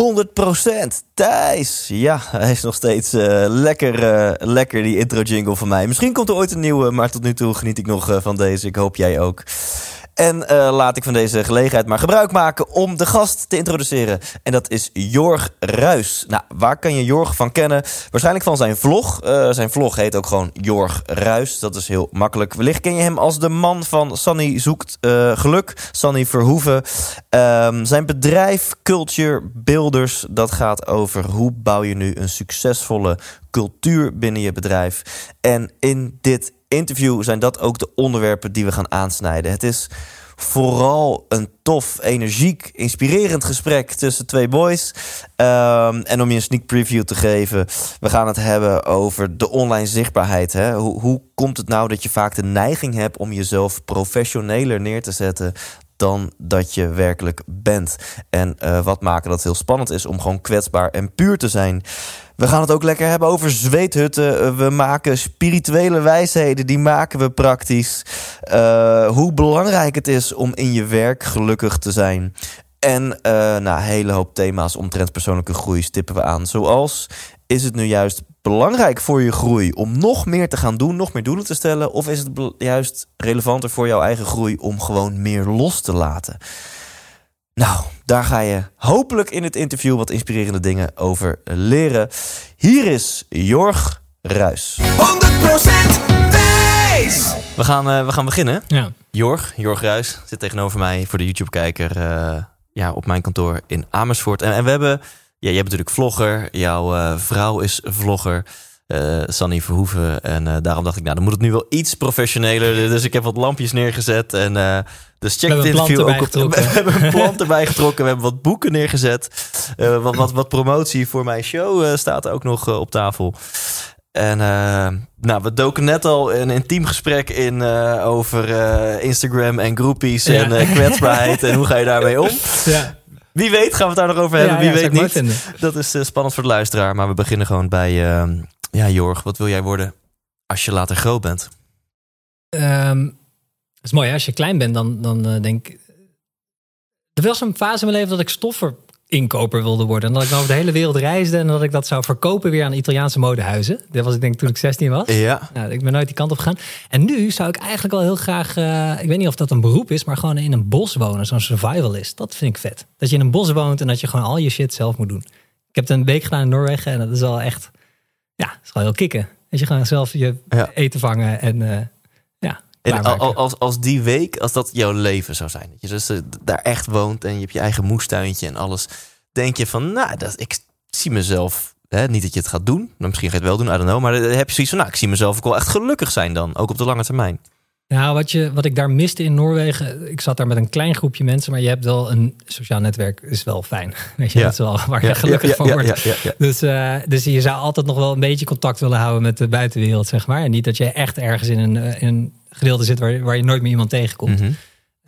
100% Thijs. Ja, hij is nog steeds eh, lekker, eh, lekker, die intro jingle van mij. Misschien komt er ooit een nieuwe, maar tot nu toe geniet ik nog eh, van deze. Ik hoop jij ook. En eh, laat ik van deze gelegenheid maar gebruik maken om de gast te introduceren. En dat is Jorg Ruis. Nou, waar kan je Jorg van kennen? Waarschijnlijk van zijn vlog. Eh, zijn vlog heet ook gewoon Jorg Ruis. Dat is heel makkelijk. Wellicht ken je hem als de man van Sunny Zoekt eh, Geluk. Sunny Verhoeven. Ehm, zijn bedrijf Culture Builders. Dat gaat over hoe bouw je nu een succesvolle cultuur binnen je bedrijf. En in dit interview zijn dat ook de onderwerpen die we gaan aansnijden. Het is vooral een tof, energiek, inspirerend gesprek tussen twee boys. Ehm, en om je een sneak preview te geven, we gaan het hebben over de online zichtbaarheid. Hè? Hoe, hoe komt het nou dat je vaak de neiging hebt om jezelf professioneler neer te zetten dan dat je werkelijk bent. En eh, wat maken dat heel spannend is om gewoon kwetsbaar en puur te zijn. We gaan het ook lekker hebben over zweethutten. Uh, we maken spirituele wijsheden, die maken we praktisch. Uh, hoe belangrijk het is om in je werk gelukkig te zijn. En uh, nou, een hele hoop thema's omtrent persoonlijke groei stippen we aan. Zoals, is het nu juist belangrijk voor je groei om nog meer te gaan doen, nog meer doelen te stellen? Of is het juist relevanter voor jouw eigen groei om gewoon meer los te laten? Nou, daar ga je hopelijk in het interview wat inspirerende dingen over leren. Hier is Jorg Ruis. 100% Thijs. We gaan, uh, we gaan beginnen. Ja. Jorg, Jorg Ruis, zit tegenover mij voor de YouTube-kijker uh, ja, op mijn kantoor in Amersfoort. En, en we hebben, ja, jij bent natuurlijk vlogger, jouw uh, vrouw is vlogger. Uh, Sanny Verhoeven. En uh, daarom dacht ik, nou, dan moet het nu wel iets professioneler. Dus ik heb wat lampjes neergezet. En uh, dus check interview ook op. We hebben een plant erbij getrokken. We hebben wat boeken neergezet. wat, wat, wat promotie voor mijn show staat ook nog op tafel. En nou, we doken net al een intiem gesprek in over Instagram en groepies ja. en kwetsbaarheid. en hoe ga je daarmee om? Ja. Wie weet gaan we het daar nog over hebben. Ja, Wie weet niet. Dat is spannend voor de luisteraar. Maar we beginnen gewoon bij ja, Jorg, wat wil jij worden als je later groot bent? Um, dat is mooi, hè? als je klein bent, dan, dan uh, denk ik. Er was een fase in mijn leven dat ik stofferinkoper wilde worden. En dat ik over de hele wereld reisde en dat ik dat zou verkopen weer aan Italiaanse modehuizen. Dat was ik denk toen ik 16 was. Ja. Nou, ik ben nooit die kant op gegaan. En nu zou ik eigenlijk wel heel graag, uh, ik weet niet of dat een beroep is, maar gewoon in een bos wonen, zo'n survivalist. Dat vind ik vet. Dat je in een bos woont en dat je gewoon al je shit zelf moet doen. Ik heb het een week gedaan in Noorwegen en dat is wel echt ja, het is gewoon heel kicken. Dat je gewoon zelf je ja. eten vangen en uh, ja. En als, als die week, als dat jouw leven zou zijn, dat je dus uh, daar echt woont en je hebt je eigen moestuintje en alles, denk je van, nou, dat, ik zie mezelf, hè, niet dat je het gaat doen, maar misschien ga je het wel doen, I don't know, maar dan heb je zoiets van, nou, ik zie mezelf ook wel echt gelukkig zijn dan, ook op de lange termijn. Nou, wat, je, wat ik daar miste in Noorwegen, ik zat daar met een klein groepje mensen, maar je hebt wel een sociaal netwerk, is wel fijn. Weet je, ja. dat is wel waar je ja, gelukkig ja, van wordt. Dus, uh, dus je zou altijd nog wel een beetje contact willen houden met de buitenwereld, zeg maar. En niet dat je echt ergens in een, in een gedeelte zit waar, waar je nooit meer iemand tegenkomt. Mhm. Mm -hmm.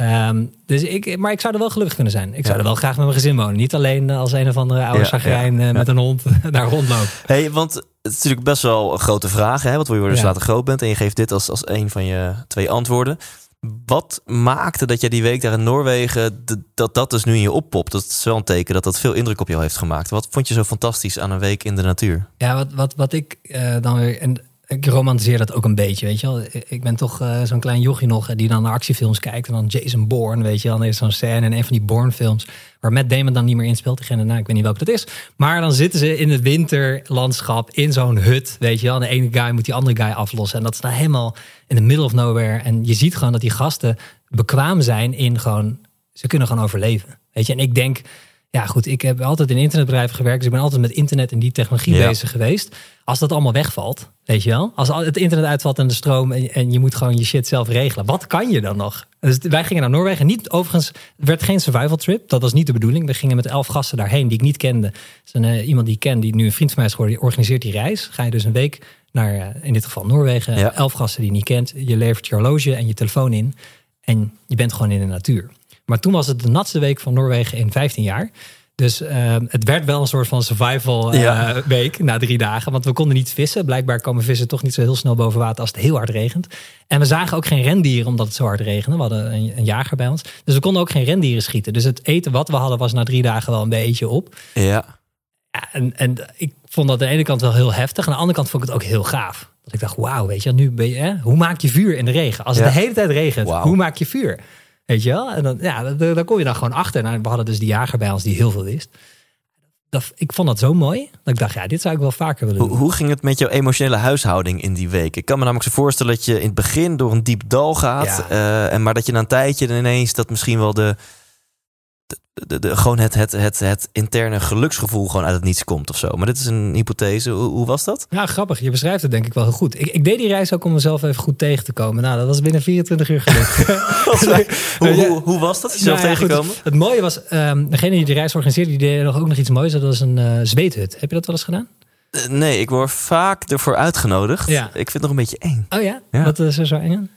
Um, dus ik, maar ik zou er wel gelukkig kunnen zijn. Ik zou er wel graag met mijn gezin wonen. Niet alleen als een of andere oude zagrijn uh, met een hond daar rondlopen. Hey, want het is natuurlijk best wel een grote vraag. Hè? Wat wil je worden als je later groot bent? En je geeft dit als, als een van je twee antwoorden. Wat maakte dat jij die week daar in Noorwegen, dat dat dus nu in je oppopt? Dat is wel een teken dat dat veel indruk op jou heeft gemaakt. Wat vond je zo fantastisch aan een week in de natuur? Ja, wat, wat, wat ik uh, dan weer... En ik romantiseer dat ook een beetje, weet je wel. Ik ben toch uh, zo'n klein jochie nog die dan naar actiefilms kijkt. En dan Jason Bourne, weet je wel. Dan is zo'n scène in een van die Bourne-films... waar Matt Damon dan niet meer inspeelt. Diegene, nou, ik weet niet welke dat is. Maar dan zitten ze in het winterlandschap in zo'n hut, weet je wel. En de ene guy moet die andere guy aflossen. En dat is dan helemaal in the middle of nowhere. En je ziet gewoon dat die gasten bekwaam zijn in gewoon... Ze kunnen gewoon overleven, weet je. En ik denk... Ja, goed, ik heb altijd in internetbedrijven gewerkt, dus ik ben altijd met internet en die technologie Ja. bezig geweest. Als dat allemaal wegvalt, weet je wel, als al- het internet uitvalt en de stroom en, en je moet gewoon je shit zelf regelen, wat kan je dan nog? Dus wij gingen naar Noorwegen, niet overigens, werd geen survival trip, dat was niet de bedoeling. We gingen met elf gasten daarheen die ik niet kende. Is een, eh, iemand die ik ken, die nu een vriend van mij is geworden, die organiseert die reis. Ga je dus een week naar, eh, in dit geval Noorwegen, Ja. elf gasten die je niet kent. Je levert je horloge en je telefoon in en je bent gewoon in de natuur. Maar toen was het de natste week van Noorwegen in 15 jaar. Dus eh, het werd wel een soort van survival eh, Ja. week na drie dagen. Want we konden niet vissen. Blijkbaar komen vissen toch niet zo heel snel boven water als het heel hard regent. En we zagen ook geen rendieren omdat het zo hard regende. We hadden een, een jager bij ons. Dus we konden ook geen rendieren schieten. Dus het eten wat we hadden was na drie dagen wel een beetje op. Ja. Ja, en, en ik vond dat aan de ene kant wel heel heftig. Aan de andere kant vond ik het ook heel gaaf. Dat ik dacht, wauw, weet je, nu ben je, hè? hoe maak je vuur in de regen? Als het Ja. de hele tijd regent, hoe maak je vuur? Weet je wel? En dan, ja, daar, daar kom je dan gewoon achter. Nou, we hadden dus die jager bij ons die heel veel wist. Dat, ik vond dat zo mooi. Dat ik dacht, ja, dit zou ik wel vaker willen doen. hoe ging het met jouw emotionele huishouding in die week? Ik kan me namelijk zo voorstellen dat je in het begin door een diep dal gaat. Ja. eh, en maar dat je na een tijdje dan ineens dat misschien wel de, de, de, gewoon het, het, het, het interne geluksgevoel gewoon uit het niets komt of zo. Maar dit is een hypothese. Hoe, hoe was dat? Ja, grappig. Je beschrijft het denk ik wel heel goed. Ik, ik deed die reis ook om mezelf even goed tegen te komen. Nou, dat was binnen 24 uur gelukt. Hoe, Ja. hoe, hoe was dat? Jezelf Nou ja, goed, tegenkomen? het mooie was, ehm, degene die de reis organiseerde, die deed nog ook nog iets moois. Dat was een eh, zweethut. Heb je dat wel eens gedaan? Eh, Nee, ik word vaak ervoor uitgenodigd. Ja. Ik vind het nog een beetje eng. Oh ja? Ja. Wat is er zo eng aan?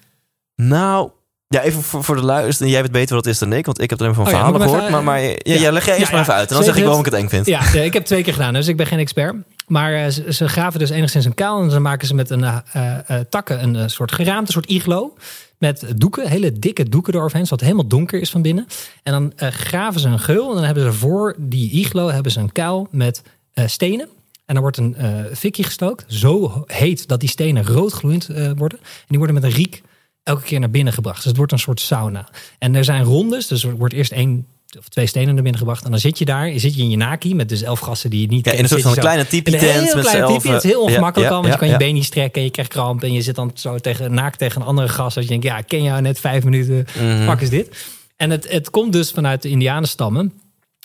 Nou, ja, even voor, voor de luister. Jij weet beter wat het is dan ik, want ik heb alleen maar van Oh verhalen gehoord. maar Maar, even- maar ja, ja. ja, leg jij eerst maar even uit. En dan zeg ik waarom ik het eng vind. Ja, ik heb twee keer gedaan, dus ik ben geen expert. Maar eh, ze, ze graven dus enigszins een kuil en dan maken ze met een eh, eh, eh, takken een eh, soort geraamte, een soort iglo. Met doeken, hele dikke doeken eroverheen, zodat het helemaal donker is van binnen. En dan eh, graven ze een geul en dan hebben ze voor die iglo hebben ze een kuil met eh, stenen. En dan wordt een eh fikje gestookt, zo heet dat die stenen roodgloeiend eh, worden. En die worden met een riek elke keer naar binnen gebracht. Dus het wordt een soort sauna. En er zijn rondes, dus er wordt eerst één of twee stenen naar binnen gebracht. En dan zit je daar, je zit je in je naki met dus elf gasten die je niet Ja, in een soort van kleine in een tipi-tent heel met klein z'n typie. Het is heel. Ja, ongemakkelijk ja, al, want je kan je been niet strekken. Je krijgt kramp en je zit dan zo tegen, naakt tegen een andere gast. Dat je denkt, ja, ik ken jou net vijf minuten. Mhm. Pak is dit. En het, het komt dus vanuit de Indianenstammen.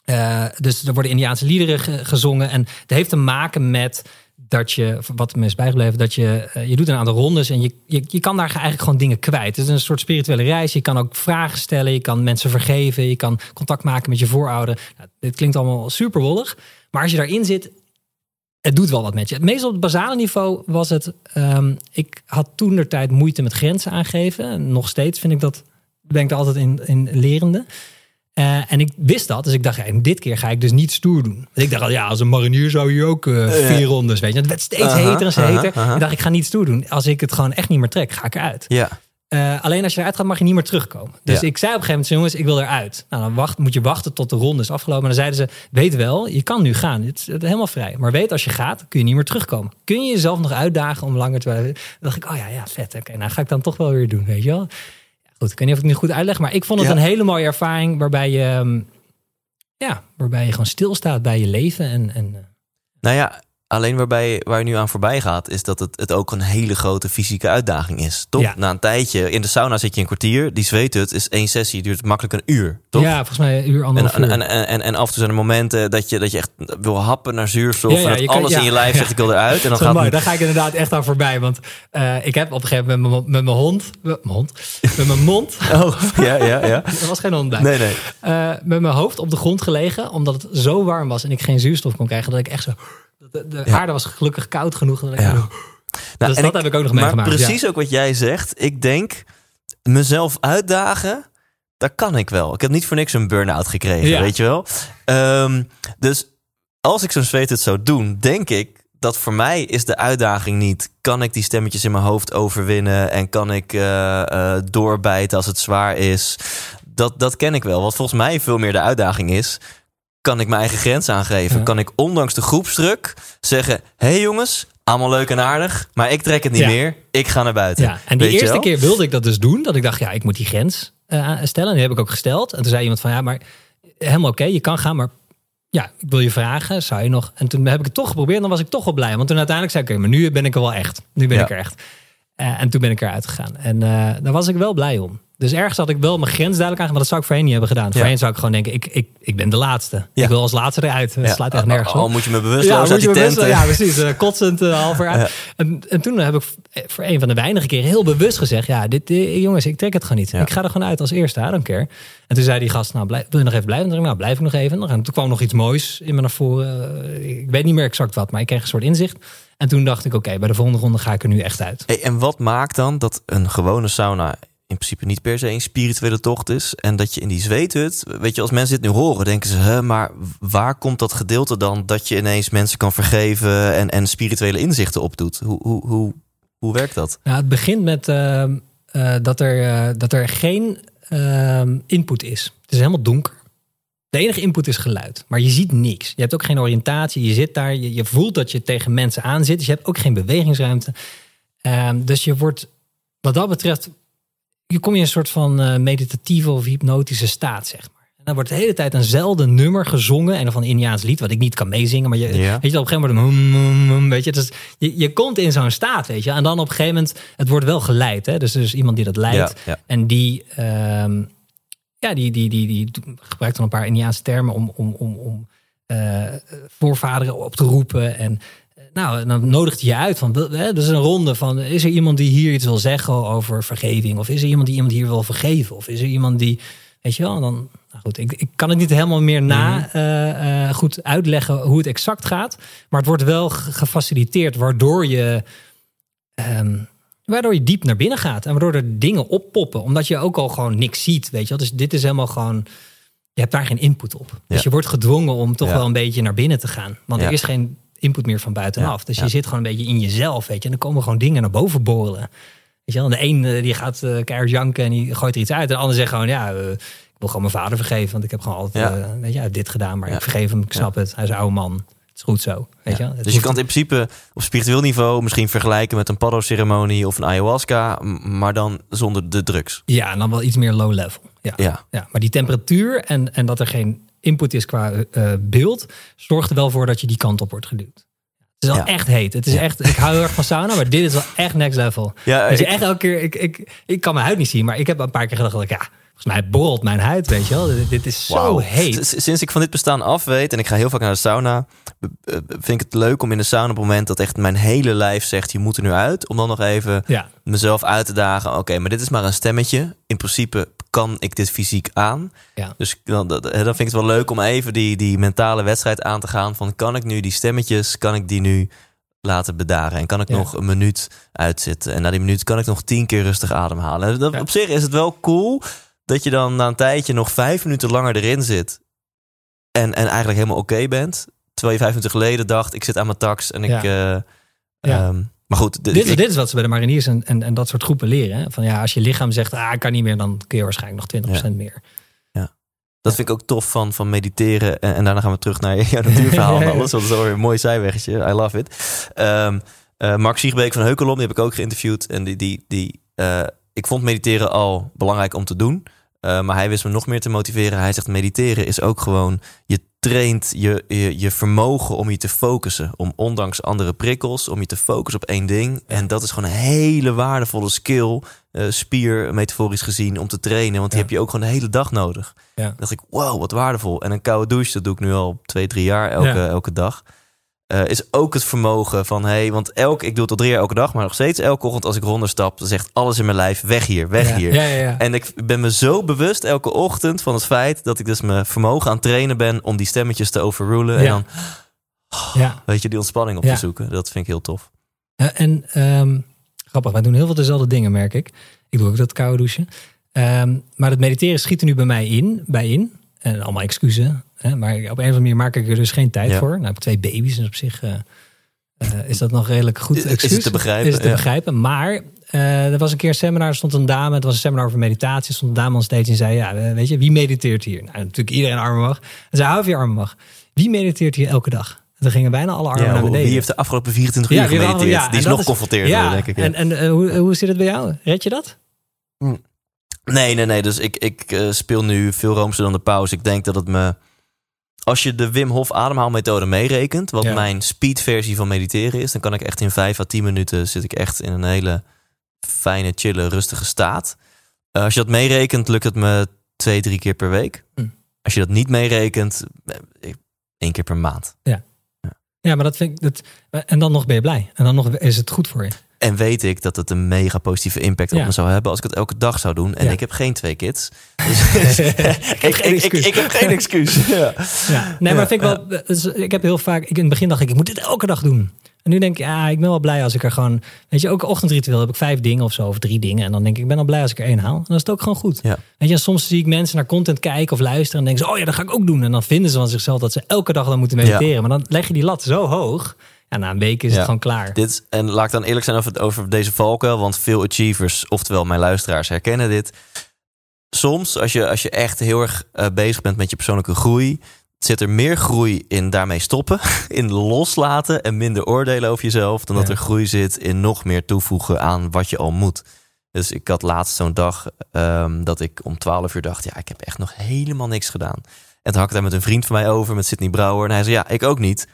Eh, dus er worden Indiaanse liederen ge- gezongen. En het heeft te maken met dat je, wat me is bijgebleven, dat je, eh, je doet een aantal rondes en je, je, je kan daar eigenlijk gewoon dingen kwijt. Het is een soort spirituele reis. Je kan ook vragen stellen, je kan mensen vergeven, je kan contact maken met je voorouder. Nou, dit klinkt allemaal super wollig, maar als je daarin zit, het doet wel wat met je. Het meest op het basale niveau was het, ehm, ik had toen de tijd moeite met grenzen aangeven. En Nog steeds vind ik dat, ben ik altijd in, in lerende. Eh, en ik wist dat, dus ik dacht, ja, dit keer ga ik dus niet stoer doen. Want ik dacht al, ja, als een marinier zou je ook eh, vier rondes, weet je. Het werd steeds heter en aha, heter. aha. Ik dacht, ik ga niet stoer doen. Als ik het gewoon echt niet meer trek, ga ik eruit. Ja. Eh, alleen als je eruit gaat, mag je niet meer terugkomen. Dus Ja. ik zei op een gegeven moment, jongens, ik wil eruit. Nou, dan wacht, moet je wachten tot de ronde is afgelopen. En dan zeiden ze, weet wel, je kan nu gaan. Het is helemaal vrij. Maar weet, als je gaat, kun je niet meer terugkomen. Kun je jezelf nog uitdagen om langer te blijven? Dan dacht ik, oh ja, ja, vet. Oké, nou ga ik dan toch wel weer doen, weet je wel. Goed, ik weet niet of ik het nu goed uitleg. Maar ik vond het Ja. een hele mooie ervaring waarbij je... ehm, ja, waarbij je gewoon stilstaat bij je leven. En, en, eh, Nou ja, alleen waarbij, waar je nu aan voorbij gaat, is dat het, het ook een hele grote fysieke uitdaging is. Toch? Ja. Na een tijdje, in de sauna zit je een kwartier. Die zweethut is één sessie, duurt makkelijk een uur. Toch? ja, volgens mij een uur, En, anderhalf en, uur. en, en, en, en af en toe zijn er momenten dat je, dat je echt wil happen naar zuurstof. Ja, ja, en dat je kan- alles in je lijf zegt, ik wil eruit. En dan gaat mooi, het- daar ga ik inderdaad echt aan voorbij. Want eh, ik heb op een gegeven moment met mijn- met mijn hond... Met mijn hond? Met mijn mond... Oh, ja, ja, ja. Er was geen hond bij. Nee, nee. Eh, met mijn hoofd op de grond gelegen. Omdat het zo warm was en ik geen zuurstof kon krijgen. Dat ik echt zo... De, de Ja. aarde was gelukkig koud genoeg. Dat ik Ja. Nou, dus en dat heb ik ook nog Maar meegemaakt. precies ook wat jij zegt. Ik denk, mezelf uitdagen, dat kan ik wel. Ik heb niet voor niks een burn-out gekregen, Ja. weet je wel. Ehm, dus als ik zo'n zweethut zou doen, denk ik dat voor mij is de uitdaging niet... kan ik die stemmetjes in mijn hoofd overwinnen... en kan ik eh, eh, doorbijten als het zwaar is. Dat, dat ken ik wel. Wat volgens mij veel meer de uitdaging is... kan ik mijn eigen grens aangeven? Ja. Kan ik ondanks de groepsdruk zeggen... hé hey jongens, allemaal leuk en aardig... maar ik trek het niet Ja. meer. Ik ga naar buiten. Ja, en je eerste keer wilde ik dat dus doen. Dat ik dacht, ja, ik moet die grens eh, stellen. En die heb ik ook gesteld. En toen zei iemand van, ja, maar helemaal oké, je kan gaan, maar ja, ik wil je vragen, zou je nog? En toen heb ik het toch geprobeerd en dan was ik toch wel blij. Want toen uiteindelijk zei ik, oké, maar nu ben ik er wel echt. Nu ben Ja. ik er echt. Eh, en toen ben ik eruit gegaan. En eh, daar was ik wel blij om. Dus ergens had ik wel mijn grens duidelijk aan, maar dat zou ik voorheen niet hebben gedaan. Voorheen zou ik gewoon denken, ik, ik, ik ben de laatste. Ja. Ik wil als laatste eruit. Het Ja. slaat echt nergens Al op. moet je me bewusteloos moet je die bewust- tent. Ja, precies. eh, kotsend uh, half uit. En, en toen heb ik voor een van de weinige keren heel bewust gezegd... ja, dit, eh, jongens, ik trek het gewoon niet. Ja. Ik ga er gewoon uit als eerste, I don't care. En toen zei die gast, nou, blijf, wil je nog even blijven? En toen dacht ik, nou, blijf ik nog even. En toen kwam nog iets moois in me naar voren. Eh, Ik weet niet meer exact wat, maar ik kreeg een soort inzicht. En toen dacht ik, oké, bij de volgende ronde ga ik er nu echt uit. Hey, en wat maakt dan dat een gewone sauna in principe niet per se een spirituele tocht is. En dat je in die zweethut, weet je, als mensen dit nu horen, denken ze, hè, maar waar komt dat gedeelte dan dat je ineens mensen kan vergeven en, en spirituele inzichten opdoet? Hoe, hoe, hoe, hoe werkt dat? Nou, het begint met ehm, eh, dat, er, eh, dat er geen input is. Het is helemaal donker. De enige input is geluid, maar je ziet niks. Je hebt ook geen oriëntatie. Je zit daar, je, je voelt dat je tegen mensen aan zit. Dus je hebt ook geen bewegingsruimte. Ehm, dus je wordt, wat dat betreft, je kom je in een soort van eh, meditatieve of hypnotische staat, zeg maar. En dan wordt de hele tijd eenzelfde nummer gezongen. En van een Indiaans lied, wat ik niet kan meezingen. Maar je, Ja. weet je, op een gegeven moment, hum, hum, hum, weet je, dus je, je komt in zo'n staat, weet je. En dan op een gegeven moment, het wordt wel geleid. Hè? Dus er is iemand die dat leidt. Ja, ja. En die, ehm, ja, die, die, die, die, gebruikt dan een paar Indiaanse termen om, om, om, om eh, voorvaderen op te roepen. En nou, dan nodigt hij je uit van, hè, dus een ronde van, is er iemand die hier iets wil zeggen over vergeving? Of is er iemand die iemand hier wil vergeven? Of is er iemand die, weet je wel, dan, nou goed, ik, ik kan het niet helemaal meer na eh, eh, goed uitleggen hoe het exact gaat. Maar het wordt wel ge- gefaciliteerd, waardoor je, ehm, waardoor je diep naar binnen gaat. En waardoor er dingen oppoppen, omdat je ook al gewoon niks ziet, weet je wel. Dus dit is helemaal gewoon, je hebt daar geen input op. Dus Ja. je wordt gedwongen om toch Ja. wel een beetje naar binnen te gaan. Want Ja. er is geen input meer van buitenaf. Dus je zit gewoon een beetje in jezelf, weet je. En dan komen gewoon dingen naar boven borrelen. Weet je wel, de een eh, die gaat keihard janken en die gooit er iets uit. En de ander zegt gewoon, ja, eh, ik wil gewoon mijn vader vergeven. Want ik heb gewoon altijd, Ja. weet je, dit gedaan. Maar Ja. ik vergeef hem, ik snap het. Hij is een oude man. Het is goed zo, weet je. Het Dus je kan het in principe op spiritueel niveau misschien vergelijken met een paddo-ceremonie of een ayahuasca, maar dan zonder de drugs. Ja, en dan wel iets meer low level. Ja. Ja, Ja, maar die temperatuur en, en dat er geen input is qua eh, beeld, zorgt er wel voor dat je die kant op wordt geduwd. Het is wel Ja. echt heet. Het is echt, ik hou heel erg van sauna, maar dit is wel echt next level. Ja, dus je ik- echt elke keer, ik, ik, ik kan mijn huid niet zien, maar ik heb een paar keer gedacht, dat ik, ja, volgens mij borrelt mijn huid, weet je wel. Dit, is zo heet. Sinds ik van dit bestaan af weet en ik ga heel vaak naar de sauna, vind ik het leuk om in de sauna op het moment dat echt mijn hele lijf zegt je moet er nu uit, om dan nog even Ja, mezelf uit te dagen. Oké, maar dit is maar een stemmetje. In principe kan ik dit fysiek aan. ja. Dus dan, dan vind ik het wel leuk om even die, die mentale wedstrijd aan te gaan. Van kan ik nu die stemmetjes, kan ik die nu laten bedaren? En kan ik Ja. nog een minuut uitzitten? En na die minuut kan ik nog tien keer rustig ademhalen. En dat, Ja. Op zich is het wel cool dat je dan na een tijdje nog vijf minuten langer erin zit. En, en eigenlijk helemaal oké bent. Terwijl je vijf minuten geleden dacht, ik zit aan mijn tax en ik... Ja. eh, Ja. ehm, maar goed, Dit, is- dit is wat ze bij de mariniers en, en, en dat soort groepen leren. Hè? Van ja, als je lichaam zegt, ah, ik kan niet meer, dan kun je waarschijnlijk nog 20% meer. Dat vind ik ook tof van, van mediteren. En, en daarna gaan we terug naar jouw natuurverhaal en Ja, ja. alles. Want dat is alweer een mooi zijweggetje. I love it. Ehm eh, Mark Siegbeek van Heukelom, die heb ik ook geïnterviewd. En die, die, die, eh, ik vond mediteren al belangrijk om te doen. Eh, maar hij wist me nog meer te motiveren. Hij zegt mediteren is ook gewoon... je traint je, je, je vermogen om je te focussen. Om ondanks andere prikkels, om je te focussen op één ding. En dat is gewoon een hele waardevolle skill... eh, spier, metaforisch gezien, om te trainen. Want die Ja. heb je ook gewoon de hele dag nodig. Ja. Dan dacht ik, wow, wat waardevol. En een koude douche, dat doe ik nu al twee, drie jaar elke, elke dag. Eh, is ook het vermogen van, hey, want elk, ik doe het al drie jaar elke dag, maar nog steeds elke ochtend als ik eronder stap, dan zegt alles in mijn lijf, weg hier, weg ja. hier. Ja, ja, ja. En ik ben me zo bewust elke ochtend van het feit dat ik dus mijn vermogen aan het trainen ben om die stemmetjes te overrulen. En dan, ja. weet je, die ontspanning op te zoeken. Dat vind ik heel tof. En ehm, grappig, wij doen heel veel dezelfde dingen, merk ik. Ik doe ook dat koude douchen. Ehm, maar het mediteren schiet er nu bij mij in, bij in. En allemaal excuses. Hè? Maar op een of andere manier maak ik er dus geen tijd Ja. voor. Nou, ik heb twee baby's, dus op zich eh, eh, is dat nog redelijk goed Is- is het excuus. te begrijpen, Is het te ja. begrijpen. Maar eh, er was een keer een seminar, er stond een dame. Het was een seminar over meditatie. Er stond een dame on stage en zei, ja, weet je, wie mediteert hier? Nou, natuurlijk iedereen armen mag. En zei, hou of je armen mag. Wie mediteert hier elke dag? En dan gingen bijna alle armen Ja, naar beneden. wie heeft de afgelopen 24 uur Ja, gemediteerd? ja, die is en nog ja, denk ik. ja. En, en hoe, hoe zit het bij jou? Red je dat? Nee, nee, nee. Dus ik, ik speel nu veel roomser dan de pauze. Ik denk dat het me... Als je de Wim Hof ademhaalmethode meerekent... wat Ja. mijn speedversie van mediteren is... dan kan ik echt in 5 à 10 minuten... zit ik echt in een hele fijne, chille, rustige staat. Eh, als je dat meerekent, lukt het me twee, drie keer per week. Hm. Als je dat niet meerekent, eh, één keer per maand. Ja, maar dat vind ik. Dat, en dan nog ben je blij. En dan nog is het goed voor je. En weet ik dat het een mega positieve impact op me zou hebben als ik het elke dag zou doen. En Ja. ik heb geen twee kids. Dus ik, ik, geen ik, ik, ik heb geen excuus. Ja. Ja. Nee, maar vind ik wel. dus ik heb heel vaak. Ik in het begin dacht ik, ik moet dit elke dag doen. En nu denk ik, ja, ik ben wel blij als ik er gewoon. Weet je, ook ochtendritueel heb ik vijf dingen of zo, of drie dingen. En dan denk ik, ik ben al blij als ik er één haal. En dan is het ook gewoon goed. Ja. Weet je, en soms zie ik mensen naar content kijken of luisteren. En denken ze, oh ja, dat ga ik ook doen. En dan vinden ze van zichzelf dat ze elke dag dan moeten mediteren. Maar dan leg je die lat zo hoog. Ja, na een week is Ja. het gewoon klaar. Dit, en laat ik dan eerlijk zijn over, over deze valkuil. Want veel achievers, oftewel mijn luisteraars, herkennen dit. Soms, als je, als je echt heel erg eh, bezig bent met je persoonlijke groei... zit er meer groei in daarmee stoppen. In loslaten en minder oordelen over jezelf... dan dat er groei zit in nog meer toevoegen aan wat je al moet. Dus ik had laatst zo'n dag ehm, dat ik om 12 uur dacht... ja, ik heb echt nog helemaal niks gedaan. En toen had ik daar met een vriend van mij over, met Sidney Brouwer. En hij zei, ja, ik ook niet.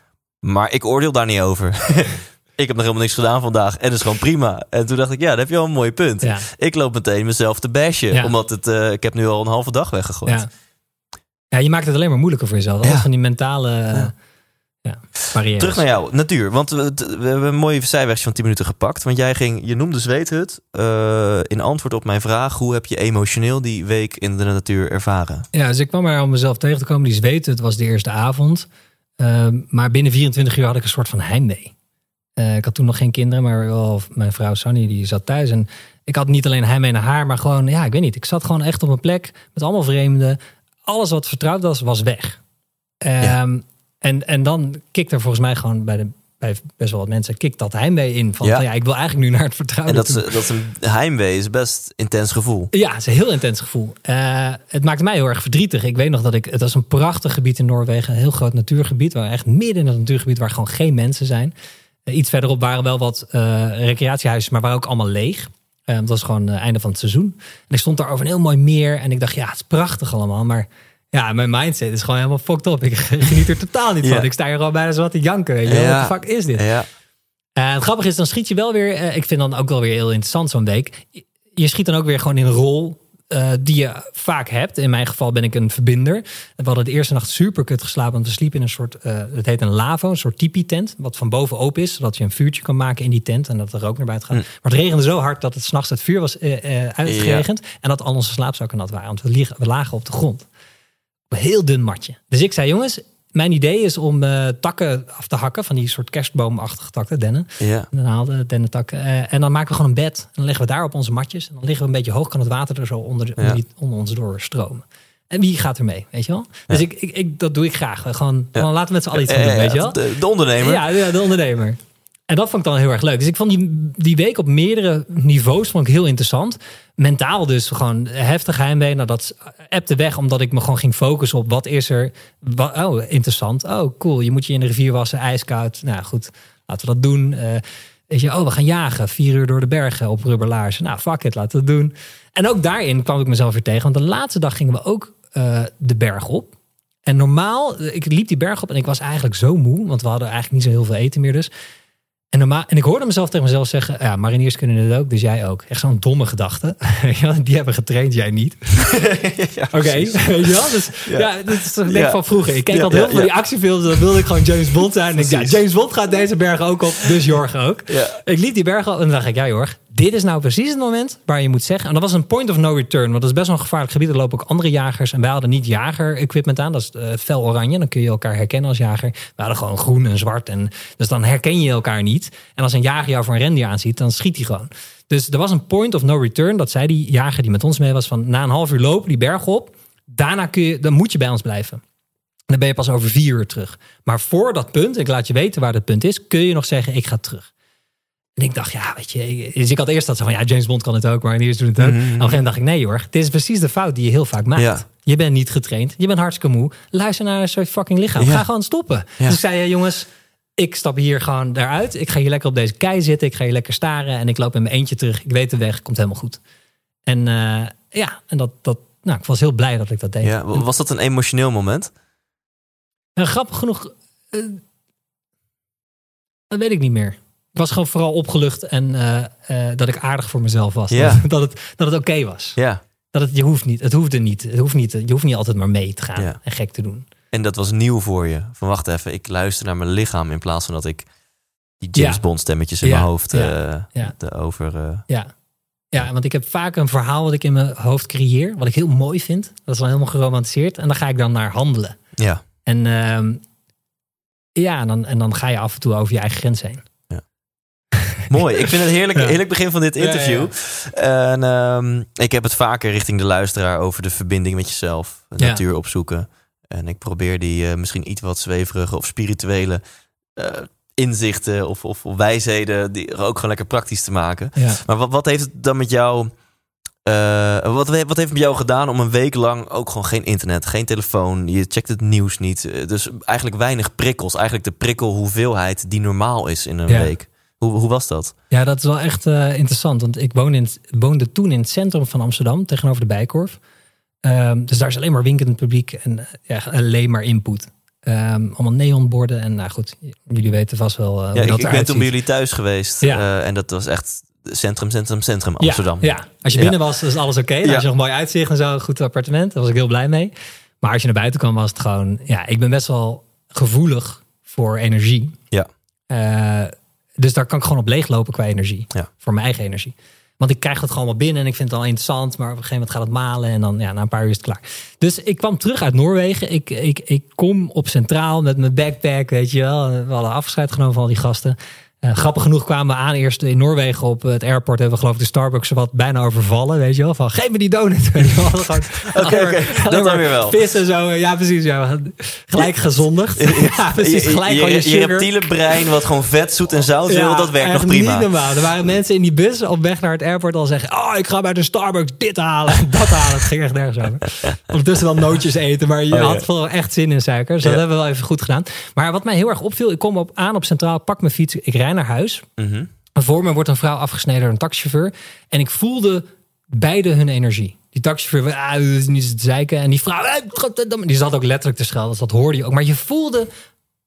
Maar ik oordeel daar niet over. ik heb nog helemaal niks gedaan vandaag. En dat is gewoon prima. En toen dacht ik, ja, dat heb je wel een mooi punt. Ja. Ik loop meteen mezelf te bashen. Ja. Omdat het, eh, ik heb nu al een halve dag weggegooid. Ja. ja, je maakt het alleen maar moeilijker voor jezelf. Van die mentale. Ja, barrières. Terug naar jou, natuur. Want we, we hebben een mooie zijwegje van 10 minuten gepakt. Want jij ging, je noemde Zweethut. eh, in antwoord op mijn vraag, hoe heb je emotioneel die week in de natuur ervaren? Ja, dus ik kwam er om mezelf tegen te komen. Die zweet, het was de eerste avond. Ehm, maar binnen 24 uur had ik een soort van heimwee. Eh, ik had toen nog geen kinderen, maar wel mijn vrouw Sunny, die zat thuis. En ik had niet alleen heimwee naar haar, maar gewoon, ja, ik weet niet. Ik zat gewoon echt op een plek met allemaal vreemden. Alles wat vertrouwd was, was weg. Ehm, en, en dan kikt er volgens mij gewoon bij, de, bij best wel wat mensen, kikt dat heimwee in. Van, Ja. ik wil eigenlijk nu naar het En vertrouwen dat is, toe. dat is een heimwee, is best intens gevoel. Ja, het is een heel intens gevoel. Eh, het maakte mij heel erg verdrietig. Ik weet nog dat ik. Het was een prachtig gebied in Noorwegen. Een heel groot natuurgebied. Waar echt midden in het natuurgebied waar gewoon geen mensen zijn. Eh, iets verderop waren wel wat eh, recreatiehuizen, maar waren ook allemaal leeg. Het was gewoon het einde van het seizoen. En ik stond daar over een heel mooi meer. En ik dacht, ja, het is prachtig allemaal. Maar ja, mijn mindset is gewoon helemaal fucked up. Ik geniet er totaal niet van. Ik sta hier gewoon bijna zo wat te janken. Weet je. Wat de fuck is dit? Ja, Eh, het grappige is, dan schiet je wel weer. eh, ik vind dan ook wel weer heel interessant zo'n week. Je- schiet dan ook weer gewoon in een rol eh, die je vaak hebt. In mijn geval ben ik een verbinder. We hadden de eerste nacht super kut geslapen. Want we sliepen in een soort. eh, het heet een lavo, een soort tipi-tent. Wat van boven open is. Zodat je een vuurtje kan maken in die tent. En dat er rook naar buiten gaat. Maar het regende zo hard dat het s'nachts het vuur was uitgeregend. En dat al onze slaapzakken nat waren. Want we, liegen- we lagen op de grond. Een heel dun matje. Dus ik zei, jongens. Mijn idee is om eh, takken af te hakken. Van die soort kerstboomachtige takken, dennen. ja. En dan haalden we dennetakken. eh, en dan maken we gewoon een bed. En dan leggen we daar op onze matjes. En dan liggen we een beetje hoog. Kan het water er zo onder, de- Ja. onder, die- onder ons door stromen. En wie gaat er mee, weet je wel? Dus ik, ik, ik, dat doe ik graag. Gewoon, gewoon laten we met z'n allen iets gaan doen, weet je wel? De, de ondernemer. Ja, ja, de ondernemer. En dat vond ik dan heel erg leuk. Dus ik vond die, die week op meerdere niveaus vond ik heel interessant. Mentaal dus gewoon heftig heimwee. Nou, dat appte weg omdat ik me gewoon ging focussen op wat is er. Oh, interessant. Oh, cool. Je moet je in de rivier wassen, ijskoud. Nou goed, laten we dat doen. Eh, weet je, oh, we gaan jagen. Vier uur door de bergen op rubberlaarzen. Nou, fuck it, laten we dat doen. En ook daarin kwam ik mezelf weer tegen. Want de laatste dag gingen we ook eh, de berg op. En normaal, ik liep die berg op en ik was eigenlijk zo moe. Want we hadden eigenlijk niet zo heel veel eten meer dus. En, normaal, en ik hoorde mezelf tegen mezelf zeggen... ja, mariniers kunnen het ook, dus jij ook. Echt zo'n domme gedachte. Ja, die hebben getraind, jij niet. Oké, weet je wel? Dus, ja. dat is toch denk Ja. van vroeger. Ik keek Ja, altijd heel ja, veel ja. die actiefilms... dan wilde ik gewoon James Bond zijn. En ik ja. James Bond gaat deze berg ook op, dus Jorg ook. Ja. Ik liep die berg op en dan dacht ik... ja Jorg, dit is nou precies het moment waar je moet zeggen... en dat was een point of no return... want dat is best wel een gevaarlijk gebied. Er lopen ook andere jagers... en wij hadden niet jager-equipment aan. Dat is eh, fel oranje, dan kun je elkaar herkennen als jager. We hadden gewoon groen en zwart. En, dus dan herken je elkaar niet. En als een jager jou voor een rendier aanziet, dan schiet hij gewoon. Dus er was een point of no return. Dat zei die jager die met ons mee was van... na een half uur lopen die berg op... daarna kun je, dan moet je bij ons blijven. En dan ben je pas over vier uur terug. Maar voor dat punt, ik laat je weten waar dat punt is... kun je nog zeggen, ik ga terug. En ik dacht, ja, weet je... ik- Dus ik had eerst dat zo van, ja, James Bond kan het ook... maar eerst doen het ook. En op een gegeven moment dacht ik, nee hoor... dit is precies de fout die je heel vaak maakt. Ja. Je bent niet getraind, je bent hartstikke moe. Luister naar zo'n fucking lichaam. Ja. Ga gewoon stoppen. Ja. Dus ik zei, jongens... Ik stap hier gewoon daaruit. Ik ga hier lekker op deze kei zitten. Ik ga hier lekker staren. En ik loop in mijn eentje terug. Ik weet de weg. Komt helemaal goed. En eh, ja, en dat, dat, nou, ik was heel blij dat ik dat deed. Ja, was dat een emotioneel moment? En grappig genoeg, eh, dat weet ik niet meer. Ik was gewoon vooral opgelucht en eh, eh, dat ik aardig voor mezelf was. Ja. Dat, het, dat het oké was. Ja. Dat het, je hoeft niet, het hoefde niet. Het hoeft niet. Je hoeft niet altijd maar mee te gaan Ja. en gek te doen. En dat was nieuw voor je. Van wacht even, ik luister naar mijn lichaam in plaats van dat ik die James Ja. Bond stemmetjes in mijn hoofd ja. erover. eh, Ja. ja, want ik heb vaak een verhaal wat ik in mijn hoofd creëer, wat ik heel mooi vind. Dat is dan helemaal geromantiseerd. En dan ga ik dan naar handelen. ja. En ehm, ja, en dan, en dan ga je af en toe over je eigen grens heen. Mooi. Ik vind het heerlijk, heerlijk begin van dit interview. En ehm, ik heb het vaker richting de luisteraar over de verbinding met jezelf, de natuur opzoeken. En ik probeer die eh, misschien iets wat zweverige of spirituele eh, inzichten of, of, of wijsheden die ook gewoon lekker praktisch te maken. Ja. Maar wat, wat heeft het dan met jou? eh, wat, wat heeft het met jou gedaan om een week lang ook gewoon geen internet, geen telefoon, je checkt het nieuws niet. Dus eigenlijk weinig prikkels. Eigenlijk de prikkelhoeveelheid die normaal is in een Ja. week. Hoe, hoe was dat? Ja, dat is wel echt eh, interessant. Want ik woonde, in woonde toen in het centrum van Amsterdam, tegenover de Bijkorf. Ehm, dus daar is alleen maar winkelend publiek en eh, ja, alleen maar input. Ehm, allemaal neonborden. En nou goed, jullie weten vast wel hoe Ja, ik, dat ik ben toen bij jullie thuis geweest. Ja. en dat was echt centrum, centrum, centrum Amsterdam. Ja, ja. als je binnen was, is alles oké. Ja. had je nog mooi uitzicht en zo, een goed appartement. Daar was ik heel blij mee. Maar als je naar buiten kwam, was het gewoon... Ja, ik ben best wel gevoelig voor energie. Ja. Eh, dus daar kan ik gewoon op leeglopen qua energie. Ja. Voor mijn eigen energie. Want ik krijg het gewoon wel binnen en ik vind het al interessant. Maar op een gegeven moment gaat het malen en dan ja, na een paar uur is het klaar. Dus ik kwam terug uit Noorwegen. Ik, ik, ik kom op Centraal met mijn backpack, weet je wel. We hadden afscheid genomen van al die gasten. Eh, grappig genoeg kwamen we aan eerst in Noorwegen op het airport. Hebben we geloof ik de Starbucks wat bijna overvallen, weet je wel. Van, geef me die donut. Oké, oké. Dat dan weer wel. Vis en zo. Ja, precies. Ja, gelijk gezondigd. Ja, precies. Gelijk je, je, je je sugar. reptiele brein, wat gewoon vet, zoet en zout wil, dat werkt nog prima. Niet normaal. Er waren mensen in die bus op weg naar het airport al zeggen: Oh, ik ga bij de Starbucks dit halen en dat halen. Het ging echt nergens over. Ondertussen wel nootjes eten, maar je Oh, ja. had wel echt zin in suiker. Dus dat Ja. hebben we wel even goed gedaan. Maar wat mij heel erg opviel: ik kom op, aan op Centraal, pak mijn fiets, ik rij naar huis. En voor me wordt een vrouw afgesneden door een taxichauffeur. En ik voelde beide hun energie. Die taxichauffeur, ah, dat is niet te zeiken. En die vrouw, godverdamme, die zat ook letterlijk te schelden. Dus dat hoorde je ook. Maar je voelde,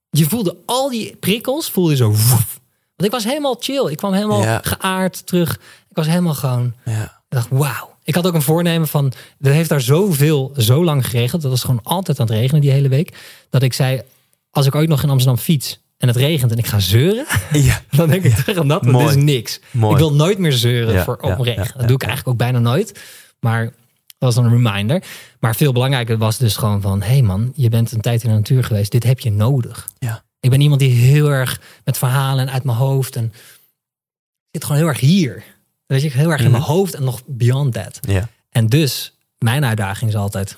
je voelde al die prikkels, voelde je zo. woef. Want ik was helemaal chill. Ik kwam helemaal Ja. geaard terug. Ik was helemaal gewoon, Ja. ik dacht, wauw. Ik had ook een voornemen van, er heeft daar zoveel, zo lang geregend. Dat was gewoon altijd aan het regenen die hele week. Dat ik zei, als ik ooit nog in Amsterdam fiets en het regent en ik ga zeuren, Ja. dan denk ik terug aan dat. is niks. Mooi. Ik wil nooit meer zeuren Ja, voor ja, op regen. dat doe ik eigenlijk ook bijna nooit. Maar dat was dan een reminder. Maar veel belangrijker was dus gewoon van... hé hey man, je bent een tijd in de natuur geweest. Dit heb je nodig. Ja. Ik ben iemand die heel erg met verhalen en uit mijn hoofd... en zit gewoon heel erg hier. Weet je, heel erg in mijn Mhm. hoofd en nog beyond that. Ja. En dus, mijn uitdaging is altijd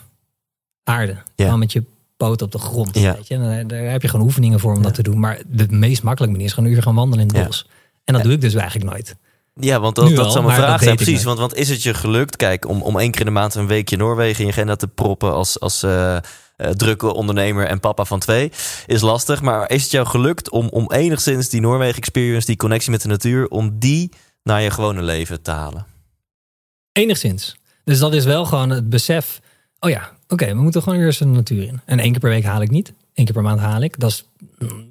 aarde. Ja. Gewoon met je poot op de grond. Ja. Weet je? En daar, heb je gewoon oefeningen voor om dat te doen. Maar de meest makkelijke manier is gewoon een uur gaan wandelen in het Ja. bos. En dat doe ik dus eigenlijk nooit. Ja, want dat, Nu dat wel, zou mijn vraag zijn. Precies, want, want is het je gelukt, kijk, om, om één keer in de maand een weekje Noorwegen in je agenda te proppen als, als eh, eh, drukke ondernemer en papa van twee, is lastig. Maar is het jou gelukt om, om enigszins die Noorwegen experience, die connectie met de natuur, om die naar je gewone leven te halen? Enigszins. Dus dat is wel gewoon het besef. Oh ja, oké, we moeten gewoon eerst de natuur in. En één keer per week haal ik niet. Eén keer per maand haal ik. Dat is, mm,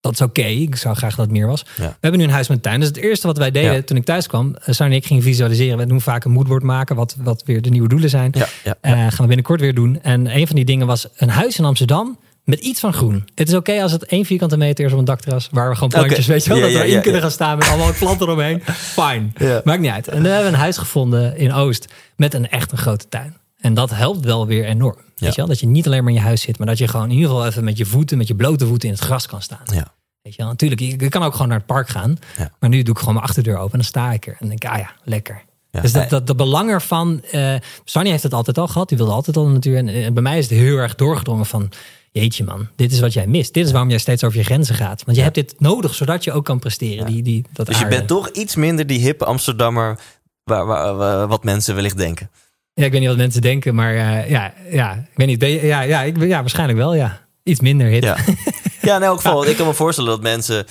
dat is oké. Ik zou graag dat het meer was. Ja. We hebben nu een huis met tuin. Dus het eerste wat wij deden Ja. toen ik thuis kwam. eh, Sarah en ik gingen visualiseren. We doen vaak een moodboard maken. Wat, wat weer de nieuwe doelen zijn. Ja, ja, Eh, gaan we binnenkort weer doen. En een van die dingen was een huis in Amsterdam met iets van groen. Het is oké als het één vierkante meter is op een dakterras waar we gewoon plantjes, weet je wel, Ja, dat we ja, ja, kunnen gaan staan met allemaal planten eromheen. Fijn. Ja. Maakt niet uit. En we hebben een huis gevonden in Oost met een echt een grote tuin. En dat helpt wel weer enorm. Weet Ja. je wel? Dat je niet alleen maar in je huis zit, maar dat je gewoon in ieder geval even met je voeten, met je blote voeten in het gras kan staan. Ja. Weet je wel? Natuurlijk, je kan ook gewoon naar het park gaan. Ja. Maar nu doe ik gewoon mijn achterdeur open en dan sta ik er. En denk ik, ah ja, lekker. Ja. Dus dat, dat, de belang ervan... eh Sunny heeft het altijd al gehad. Die wilde altijd al de natuur. En, eh, bij mij is het heel erg doorgedrongen van... Jeetje man, dit is wat jij mist. Dit is waarom jij steeds over je grenzen gaat. Want je hebt dit nodig, zodat je ook kan presteren. Die, die, dat Dus je aarde. bent toch iets minder die hippe Amsterdammer, waar, waar, waar- wat mensen wellicht denken. Ja, ik weet niet wat mensen denken, maar eh, ja, ja, ik weet niet. Ja, ja, ik, ja, waarschijnlijk wel, ja. Iets minder hip. Ja. ja, in elk geval. Ik kan me voorstellen dat mensen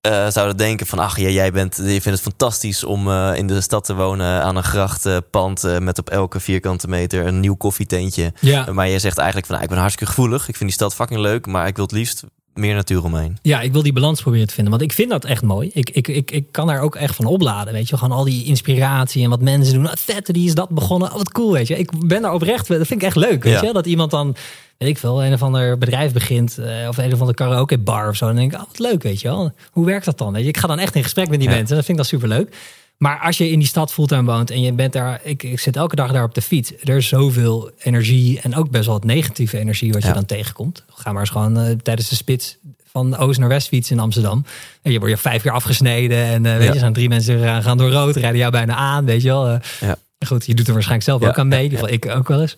eh, zouden denken van... ach, ja, jij bent, je vindt het fantastisch om eh, in de stad te wonen... aan een grachtpand met op elke vierkante meter een nieuw koffietentje. Ja. Maar je zegt eigenlijk van, nou, ik ben hartstikke gevoelig. Ik vind die stad fucking leuk, maar ik wil het liefst meer natuur omheen. Ja, ik wil die balans proberen te vinden. Want ik vind dat echt mooi. Ik, ik, ik, ik kan daar ook echt van opladen. Weet je, gewoon al die inspiratie en wat mensen doen. Ah, vet, die is dat begonnen. Oh, wat cool, weet je. Ik ben daar oprecht. Dat vind ik echt leuk. Weet Ja. je, dat iemand dan, weet ik veel, een of ander bedrijf begint. eh, of een of andere karaoke bar of zo. Dan denk ik, oh, wat leuk, weet je wel. Hoe werkt dat dan? Weet je, ik ga dan echt in gesprek met die Ja. mensen. Dat vind ik dan superleuk. Maar als je in die stad fulltime woont en je bent daar, ik, ik zit elke dag daar op de fiets. Er is zoveel energie en ook best wel wat negatieve energie wat je dan tegenkomt. Ga maar eens gewoon eh, tijdens de spits van oost naar west fietsen in Amsterdam. En je wordt je vijf keer afgesneden en eh, weet Ja. je, zijn drie mensen gaan, gaan door rood, rijden jou bijna aan, weet je wel. Eh, Ja. Goed, je doet er waarschijnlijk zelf ook aan mee. In ieder geval ik ook wel eens.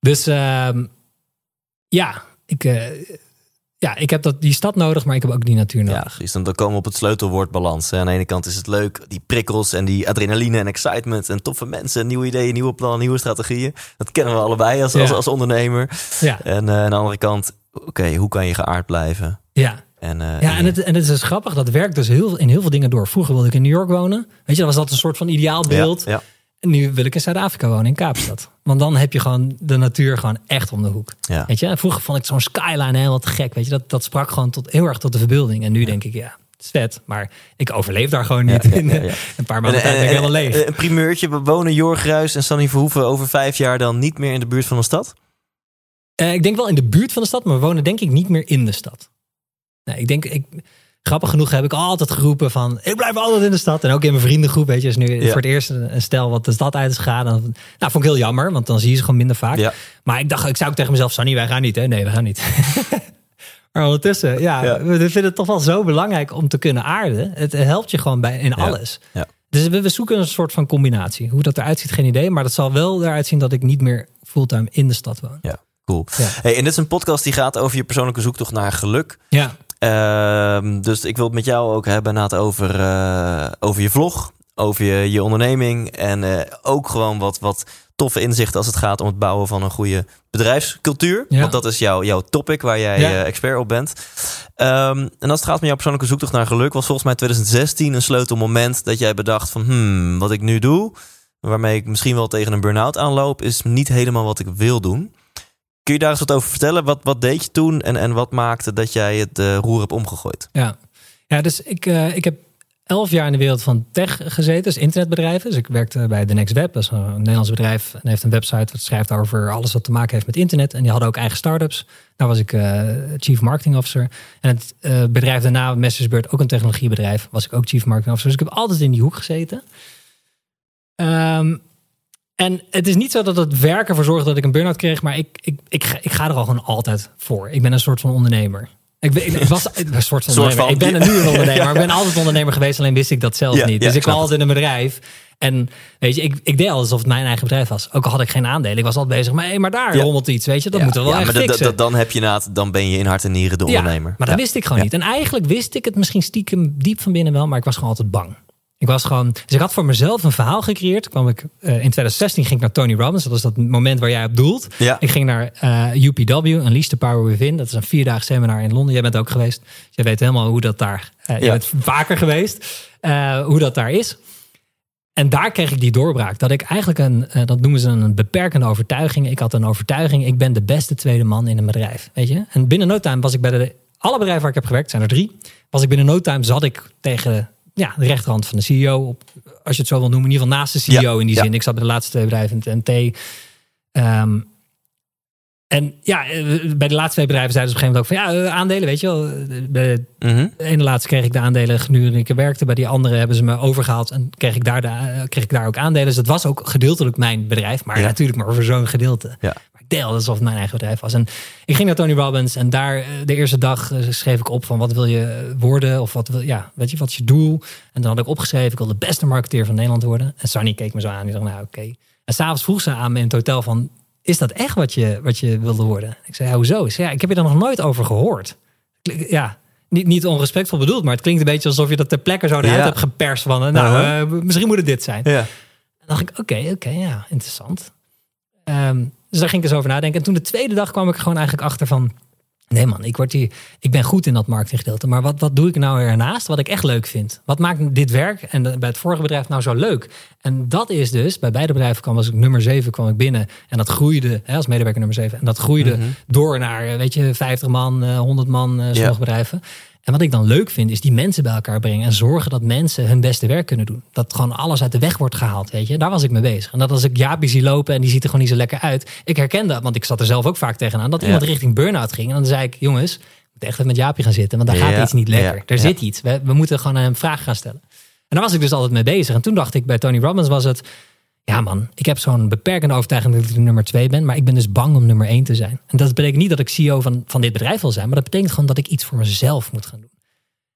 Dus ehm, ja, ik, ja, ik heb dat, die stad nodig, maar ik heb ook die natuur Ja, nodig. precies. Dan dan komen we op het sleutelwoord balans. Aan de ene kant is het leuk, die prikkels en die adrenaline en excitement en toffe mensen, nieuwe ideeën, nieuwe plannen, nieuwe strategieën. Dat kennen we allebei als, als, Ja. als ondernemer. Ja, En eh, aan de andere kant, oké, hoe kan je geaard blijven? ja. En, eh, Ja, en het, en het is dus grappig, dat werkt dus heel, in heel veel dingen door. Vroeger wilde ik in New York wonen. Weet je, dat was dat een soort van ideaalbeeld. Ja, ja. Nu wil ik in Zuid-Afrika wonen, in Kaapstad. Want dan heb je gewoon de natuur gewoon echt om de hoek. Ja. Weet je, en vroeger vond ik zo'n skyline helemaal te gek. Weet je, dat, dat sprak gewoon tot, heel erg tot de verbeelding. En nu denk ik, ja, het is vet. Maar ik overleef daar gewoon niet. Ja, in ja. een paar maanden tijd ben ik helemaal leeg. eh, Een primeurtje, we wonen Jorg Ruis en Sanny Verhoeven over vijf jaar dan niet meer in de buurt van een stad? Eh, ik denk wel in de buurt van de stad, maar we wonen denk ik niet meer in de stad. Nee, ik denk, ik, grappig genoeg heb ik altijd geroepen van, ik blijf altijd in de stad. En ook in mijn vriendengroep, weet je, is nu Ja. voor het eerst een, een stel wat de stad uit is gegaan. Dan, nou, vond ik heel jammer, want dan zie je ze gewoon minder vaak. Ja. Maar ik dacht, ik zou ook tegen mezelf, Sanny, wij gaan niet. Hè? Nee, we gaan niet. maar ondertussen, ja, Ja. we vinden het toch wel zo belangrijk om te kunnen aarden. Het helpt je gewoon bij, in alles. Ja. Dus we, we zoeken een soort van combinatie. Hoe dat eruit ziet, geen idee. Maar dat zal wel eruit zien dat ik niet meer fulltime in de stad woon. Ja, cool. Ja. Hey, en dit is een podcast die gaat over je persoonlijke zoektocht naar geluk. Ja, Ehm, dus ik wil het met jou ook hebben Naat, over, eh, over je vlog, over je, je onderneming en eh, ook gewoon wat, wat toffe inzichten als het gaat om het bouwen van een goede bedrijfscultuur. Ja. Want dat is jouw, jouw topic waar jij Ja. eh, expert op bent. Ehm, en als het gaat om jouw persoonlijke zoektocht naar geluk, was volgens mij 2016 een sleutelmoment dat jij bedacht van hmm, wat ik nu doe, waarmee ik misschien wel tegen een burn-out aanloop, is niet helemaal wat ik wil doen. Kun je daar eens wat over vertellen? Wat, wat deed je toen en, en wat maakte dat jij het eh, roer hebt omgegooid? ja. ja dus ik, eh, ik heb elf jaar in de wereld van tech gezeten, dus internetbedrijven. Dus ik werkte bij The Next Web, dat is een Nederlands bedrijf. En heeft een website wat schrijft over alles wat te maken heeft met internet. En die hadden ook eigen start-ups. Daar was ik eh, Chief Marketing Officer. En het bedrijf daarna, Messersbeurt, ook een technologiebedrijf, was ik ook Chief Marketing Officer. Dus ik heb altijd in die hoek gezeten. Ehm, en het is niet zo dat het werk ervoor zorgde dat ik een burn-out kreeg, maar ik, ik, ik, ga- ik ga er al gewoon altijd voor. Ik ben een soort van ondernemer. Ik, ben, ik was een soort van Soort ondernemer. van, ik ben ja. er nu een ondernemer, maar ik ben altijd ondernemer geweest, alleen wist ik dat zelf Ja, niet. ja, Dus ik snap altijd in een bedrijf. En weet je, ik, ik deed alsof het mijn eigen bedrijf was. Ook al had ik geen aandelen. Ik was altijd bezig, maar, hey, maar daar Ja. rommelt iets, weet je. Dat Ja, moeten we wel ja, echt maar fixen. dat- dan heb je naad, dan ben je in hart en nieren de Ja, ondernemer. maar dat Ja. wist ik gewoon Ja. niet. En eigenlijk wist ik het misschien stiekem diep van binnen wel, maar ik was gewoon altijd bang. Ik was gewoon, dus ik had voor mezelf een verhaal gecreëerd. Kwam ik, eh, in 2016 ging ik naar Tony Robbins. Dat is dat moment waar jij op doelt. Ja. Ik ging naar eh, UPW, Unleash the Power Within. Dat is een vierdaag seminar in Londen. Jij bent ook geweest. Dus jij weet helemaal hoe dat daar... eh Ja. Je bent vaker geweest. hoe dat daar is. En daar kreeg ik die doorbraak. Dat ik eigenlijk een, dat noemen ze een beperkende overtuiging. Ik had een overtuiging, ik ben de beste tweede man in een bedrijf. Weet je? En binnen no time was ik bij de, alle bedrijven waar ik heb gewerkt, zijn er drie. Was ik binnen no time, zat ik tegen ja, de rechterhand van de CEO. Op, als je het zo wil noemen, in ieder geval naast de CEO Ja, in die ja. zin. Ik zat bij de laatste twee bedrijven in het NT. Ehm, en ja, eh, bij de laatste twee bedrijven zeiden ze op een gegeven moment ook van ja, eh, aandelen, weet je wel. Eh, Bij Mhm. de ene laatste kreeg ik de aandelen gedurende ik er werkte. Bij die andere hebben ze me overgehaald en kreeg ik daar, de, kreeg ik daar ook aandelen. Dus het was ook gedeeltelijk mijn bedrijf, maar Ja. natuurlijk maar voor zo'n gedeelte. Ja. Altijd alsof het mijn eigen bedrijf was. En ik ging naar Tony Robbins en daar eh, de eerste dag eh, schreef ik op van wat wil je worden of wat wil ja, weet je, wat is je doel? En dan had ik opgeschreven, ik wil de beste marketeer van Nederland worden. En Sunny keek me zo aan en die dacht, nou oké. En s'avonds vroeg ze aan me in het hotel van, is dat echt wat je, wat je wilde worden? Ik zei, ja, hoezo? Ik zei, ja, ik heb je er nog nooit over gehoord. Ja, niet, niet onrespectvol bedoeld, maar het klinkt een beetje alsof je dat ter plekke zo eruit Ja. hebt geperst van, eh, nou, Uh-huh. eh, misschien moet het dit zijn. Ja. En dacht ik, oké, oké, ja, interessant. Ehm, dus daar ging ik eens over nadenken. En toen de tweede dag kwam ik er gewoon eigenlijk achter van... Nee man, ik, word hier, ik ben goed in dat marketinggedeelte. Maar wat, wat doe ik nou ernaast wat ik echt leuk vind? Wat maakt dit werk en bij het vorige bedrijf nou zo leuk? En dat is dus, bij beide bedrijven kwam als ik nummer 7 kwam ik binnen. En dat groeide, hè, als medewerker nummer 7. En dat groeide Mhm. door naar, weet je, 50 man, eh, 100 man, eh, sommige Ja. bedrijven. En wat ik dan leuk vind, is die mensen bij elkaar brengen. En zorgen dat mensen hun beste werk kunnen doen. Dat gewoon alles uit de weg wordt gehaald, weet je. Daar was ik mee bezig. En dat als ik Jaapie zie lopen en die ziet er gewoon niet zo lekker uit. Ik herken dat, want ik zat er zelf ook vaak tegenaan. Dat Ja. iemand richting burn-out ging. En dan zei ik, jongens, ik moet echt even met Jaapie gaan zitten. Want daar Ja, gaat iets niet lekker. ja, Er zit iets. We, we moeten gewoon hem vragen gaan stellen. En daar was ik dus altijd mee bezig. En toen dacht ik, bij Tony Robbins was het... Ja man, ik heb zo'n beperkende overtuiging dat ik nummer twee ben. Maar ik ben dus bang om nummer één te zijn. En dat betekent niet dat ik CEO van, van dit bedrijf wil zijn. Maar dat betekent gewoon dat ik iets voor mezelf moet gaan doen.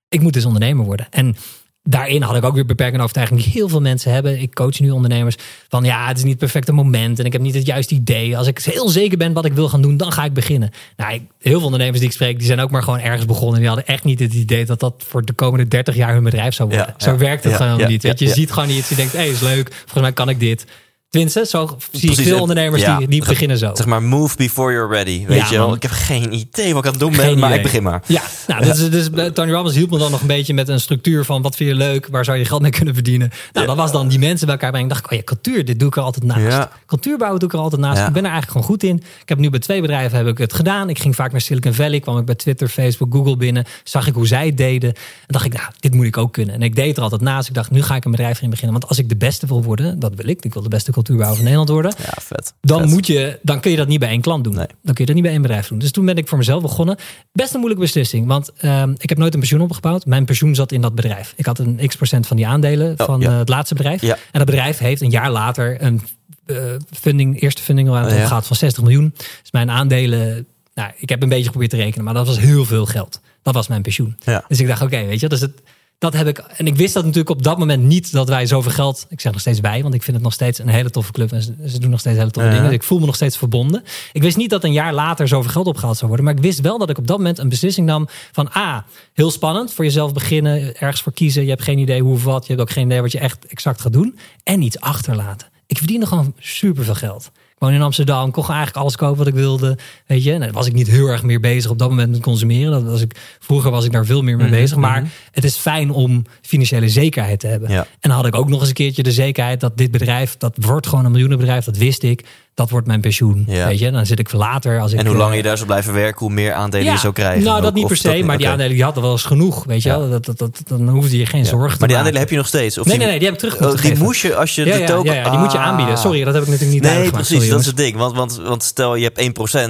Ik moet dus ondernemer worden. En daarin had ik ook weer beperkende overtuiging die heel veel mensen hebben. Ik coach nu ondernemers van ja, het is niet het perfecte moment en ik heb niet het juiste idee. Als ik heel zeker ben wat ik wil gaan doen, dan ga ik beginnen. Nou, ik- heel veel ondernemers die ik spreek, die zijn ook maar gewoon ergens begonnen. Die hadden echt niet het idee dat dat voor de komende 30 jaar hun bedrijf zou worden. Ja, Zo ja, werkt het ja, gewoon niet. Weet je, ziet gewoon niet. Je denkt, hé, hey, is leuk. Volgens mij kan ik dit. Tenminste, zo zie ik Precies, veel ondernemers ja, die, die beginnen zo. Zeg maar, move before you're ready. Weet Ja, je wel? man. Ik heb geen idee wat ik aan het doen ben, maar ik begin maar. Ja, nou, Dus, dus eh, Tony Robbins hielp me dan nog een beetje met een structuur van wat vind je leuk, waar zou je geld mee kunnen verdienen. Nou, dat was dan die mensen bij elkaar brengen. dacht ik, oh ja, cultuur, dit doe ik er altijd naast. Ja. Cultuur bouwen doe ik er altijd naast. Ik ben er eigenlijk gewoon goed in. Ik heb nu bij twee bedrijven heb ik het gedaan. Ik ging vaak naar Silicon Valley, kwam ik bij Twitter, Facebook, Google binnen, zag ik hoe zij het deden. En dacht ik, nou, dit moet ik ook kunnen. En ik deed er altijd naast. Ik dacht, nu ga ik een bedrijf in beginnen. Want als ik de beste wil worden, dat wil ik. Ik wil de beste cultuurbouwer van Nederland worden Ja, vet. dan, Vet. moet je, dan kun je dat niet bij één klant doen. Nee. Dan kun je dat niet bij één bedrijf doen. Dus toen ben ik voor mezelf begonnen. Best een moeilijke beslissing. Want ehm, ik heb nooit een pensioen opgebouwd. Mijn pensioen zat in dat bedrijf. Ik had een x procent van die aandelen Oh, van ja. eh, het laatste bedrijf. Ja. En dat bedrijf heeft een jaar later een eh, funding, eerste funding round Oh, ja. gehad van 60 miljoen. Dus mijn aandelen, nou, ik heb een beetje geprobeerd te rekenen. Maar dat was heel veel geld. Dat was mijn pensioen. Dus ik dacht, oké, weet je, dus het, dat heb ik. En ik wist dat natuurlijk op dat moment niet dat wij zoveel geld. Ik zeg nog steeds wij, want ik vind het nog steeds een hele toffe club. En ze, ze doen nog steeds hele toffe dingen. Dus ik voel me nog steeds verbonden. Ik wist niet dat een jaar later zoveel geld opgehaald zou worden. Maar ik wist wel dat ik op dat moment een beslissing nam van A, heel spannend. Voor jezelf beginnen, ergens voor kiezen. Je hebt geen idee hoe of wat. Je hebt ook geen idee wat je echt exact gaat doen. En iets achterlaten. Ik verdiende gewoon super veel geld. Woon in Amsterdam, gewoon eigenlijk alles kopen wat ik wilde. Weet je, en dan was ik niet heel erg meer bezig op dat moment met consumeren. Dat was ik, vroeger was ik daar veel meer mee Mhm, bezig. Maar het is fijn om financiële zekerheid te hebben. Ja. En dan had ik ook nog eens een keertje de zekerheid dat dit bedrijf, dat wordt gewoon een miljoenenbedrijf, dat wist ik. Dat wordt mijn pensioen. Ja. Weet je, dan zit ik later. Als ik, En hoe eh, langer je daar zou blijven werken, hoe meer aandelen je zou krijgen. Nou, dat niet per se, maar die aandelen die hadden wel eens genoeg. Weet je Ja. wel, dat, dat, dat, dan hoefde je geen zorgen te Maar die maken. aandelen heb je nog steeds? Of Nee, die, nee, nee, die heb ik terug Oh, die moest je als je ja, de token... ja, die moet je Ah. aanbieden. Sorry, dat heb ik natuurlijk niet Nee, gemaakt. precies, Sorry, dat is het ding. Want, want, want stel je hebt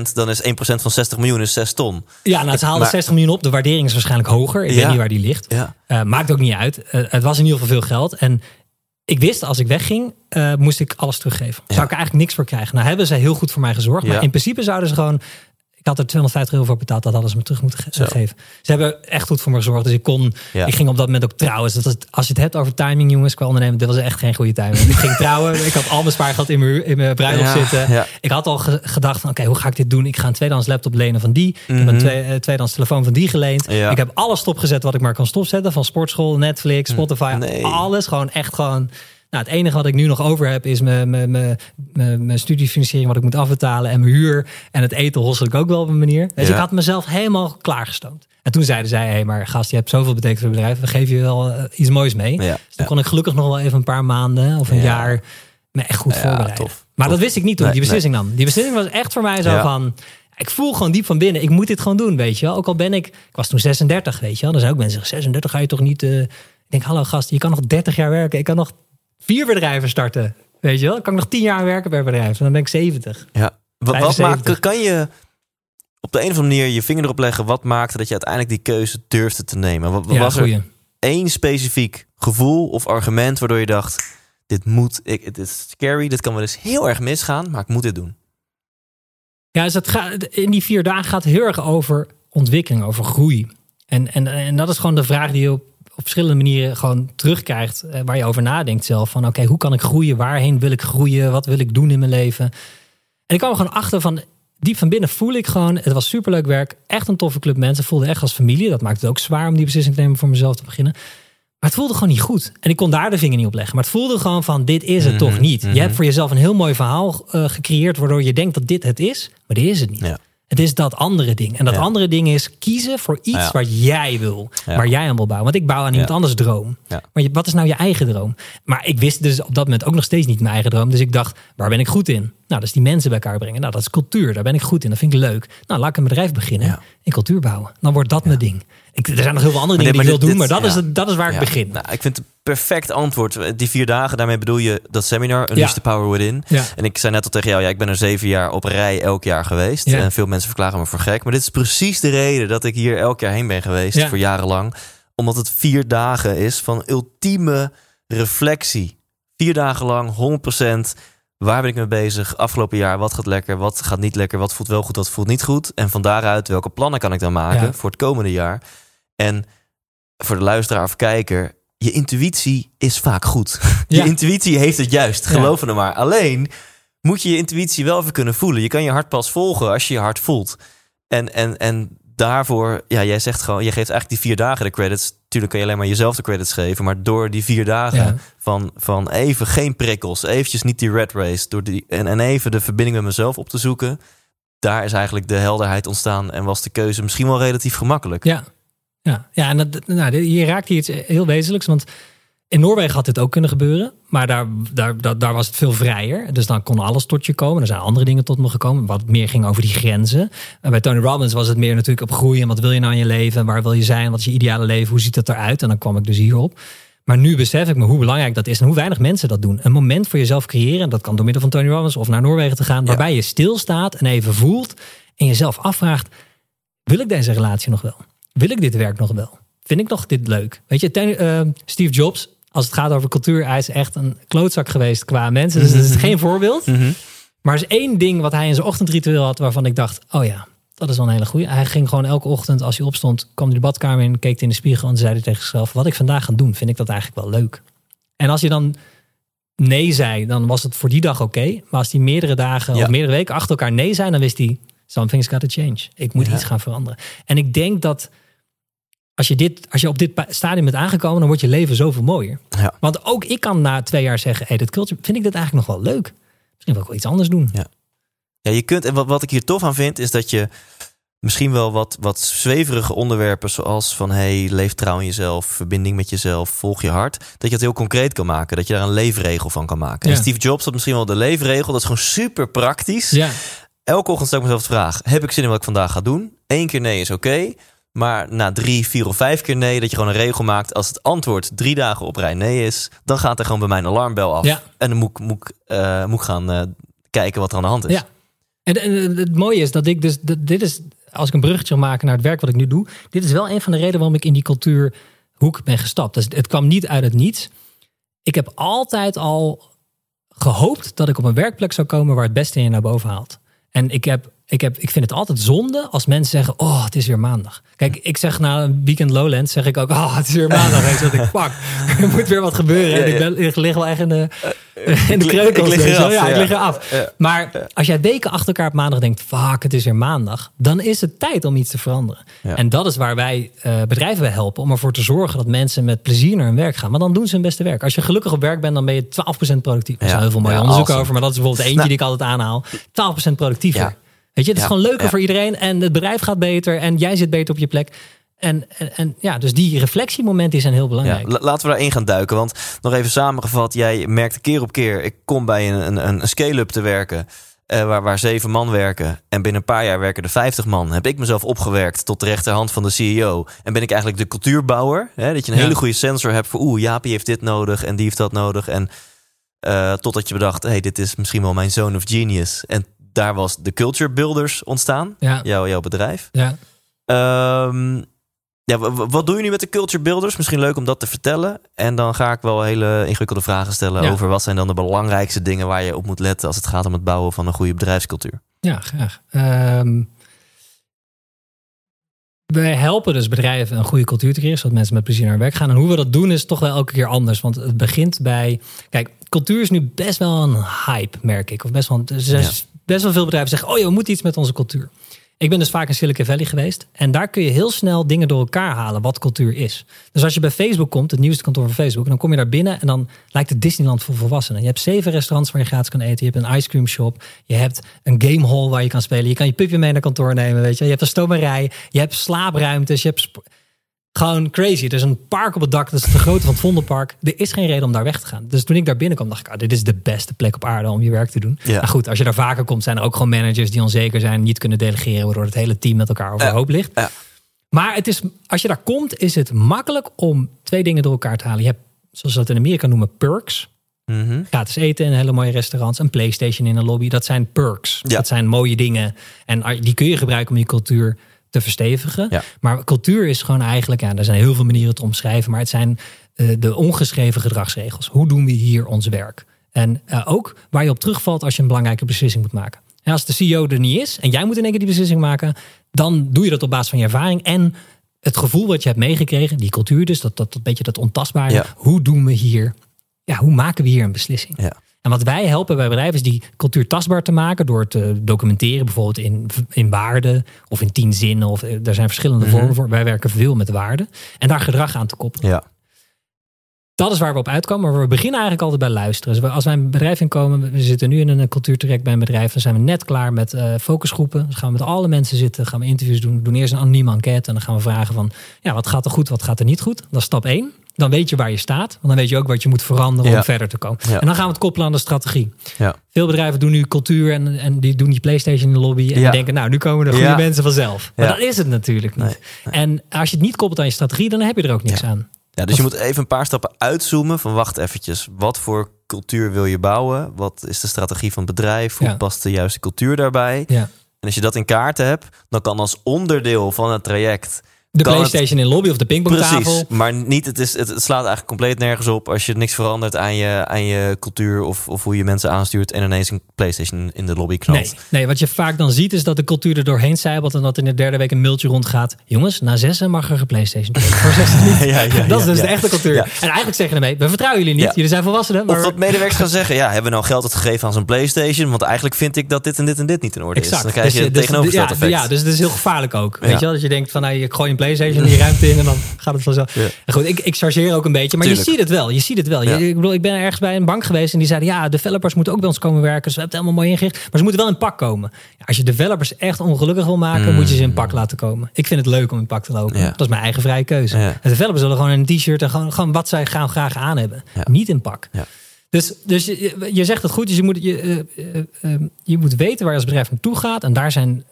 1%, dan is 1% van 60 miljoen is 6 ton. Ja, nou, ze haalden Maar- 60 miljoen op. De waardering is waarschijnlijk hoger. Ik Ja. weet niet waar die ligt. Ja. Eh, maakt ook niet uit. Eh, het was in ieder geval veel geld. En ik wist, als ik wegging, eh, moest ik alles teruggeven. Zou ik eigenlijk niks voor krijgen. Nou hebben ze heel goed voor mij gezorgd. Maar in principe zouden ze gewoon... Ik had er 250 euro voor betaald. Dat hadden ze me terug moeten ge- Zo. geven. Ze hebben echt goed voor me gezorgd. Dus ik kon... Ja. Ik ging op dat moment ook trouwen. Dus dat als je het hebt over timing, jongens, qua ondernemen. Dit was echt geen goede timing. ik ging trouwen. Ik had al mijn spaargeld in mijn, in mijn bruiloft Ja, zitten. ja. Ik had al ge- gedacht van, oké, hoe ga ik dit doen? Ik ga een tweedehands laptop lenen van die. Ik heb Mhm. een twee, eh, tweedehands telefoon van die geleend. Ik heb alles stopgezet wat ik maar kan stopzetten. Van sportschool, Netflix, Spotify. Hm. Nee. Alles gewoon echt gewoon... Nou, het enige wat ik nu nog over heb is mijn, mijn, mijn, studiefinanciering wat ik moet afbetalen en mijn huur. En het eten hossel ik ook wel op een manier. Dus Ja. ik had mezelf helemaal klaargestoomd. En toen zeiden zij, hé, hey, maar gast, je hebt zoveel betekend voor het bedrijf. We geven je wel eh, iets moois mee. Ja, Dus toen kon ik gelukkig nog wel even een paar maanden of een Ja. jaar me echt goed voorbereiden. tof. Maar Tof. dat wist ik niet toen Nee, die beslissing nam. Die beslissing was echt voor mij zo van... Ik voel gewoon diep van binnen, ik moet dit gewoon doen, weet je wel. Ook al ben ik, ik was toen 36, weet je wel. Er zijn ook mensen, 36 ga je toch niet... eh, Ik denk, hallo gast, je kan nog 30 jaar werken. Ik kan nog vier bedrijven starten, weet je wel. Ik kan nog 10 jaar werken per bedrijf. En dan ben ik 70. Ja. Wat, wat 75. maakt, kan je op de een of andere manier je vinger erop leggen... wat maakte dat je uiteindelijk die keuze durfde te nemen? Wat, Ja, was er goeie. één specifiek gevoel of argument... waardoor je dacht, dit moet, ik, het is scary, dit kan wel eens heel erg misgaan... maar ik moet dit doen. Ja, dus het gaat, in die vier dagen gaat het heel erg over ontwikkeling, over groei. En, en, en dat is gewoon de vraag die je op, op verschillende manieren gewoon terugkrijgt. eh, Waar je over nadenkt zelf. Van oké, hoe kan ik groeien? Waarheen wil ik groeien? Wat wil ik doen in mijn leven? En ik kwam er gewoon achter van... Diep van binnen voel ik gewoon, het was superleuk werk. Echt een toffe club mensen. Voelde echt als familie. Dat maakt het ook zwaar om die beslissing te nemen voor mezelf te beginnen. Maar het voelde gewoon niet goed. En ik kon daar de vinger niet op leggen. Maar het voelde gewoon van, dit is het Mhm, toch niet. mhm. Je hebt voor jezelf een heel mooi verhaal eh, gecreëerd... waardoor je denkt dat dit het is. Maar dit is het niet. Ja. Het is dat andere ding. En dat Ja. andere ding is kiezen voor iets Ja. wat jij wil. Ja. Waar jij aan wil bouwen. Want ik bouw aan iemand anders droom. Maar wat is nou je eigen droom? Maar ik wist dus op dat moment ook nog steeds niet mijn eigen droom. Dus ik dacht, waar ben ik goed in? Nou, dat is die mensen bij elkaar brengen. Nou, dat is cultuur. Daar ben ik goed in. Dat vind ik leuk. Nou, laat ik een bedrijf beginnen. In cultuur bouwen. Dan wordt dat mijn ding. Ik, er zijn nog heel veel andere dingen nee, die ik wil doen. maar dat, is, dat is waar Ja. ik begin. Nou, ik vind het perfect antwoord. Die vier dagen, daarmee bedoel je dat seminar, Unleash Ja. the Power Within. En ik zei net al tegen jou, ja, ik ben er zeven jaar op rij elk jaar geweest. En veel mensen verklaren me voor gek. Maar dit is precies de reden dat ik hier elk jaar heen ben geweest, voor jarenlang. Omdat het vier dagen is van ultieme reflectie. Vier dagen lang, 100%. Waar ben ik mee bezig? Afgelopen jaar, wat gaat lekker? Wat gaat niet lekker? Wat voelt wel goed? Wat voelt niet goed? En van daaruit, welke plannen kan ik dan maken Ja. voor het komende jaar? En voor de luisteraar of kijker, je intuïtie is vaak goed. Je intuïtie heeft het juist, geloof me maar. Alleen moet je je intuïtie wel even kunnen voelen. Je kan je hart pas volgen als je je hart voelt. En, en, en daarvoor, ja, jij zegt gewoon, je geeft eigenlijk die vier dagen de credits. Tuurlijk kan je alleen maar jezelf de credits geven, maar door die vier dagen Ja. van, van even geen prikkels, eventjes niet die red race, door die, en, en even de verbinding met mezelf op te zoeken. Daar is eigenlijk de helderheid ontstaan en was de keuze misschien wel relatief gemakkelijk. Ja, ja, ja en dat, nou, je raakt hier iets heel wezenlijks. Want in Noorwegen had dit ook kunnen gebeuren. Maar daar, daar, daar, daar was het veel vrijer. Dus dan kon alles tot je komen. Er zijn andere dingen tot me gekomen. Wat meer ging over die grenzen. En bij Tony Robbins was het meer natuurlijk op groeien. Wat wil je nou in je leven? Waar wil je zijn? Wat is je ideale leven? Hoe ziet het eruit? En dan kwam ik dus hierop. Maar nu besef ik me hoe belangrijk dat is en hoe weinig mensen dat doen. Een moment voor jezelf creëren. En dat kan door middel van Tony Robbins of naar Noorwegen te gaan. Waarbij je stilstaat en even voelt. En jezelf afvraagt. Wil ik deze relatie nog wel? Wil ik dit werk nog wel? Vind ik nog dit leuk? Weet je, Ten- eh, Steve Jobs, als het gaat over cultuur, hij is echt een klootzak geweest qua mensen. Dus dat is geen voorbeeld. Maar er is één ding wat hij in zijn ochtendritueel had waarvan ik dacht, oh ja, dat is wel een hele goeie. Hij ging gewoon elke ochtend als hij opstond, kwam hij de badkamer in, keek in de spiegel en zei hij tegen zichzelf, wat ik vandaag ga doen, vind ik dat eigenlijk wel leuk. En als je dan nee zei, dan was het voor die dag oké. Maar als hij meerdere dagen Ja. of meerdere weken achter elkaar nee zei, dan wist hij, something's got to change. Ik moet Ja. iets gaan veranderen. En ik denk dat als je, dit, als je op dit stadium bent aangekomen, dan wordt je leven zoveel mooier. Ja. Want ook ik kan na twee jaar zeggen, hey, dit culture, vind ik dit eigenlijk nog wel leuk. Misschien wil ik wel iets anders doen. Ja, je kunt, en wat, wat ik hier tof aan vind, is dat je misschien wel wat, wat zweverige onderwerpen, zoals van hey, leef trouw in jezelf, verbinding met jezelf, volg je hart, dat je het heel concreet kan maken, dat je daar een leefregel van kan maken. Ja. En Steve Jobs had misschien wel de leefregel, dat is gewoon super praktisch. Ja, Elke ochtend stel ik mezelf de vraag, heb ik zin in wat ik vandaag ga doen? Eén keer nee is oké, maar na drie, vier of vijf keer nee, dat je gewoon een regel maakt, als het antwoord drie dagen op rij nee is, dan gaat er gewoon bij mij een alarmbel af. Ja. En dan moet, ik- moet, eh, moet ik gaan eh, kijken wat er aan de hand is. Ja. En, en het mooie is dat ik dus, dat- dit is, als ik een bruggetje wil maken naar het werk wat ik nu doe, dit is wel een van de redenen waarom ik in die cultuurhoek ben gestapt. Dus het kwam niet uit het niets. Ik heb altijd al gehoopt dat ik op een werkplek zou komen waar het beste in je naar boven haalt. En ik, heb, ik, heb, ik vind het altijd zonde als mensen zeggen, oh, het is weer maandag. Kijk, ik zeg na een weekend Lowlands, zeg ik ook, oh, het is weer maandag. Weet je ik, fuck, er moet weer wat gebeuren. Ja, En ik, ben, ik lig wel echt in de, in de ik lig- kreukels. ik lig eraf, ja, ik ja. lig eraf. Maar als jij weken achter elkaar op maandag denkt, fuck, het is weer maandag. Dan is het tijd om iets te veranderen. En dat is waar wij eh, bedrijven bij helpen. Om ervoor te zorgen dat mensen met plezier naar hun werk gaan. Maar dan doen ze hun beste werk. Als je gelukkig op werk bent, dan ben je 12% productief. Er zijn heel veel mooie onderzoeken awesome. over. Maar dat is bijvoorbeeld eentje Nou. die ik altijd aanhaal. 12% productiever. Weet je, het is gewoon leuker voor iedereen. En het bedrijf gaat beter. En jij zit beter op je plek. En, en, en ja, dus die reflectiemomenten zijn heel belangrijk. la- laten we daarin gaan duiken. Want nog even samengevat, jij merkte keer op keer... ik kom bij een, een, een scale-up te werken... eh, waar, waar zeven man werken. En binnen een paar jaar werken er 50 man. Heb ik mezelf opgewerkt tot de rechterhand van de CEO. En ben ik eigenlijk de cultuurbouwer. Hè? Dat je een Ja. hele goede sensor hebt voor... oeh, Jaapie heeft dit nodig en die heeft dat nodig. En eh, totdat je bedacht, hey, dit is misschien wel mijn zone of genius. En daar was de Culture Builders ontstaan. Ja, Jouw, jouw bedrijf. ja. Ehm, ja, wat doen jullie met de culture builders? Misschien leuk om dat te vertellen. En dan ga ik wel hele ingewikkelde vragen stellen Ja. over wat zijn dan de belangrijkste dingen waar je op moet letten als het gaat om het bouwen van een goede bedrijfscultuur. Ja, graag. Ehm, wij helpen dus bedrijven een goede cultuur te creëren, zodat mensen met plezier naar werk gaan. En hoe we dat doen is toch wel elke keer anders. Want het begint bij. Kijk, cultuur is nu best wel een hype, merk ik. Of best wel. Er zijn Ja. Best wel veel bedrijven zeggen: Oh, ja, we moeten iets met onze cultuur. Ik ben dus vaak in Silicon Valley geweest. En daar kun je heel snel dingen door elkaar halen wat cultuur is. Dus als je bij Facebook komt, het nieuwste kantoor van Facebook, dan kom je daar binnen en dan lijkt het Disneyland voor volwassenen. Je hebt zeven restaurants waar je gratis kan eten. Je hebt een ice cream shop. Je hebt een game hall waar je kan spelen. Je kan je pupje mee naar kantoor nemen. Weet je. je hebt een stomerij. Je hebt slaapruimtes. Je hebt gewoon crazy. Er is een park op het dak. Dat is de grootte van het Vondelpark. Er is geen reden om daar weg te gaan. Dus toen ik daar binnenkwam, dacht ik, ah, dit is de beste plek op aarde om je werk te doen. Ja. Maar goed, als je daar vaker komt, zijn er ook gewoon managers die onzeker zijn, niet kunnen delegeren, waardoor het hele team met elkaar overhoop ligt. Ja. Maar het is, als je daar komt, is het makkelijk om twee dingen door elkaar te halen. Je hebt, zoals ze dat in Amerika noemen, perks. Mhm. Gratis eten in hele mooie restaurants. Een PlayStation in een lobby. Dat zijn perks. Ja. Dat zijn mooie dingen. En die kun je gebruiken om je cultuur te verstevigen. Ja. Maar cultuur is gewoon eigenlijk, ja, er zijn heel veel manieren te omschrijven. Maar het zijn eh, de ongeschreven gedragsregels. Hoe doen we hier ons werk? En eh, ook waar je op terugvalt als je een belangrijke beslissing moet maken. En als de CEO er niet is en jij moet in één keer die beslissing maken, dan doe je dat op basis van je ervaring en het gevoel wat je hebt meegekregen, die cultuur dus, dat, dat, dat beetje dat ontastbare. Ja. Hoe doen we hier, ja, hoe maken we hier een beslissing? Ja. En wat wij helpen bij bedrijven is die cultuur tastbaar te maken door te documenteren, bijvoorbeeld in, in waarden of in tien zinnen. Of, eh, er zijn verschillende Mhm. vormen voor. Wij werken veel met waarden en daar gedrag aan te koppelen. Ja. Dat is waar we op uitkomen. Maar we beginnen eigenlijk altijd bij luisteren. Dus als wij een bedrijf inkomen, we zitten nu in een cultuurtraject bij een bedrijf, dan zijn we net klaar met eh, focusgroepen. Dan gaan we met alle mensen zitten, gaan we interviews doen. Doen eerst een anonieme enquête en dan gaan we vragen van, ja, wat gaat er goed, wat gaat er niet goed? Dat is stap één. Dan weet je waar je staat, want dan weet je ook wat je moet veranderen Ja. om verder te komen. Ja. En dan gaan we het koppelen aan de strategie. Ja. Veel bedrijven doen nu cultuur en, en die doen die PlayStation in de lobby. En denken, nou, nu komen de goede mensen vanzelf. Maar dat is het natuurlijk niet. En als je het niet koppelt aan je strategie, dan heb je er ook niks aan. Ja, dus je moet even een paar stappen uitzoomen van wacht eventjes. Wat voor cultuur wil je bouwen? Wat is de strategie van het bedrijf? Hoe Ja. past de juiste cultuur daarbij? Ja. En als je dat in kaart hebt, dan kan als onderdeel van het traject De Kan het- PlayStation in de lobby of de pingpongtafel. Precies, maar niet, het, is, het, het slaat eigenlijk compleet nergens op als je niks verandert aan je, aan je cultuur of, of hoe je mensen aanstuurt en ineens een PlayStation in de lobby knalt. Nee, nee, wat je vaak dan ziet is dat de cultuur er doorheen zijbelt en dat in de derde week een mailtje rondgaat. Jongens, na zessen mag er geplaystation. Voor zes niet. Ja, ja, dat is dus ja. de echte cultuur. En eigenlijk zeggen ermee, we vertrouwen jullie niet. Jullie zijn volwassenen. Maar... Of dat medewerkers gaan zeggen, ja, hebben we nou geld uitgegeven aan zo'n PlayStation? Want eigenlijk vind ik dat dit en dit en dit niet in orde is. Dan krijg je Dus het dus- tegenovergestelde ja, effect. Ja, dus het is heel gevaarlijk ook. Weet je wel? Dat je denkt van, nou, ik gooi een PlayStation in die ruimte in en dan gaat het vanzelf. Ja. En Goed, ik, ik chargeer ook een beetje, maar Tuurlijk. je ziet het wel. Je ziet het wel. Je- ik bedoel, ik ben ergens bij een bank geweest en die zeiden, ja, developers moeten ook bij ons komen werken. Dus we hebben het helemaal mooi ingericht. Maar ze moeten wel in pak komen. Als je developers echt ongelukkig wil maken, moet je ze in pak laten komen. Ik vind het leuk om in pak te lopen. Dat is mijn eigen vrije keuze. De developers willen gewoon een t-shirt en gewoon, gewoon wat zij gaan graag aan hebben. Niet in pak. Ja. Dus, dus je, je zegt het goed. Dus je moet, je, eh, eh, eh, je moet weten waar je als bedrijf naartoe gaat. En daar zijn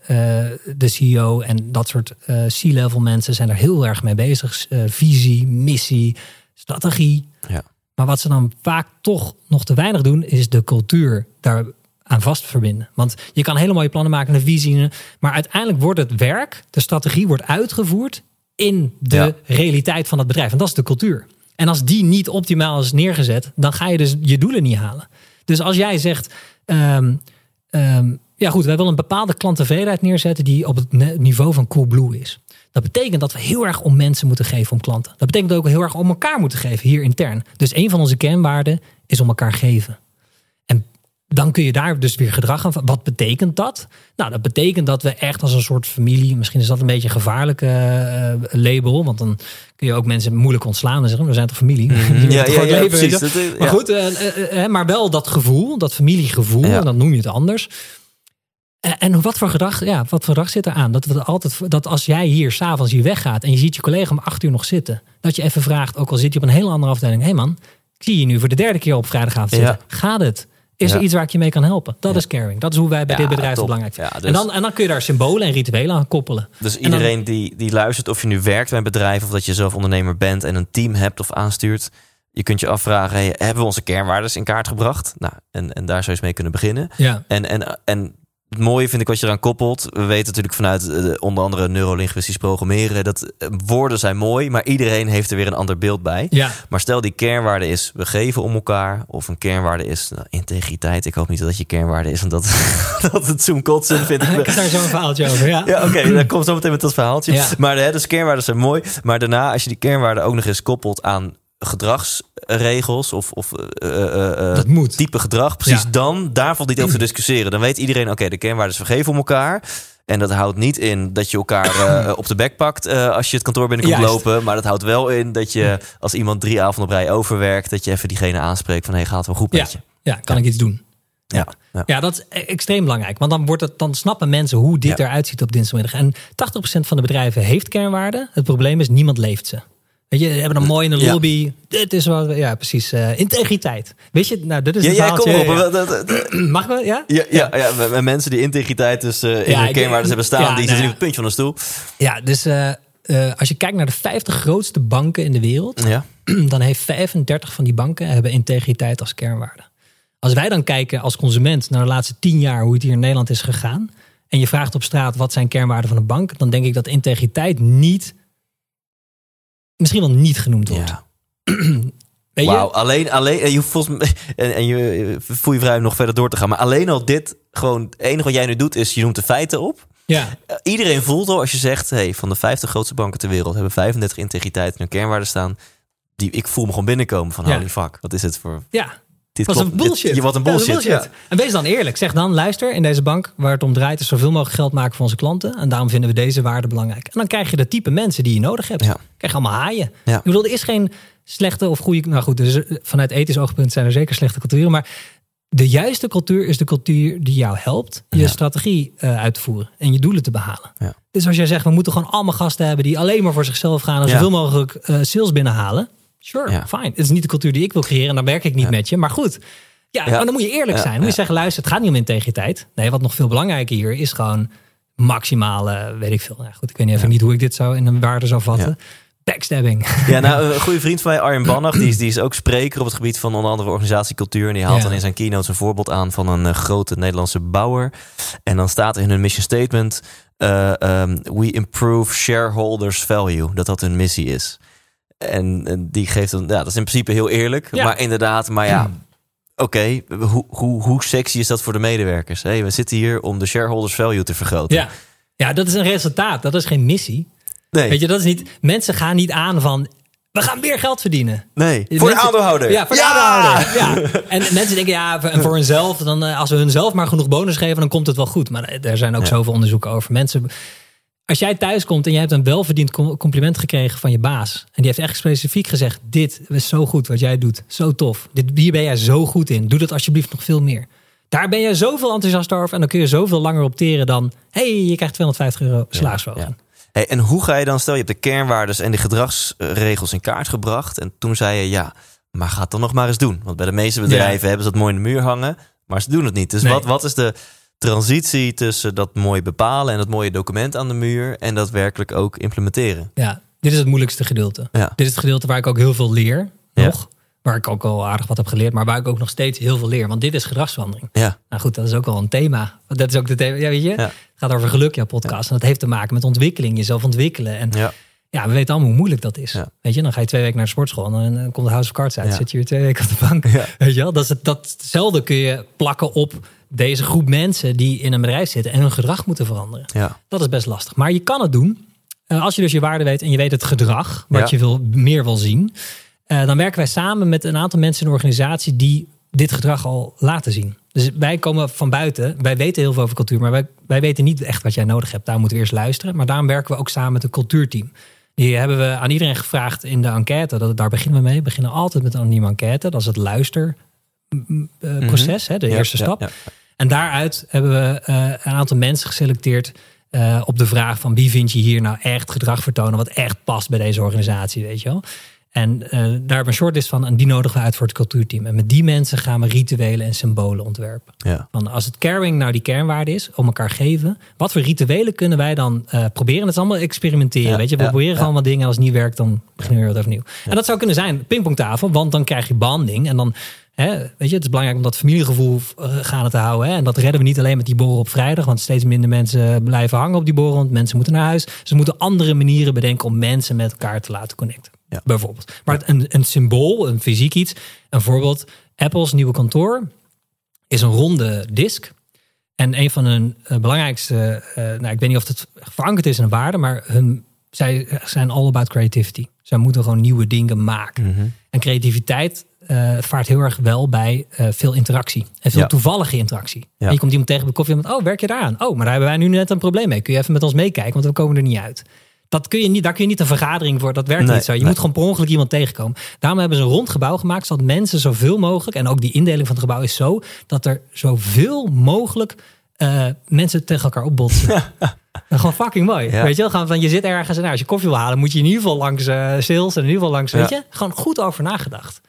de CEO en dat soort C-level mensen zijn er heel erg mee bezig. Visie, missie, strategie. Ja. Maar wat ze dan vaak toch nog te weinig doen, is de cultuur daar aan vast verbinden. Want je kan hele mooie plannen maken, een visie. Maar uiteindelijk wordt het werk, de strategie wordt uitgevoerd in de Ja. realiteit van het bedrijf. En dat is de cultuur. En als die niet optimaal is neergezet, dan ga je dus je doelen niet halen. Dus als jij zegt, ehm, ehm, ja goed, wij willen een bepaalde klanttevredenheid neerzetten die op het niveau van Coolblue is. Dat betekent dat we heel erg om mensen moeten geven, om klanten. Dat betekent ook heel erg om elkaar moeten geven hier intern. Dus een van onze kernwaarden is om elkaar geven. Dan kun je daar dus weer gedrag aan. Wat betekent dat? Nou, dat betekent dat we echt als een soort familie. Misschien is dat een beetje een gevaarlijke eh, label. Want dan kun je ook mensen moeilijk ontslaan en zeggen: we zijn toch familie? Ja, ja, ja, leven, precies. Dat is- Maar goed, eh, eh, eh, maar wel dat gevoel, dat familiegevoel. En dan noem je het anders. En, wat voor gedrag, ja, wat voor gedrag zit er aan? Dat, we altijd, dat als jij hier s'avonds hier weggaat en je ziet je collega om acht uur nog zitten, dat je even vraagt, ook al zit je op een hele andere afdeling: hé hey man, ik zie je nu voor de derde keer op vrijdagavond zitten. Gaat het? Is Ja. er iets waar ik je mee kan helpen? Dat is caring. Dat is hoe wij bij Ja, dit bedrijf top. belangrijk vinden. Ja, en, dus- dan, en dan kun je daar symbolen en rituelen aan koppelen. Dus dan- iedereen die, die luistert, of je nu werkt bij een bedrijf of dat je zelf ondernemer bent en een team hebt of aanstuurt, je kunt je afvragen: hey, hebben we onze kernwaarden in kaart gebracht? Nou, en, en daar zou je eens mee kunnen beginnen. Ja. En, en, en het mooie vind ik wat je eraan koppelt. We weten natuurlijk vanuit eh, onder andere neurolinguistisch programmeren dat eh, woorden zijn mooi, maar iedereen heeft er weer een ander beeld bij. Ja. Maar stel die kernwaarde is we geven om elkaar, of een kernwaarde is nou, integriteit. Ik hoop niet dat je kernwaarde is, omdat dat het zoom kotsen vind ik. Ik heb daar zo'n verhaaltje over. Ja. Ja, oké, dan komt zo meteen met dat verhaaltje. Ja. Maar hè, dus kernwaarden zijn mooi. Maar daarna, als je die kernwaarden ook nog eens koppelt aan gedragsregels of, of eh, eh, eh, type gedrag, precies Ja. dan, daar valt niet over te discussiëren. Dan weet iedereen, oké, de kernwaarden is we geven om elkaar. En dat houdt niet in dat je elkaar op de bek pakt als je het kantoor binnenkomt Juist. lopen. Maar dat houdt wel in dat je als iemand drie avonden op rij overwerkt, dat je even diegene aanspreekt van hé, gaat het wel goed Ja, met je? ja kan ik iets doen? Ja. Ja. Ja, dat is e- extreem belangrijk. Want dan, wordt het, dan snappen mensen hoe dit eruit ziet op dinsdagmiddag. En 80% van de bedrijven heeft kernwaarden. Het probleem is, niemand leeft ze. Weet je, ze hebben een mooi in de Ja. lobby. Dit is wat, ja, precies. eh, integriteit. Weet je, nou, dit is Ja, het jij kom op. Ja, ja. Mag we? Ja? Ja, ja, ja, mensen die integriteit dus eh, in Ja, hun kernwaardes hebben staan, ja, die nou zitten ja. op het puntje van de stoel. Ja, dus eh, als je kijkt naar de 50 grootste banken in de wereld, Ja. dan heeft 35 van die banken hebben integriteit als kernwaarde. Als wij dan kijken als consument naar de laatste 10 jaar hoe het hier in Nederland is gegaan, en je vraagt op straat wat zijn kernwaarden van een bank, dan denk ik dat integriteit niet, misschien wel niet genoemd wordt. ja. Weet je? Wauw, alleen, alleen, en je, volgens mij- en, en je voel je vrij om nog verder door te gaan. Maar alleen al dit, gewoon, het enige wat jij nu doet, is je noemt de feiten op. Ja, Eh, Iedereen voelt al als je zegt, hey, van de 50 grootste banken ter wereld hebben 35 integriteit in hun kernwaarden staan. Die, ik voel me gewoon binnenkomen van Ja. holy fuck, wat is het voor... ja. Dit is een bullshit. je, wat een Ja, bullshit. Ja. En wees dan eerlijk. Zeg dan, luister, in deze bank waar het om draait... is zoveel mogelijk geld maken voor onze klanten. En daarom vinden we deze waarde belangrijk. En dan krijg je de type mensen die je nodig hebt. Ja. krijg je allemaal haaien. Ik bedoel, er is geen slechte of goede... Nou goed, dus vanuit ethisch oogpunt zijn er zeker slechte culturen. Maar de juiste cultuur is de cultuur die jou helpt... je Ja. strategie eh, uit te voeren en je doelen te behalen. Ja. Dus als jij zegt, we moeten gewoon allemaal gasten hebben... die alleen maar voor zichzelf gaan en Ja. zoveel mogelijk eh, sales binnenhalen... Sure, Ja. fine. Het is niet de cultuur die ik wil creëren en dan werk ik niet met je. Maar goed, ja, maar dan moet je eerlijk zijn. Moet je zeggen, luister, het gaat niet om integriteit. Nee, wat nog veel belangrijker hier is gewoon maximale, weet ik veel. Nou, goed, ik weet niet even niet hoe ik dit zou in een waarde zou vatten. Backstabbing. Ja, nou, een goede vriend van mij, Arjen Bannach, die is, die is ook spreker op het gebied van onder andere organisatiecultuur. En die haalt Ja. dan in zijn keynotes een voorbeeld aan van een eh, grote Nederlandse bouwer. En dan staat er in hun mission statement: eh, ehm, We improve shareholders value. Dat dat hun missie is. En, en die geeft dan, ja, dat is in principe heel eerlijk. Ja. Maar inderdaad, maar ja. Oké, hoe, hoe, hoe sexy is dat voor de medewerkers? Hey, we zitten hier om de shareholders value te vergroten. Ja. ja, dat is een resultaat. Dat is geen missie. nee, Weet je, dat is niet. Mensen gaan niet aan van. We gaan meer geld verdienen. nee. Voor de aandeelhouder. Ja, voor de aandeelhouder. Ja. En mensen denken, ja, voor- en voor hunzelf, dan, eh, als we hunzelf maar genoeg bonus geven, dan komt het wel goed. Maar er zijn ook Ja. zoveel onderzoeken over. Mensen, als jij thuis komt en je hebt een welverdiend com- compliment gekregen van je baas. En die heeft echt specifiek gezegd, dit is zo goed wat jij doet. Zo tof. Dit, hier ben jij zo goed in. Doe dat alsjeblieft nog veel meer. Daar ben je zoveel enthousiast over. En dan kun je zoveel langer opteren dan, hey, je krijgt 250 euro. Ja. Hey, en hoe ga je dan, stel je hebt de kernwaardes en de gedragsregels in kaart gebracht. En toen zei je, ja, maar ga het dan nog maar eens doen. Want bij de meeste bedrijven hebben ze dat mooi in de muur hangen. Maar ze doen het niet. Dus Nee. wat, wat is de transitie tussen dat mooi bepalen en dat mooie document aan de muur. En dat werkelijk ook implementeren? Ja, dit is het moeilijkste gedeelte. Ja. Dit is het gedeelte waar ik ook heel veel leer. Ja. Nog. Waar ik ook al aardig wat heb geleerd. Maar waar ik ook nog steeds heel veel leer. Want dit is gedragsverandering. Ja, Nou goed, dat is ook wel een thema. Dat is ook de thema. Ja, weet je? Het gaat over geluk, jouw podcast. En dat heeft te maken met ontwikkeling. Jezelf ontwikkelen. En ja, we weten allemaal hoe moeilijk dat is. Ja. Weet je, dan ga je twee weken naar de sportschool. En dan eh, komt de House of Cards uit. Ja. Zit je weer twee weken op de bank. Ja. Weet je wel? Dat is het, datzelfde kun je plakken op deze groep mensen die in een bedrijf zitten. En hun gedrag moeten veranderen. ja. Dat is best lastig. Maar je kan het doen. Eh, als je dus je waarde weet en je weet het gedrag, wat je wil, meer wil zien. eh, dan werken wij samen met een aantal mensen in de organisatie die dit gedrag al laten zien. Dus wij komen van buiten. Wij weten heel veel over cultuur, maar wij, wij weten niet echt wat jij nodig hebt. Daar moeten we eerst luisteren. Maar daarom werken we ook samen met een cultuurteam. Die hebben we aan iedereen gevraagd in de enquête. Dat, daar beginnen we mee. We beginnen altijd met een anonieme enquête. Dat is het luisterproces, hè, de Ja, eerste stap. ja. En daaruit hebben we eh, een aantal mensen geselecteerd eh, op de vraag van wie vind je hier nou echt gedrag vertonen wat echt past bij deze organisatie, weet je wel. En eh, daar hebben we een shortlist van en die nodigen we uit voor het cultuurteam. En met die mensen gaan we rituelen en symbolen ontwerpen. ja. Van als het caring nou die kernwaarde is, om elkaar geven, wat voor rituelen kunnen wij dan eh, proberen? Dat is allemaal experimenteren, Ja, weet je. We ja, proberen gewoon wat dingen. Als het niet werkt, dan beginnen we weer wat overnieuw. En dat zou kunnen zijn pingpongtafel, want dan krijg je banding. En dan, hè, weet je, het is belangrijk om dat familiegevoel eh, gaande te houden. Hè? En dat redden we niet alleen met die borrel op vrijdag, want steeds minder mensen blijven hangen op die borrel, want mensen moeten naar huis. Dus we moeten andere manieren bedenken om mensen met elkaar te laten connecten. Ja. Bijvoorbeeld. Maar een, een symbool, een fysiek iets. Een voorbeeld, Apple's nieuwe kantoor is een ronde disk. En een van hun eh, belangrijkste, eh, nou, ik weet niet of het verankerd is in een waarde, maar hun, zij zijn all about creativity. Zij moeten gewoon nieuwe dingen maken. Mhm. En creativiteit, eh, vaart heel erg wel bij eh, veel interactie. En veel Ja. toevallige interactie. Ja. En je komt iemand tegen bij koffie en oh, werk je daar aan? Oh, maar daar hebben wij nu net een probleem mee. Kun je even met ons meekijken, want we komen er niet uit. Dat kun je niet, daar kun je niet een vergadering voor. Dat werkt Nee, niet zo. Je nee. moet gewoon per ongeluk iemand tegenkomen. Daarom hebben ze een rond gebouw gemaakt, zodat mensen zoveel mogelijk, en ook die indeling van het gebouw is zo, dat er zoveel mogelijk eh, mensen tegen elkaar opbotsen. Gewoon fucking mooi. Ja. Weet je wel? Gewoon van je zit ergens en nou, als je koffie wil halen, moet je in ieder geval langs eh sales en in ieder geval langs, weet je? Gewoon goed over nagedacht.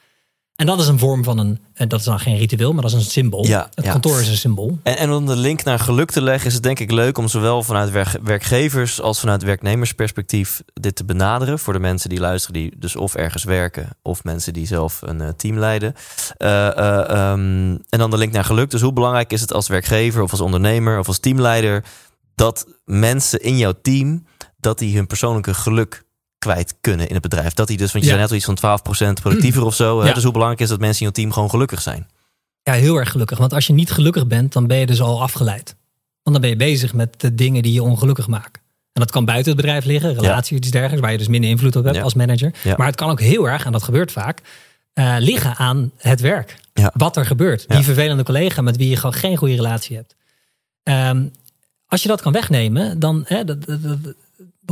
En dat is een vorm van een, en dat is dan geen ritueel, maar dat is een symbool. Ja, het ja. kantoor is een symbool. En, en om de link naar geluk te leggen, is het denk ik leuk om zowel vanuit werk- werkgevers als vanuit werknemersperspectief dit te benaderen. Voor de mensen die luisteren, die dus of ergens werken, of mensen die zelf een eh, team leiden. Eh, eh, ehm, en dan de link naar geluk. Dus hoe belangrijk is het als werkgever of als ondernemer of als teamleider dat mensen in jouw team dat die hun persoonlijke geluk kwijt kunnen in het bedrijf. Dat die dus, want je Ja. zei net al iets van 12% productiever of zo. Ja. Dus hoe belangrijk is dat mensen in jouw team gewoon gelukkig zijn? Ja, heel erg gelukkig. Want als je niet gelukkig bent, dan ben je dus al afgeleid. Want dan ben je bezig met de dingen die je ongelukkig maken. En dat kan buiten het bedrijf liggen, relatie, iets dergelijks, waar je dus minder invloed op hebt Ja. als manager. Ja. Maar het kan ook heel erg, en dat gebeurt vaak, eh, liggen aan het werk. Ja. Wat er gebeurt. Ja. Die vervelende collega met wie je gewoon geen goede relatie hebt. Ehm, als je dat kan wegnemen, dan, hè, dat- dat- dat-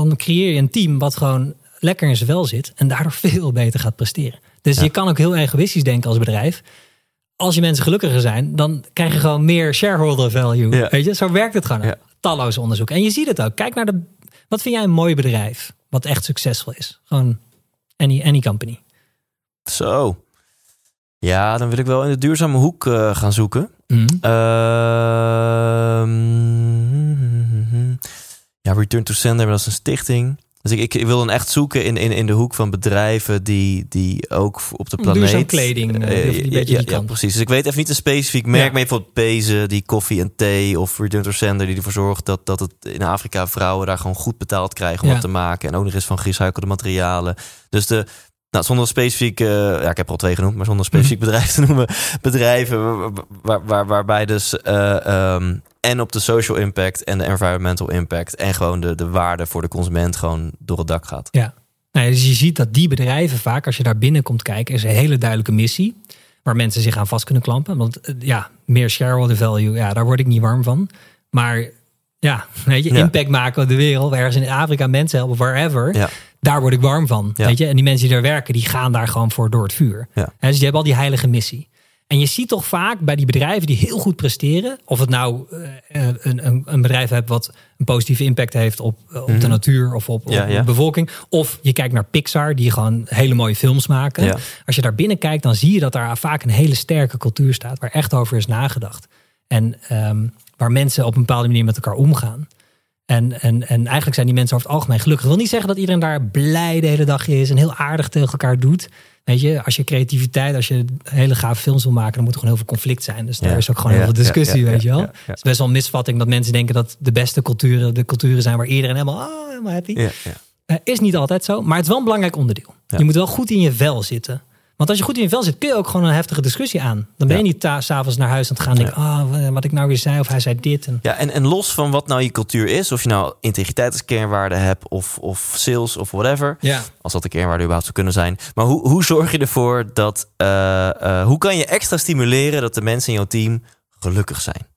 dan creëer je een team wat gewoon lekker in zijn vel zit en daardoor veel beter gaat presteren. Dus Ja. je kan ook heel egoïstisch denken als bedrijf. Als je mensen gelukkiger zijn, dan krijg je gewoon meer shareholder value. Ja. Weet je, zo werkt het gewoon. Talloze onderzoek. En je ziet het ook. Kijk naar de. Wat vind jij een mooi bedrijf? Wat echt succesvol is? Gewoon any, any company. Zo. Ja, dan wil ik wel in de duurzame hoek eh, gaan zoeken. Mhm. Ehm, ja, Return to Sender, dat is een stichting. Dus ik, ik, ik wil dan echt zoeken in, in, in de hoek van bedrijven die, die ook op de planeet... Duurzaam kleding, eh, Eh, die- die ja, beetje ja, die ja, precies. Dus ik weet even niet een specifiek merk, Ja. maar bijvoorbeeld Pezen, die koffie en thee, of Return to Sender, die ervoor zorgt dat, dat het in Afrika vrouwen daar gewoon goed betaald krijgen om wat te maken. En ook nog eens van gerecyclede materialen. Dus de, nou, zonder specifiek, eh, ja, ik heb er al twee genoemd, maar zonder specifiek Mhm. bedrijf te noemen, bedrijven waar, waar, waar- waarbij dus eh, ehm, en op de social impact en de environmental impact en gewoon de, de waarde voor de consument gewoon door het dak gaat. Ja. Nou, dus je ziet dat die bedrijven vaak, als je daar binnenkomt kijken, is een hele duidelijke missie. Waar mensen zich aan vast kunnen klampen. Want eh, ja, meer shareholder value, ja, daar word ik niet warm van. Maar ja, weet je, Ja. impact maken op de wereld, ergens in Afrika mensen helpen, wherever. Ja. Daar word ik warm van. Ja. Weet je? En die mensen die daar werken, die gaan daar gewoon voor door het vuur. Ja. Hè, dus die hebben al die heilige missie. En je ziet toch vaak bij die bedrijven die heel goed presteren, of het nou eh, een, een, een bedrijf hebt wat een positieve impact heeft op, eh, op de natuur of op, op Mhm. Ja, de bevolking. Of je kijkt naar Pixar, die gewoon hele mooie films maken. Ja. Als je daar binnen kijkt, dan zie je dat daar vaak een hele sterke cultuur staat, waar echt over is nagedacht. En ehm, waar mensen op een bepaalde manier met elkaar omgaan. En, en, en eigenlijk zijn die mensen over het algemeen gelukkig. Dat wil niet zeggen dat iedereen daar blij de hele dag is en heel aardig tegen elkaar doet. Weet je, als je creativiteit, als je hele gave films wil maken, dan moet er gewoon heel veel conflict zijn. Dus daar Ja. is ook gewoon heel veel discussie, weet je wel. Het is best wel een misvatting dat mensen denken dat de beste culturen de culturen zijn waar iedereen helemaal, ah, helemaal happy. Ja, ja. Eh, is niet altijd zo, maar het is wel een belangrijk onderdeel. Je moet wel goed in je vel zitten. Want als je goed in je vel zit, kun je ook gewoon een heftige discussie aan. Dan ben je niet s'avonds naar huis aan het gaan en denken, ah, wat ik nou weer zei, of hij zei dit. En, Ja, en, en los van wat nou je cultuur is, of je nou integriteit als kernwaarde hebt, of, of sales of whatever, ja. als dat de kernwaarde überhaupt zou kunnen zijn. Maar hoe, hoe zorg je ervoor dat, eh, eh, hoe kan je extra stimuleren dat de mensen in jouw team gelukkig zijn?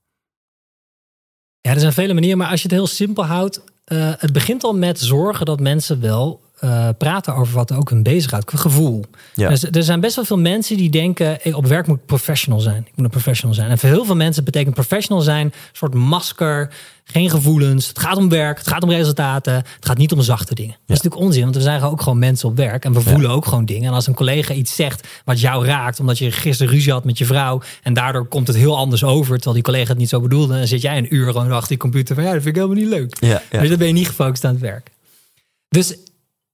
ja, er zijn vele manieren, maar als je het heel simpel houdt, eh, het begint al met zorgen dat mensen wel eh, praten over wat ook hun bezighoudt, gevoel. Ja. Dus er zijn best wel veel mensen die denken, hey, op werk moet ik professional zijn. Ik moet een professional zijn. En voor heel veel mensen betekent professional zijn een soort masker, geen gevoelens. Het gaat om werk, het gaat om resultaten, het gaat niet om zachte dingen. Dat is natuurlijk onzin, want we zijn ook gewoon mensen op werk en we voelen ook gewoon dingen. En als een collega iets zegt wat jou raakt, omdat je gisteren ruzie had met je vrouw en daardoor komt het heel anders over, terwijl die collega het niet zo bedoelde, dan zit jij een uur gewoon achter die computer van ja, dat vind ik helemaal niet leuk. Dus dan ben je niet gefocust aan het werk. Dus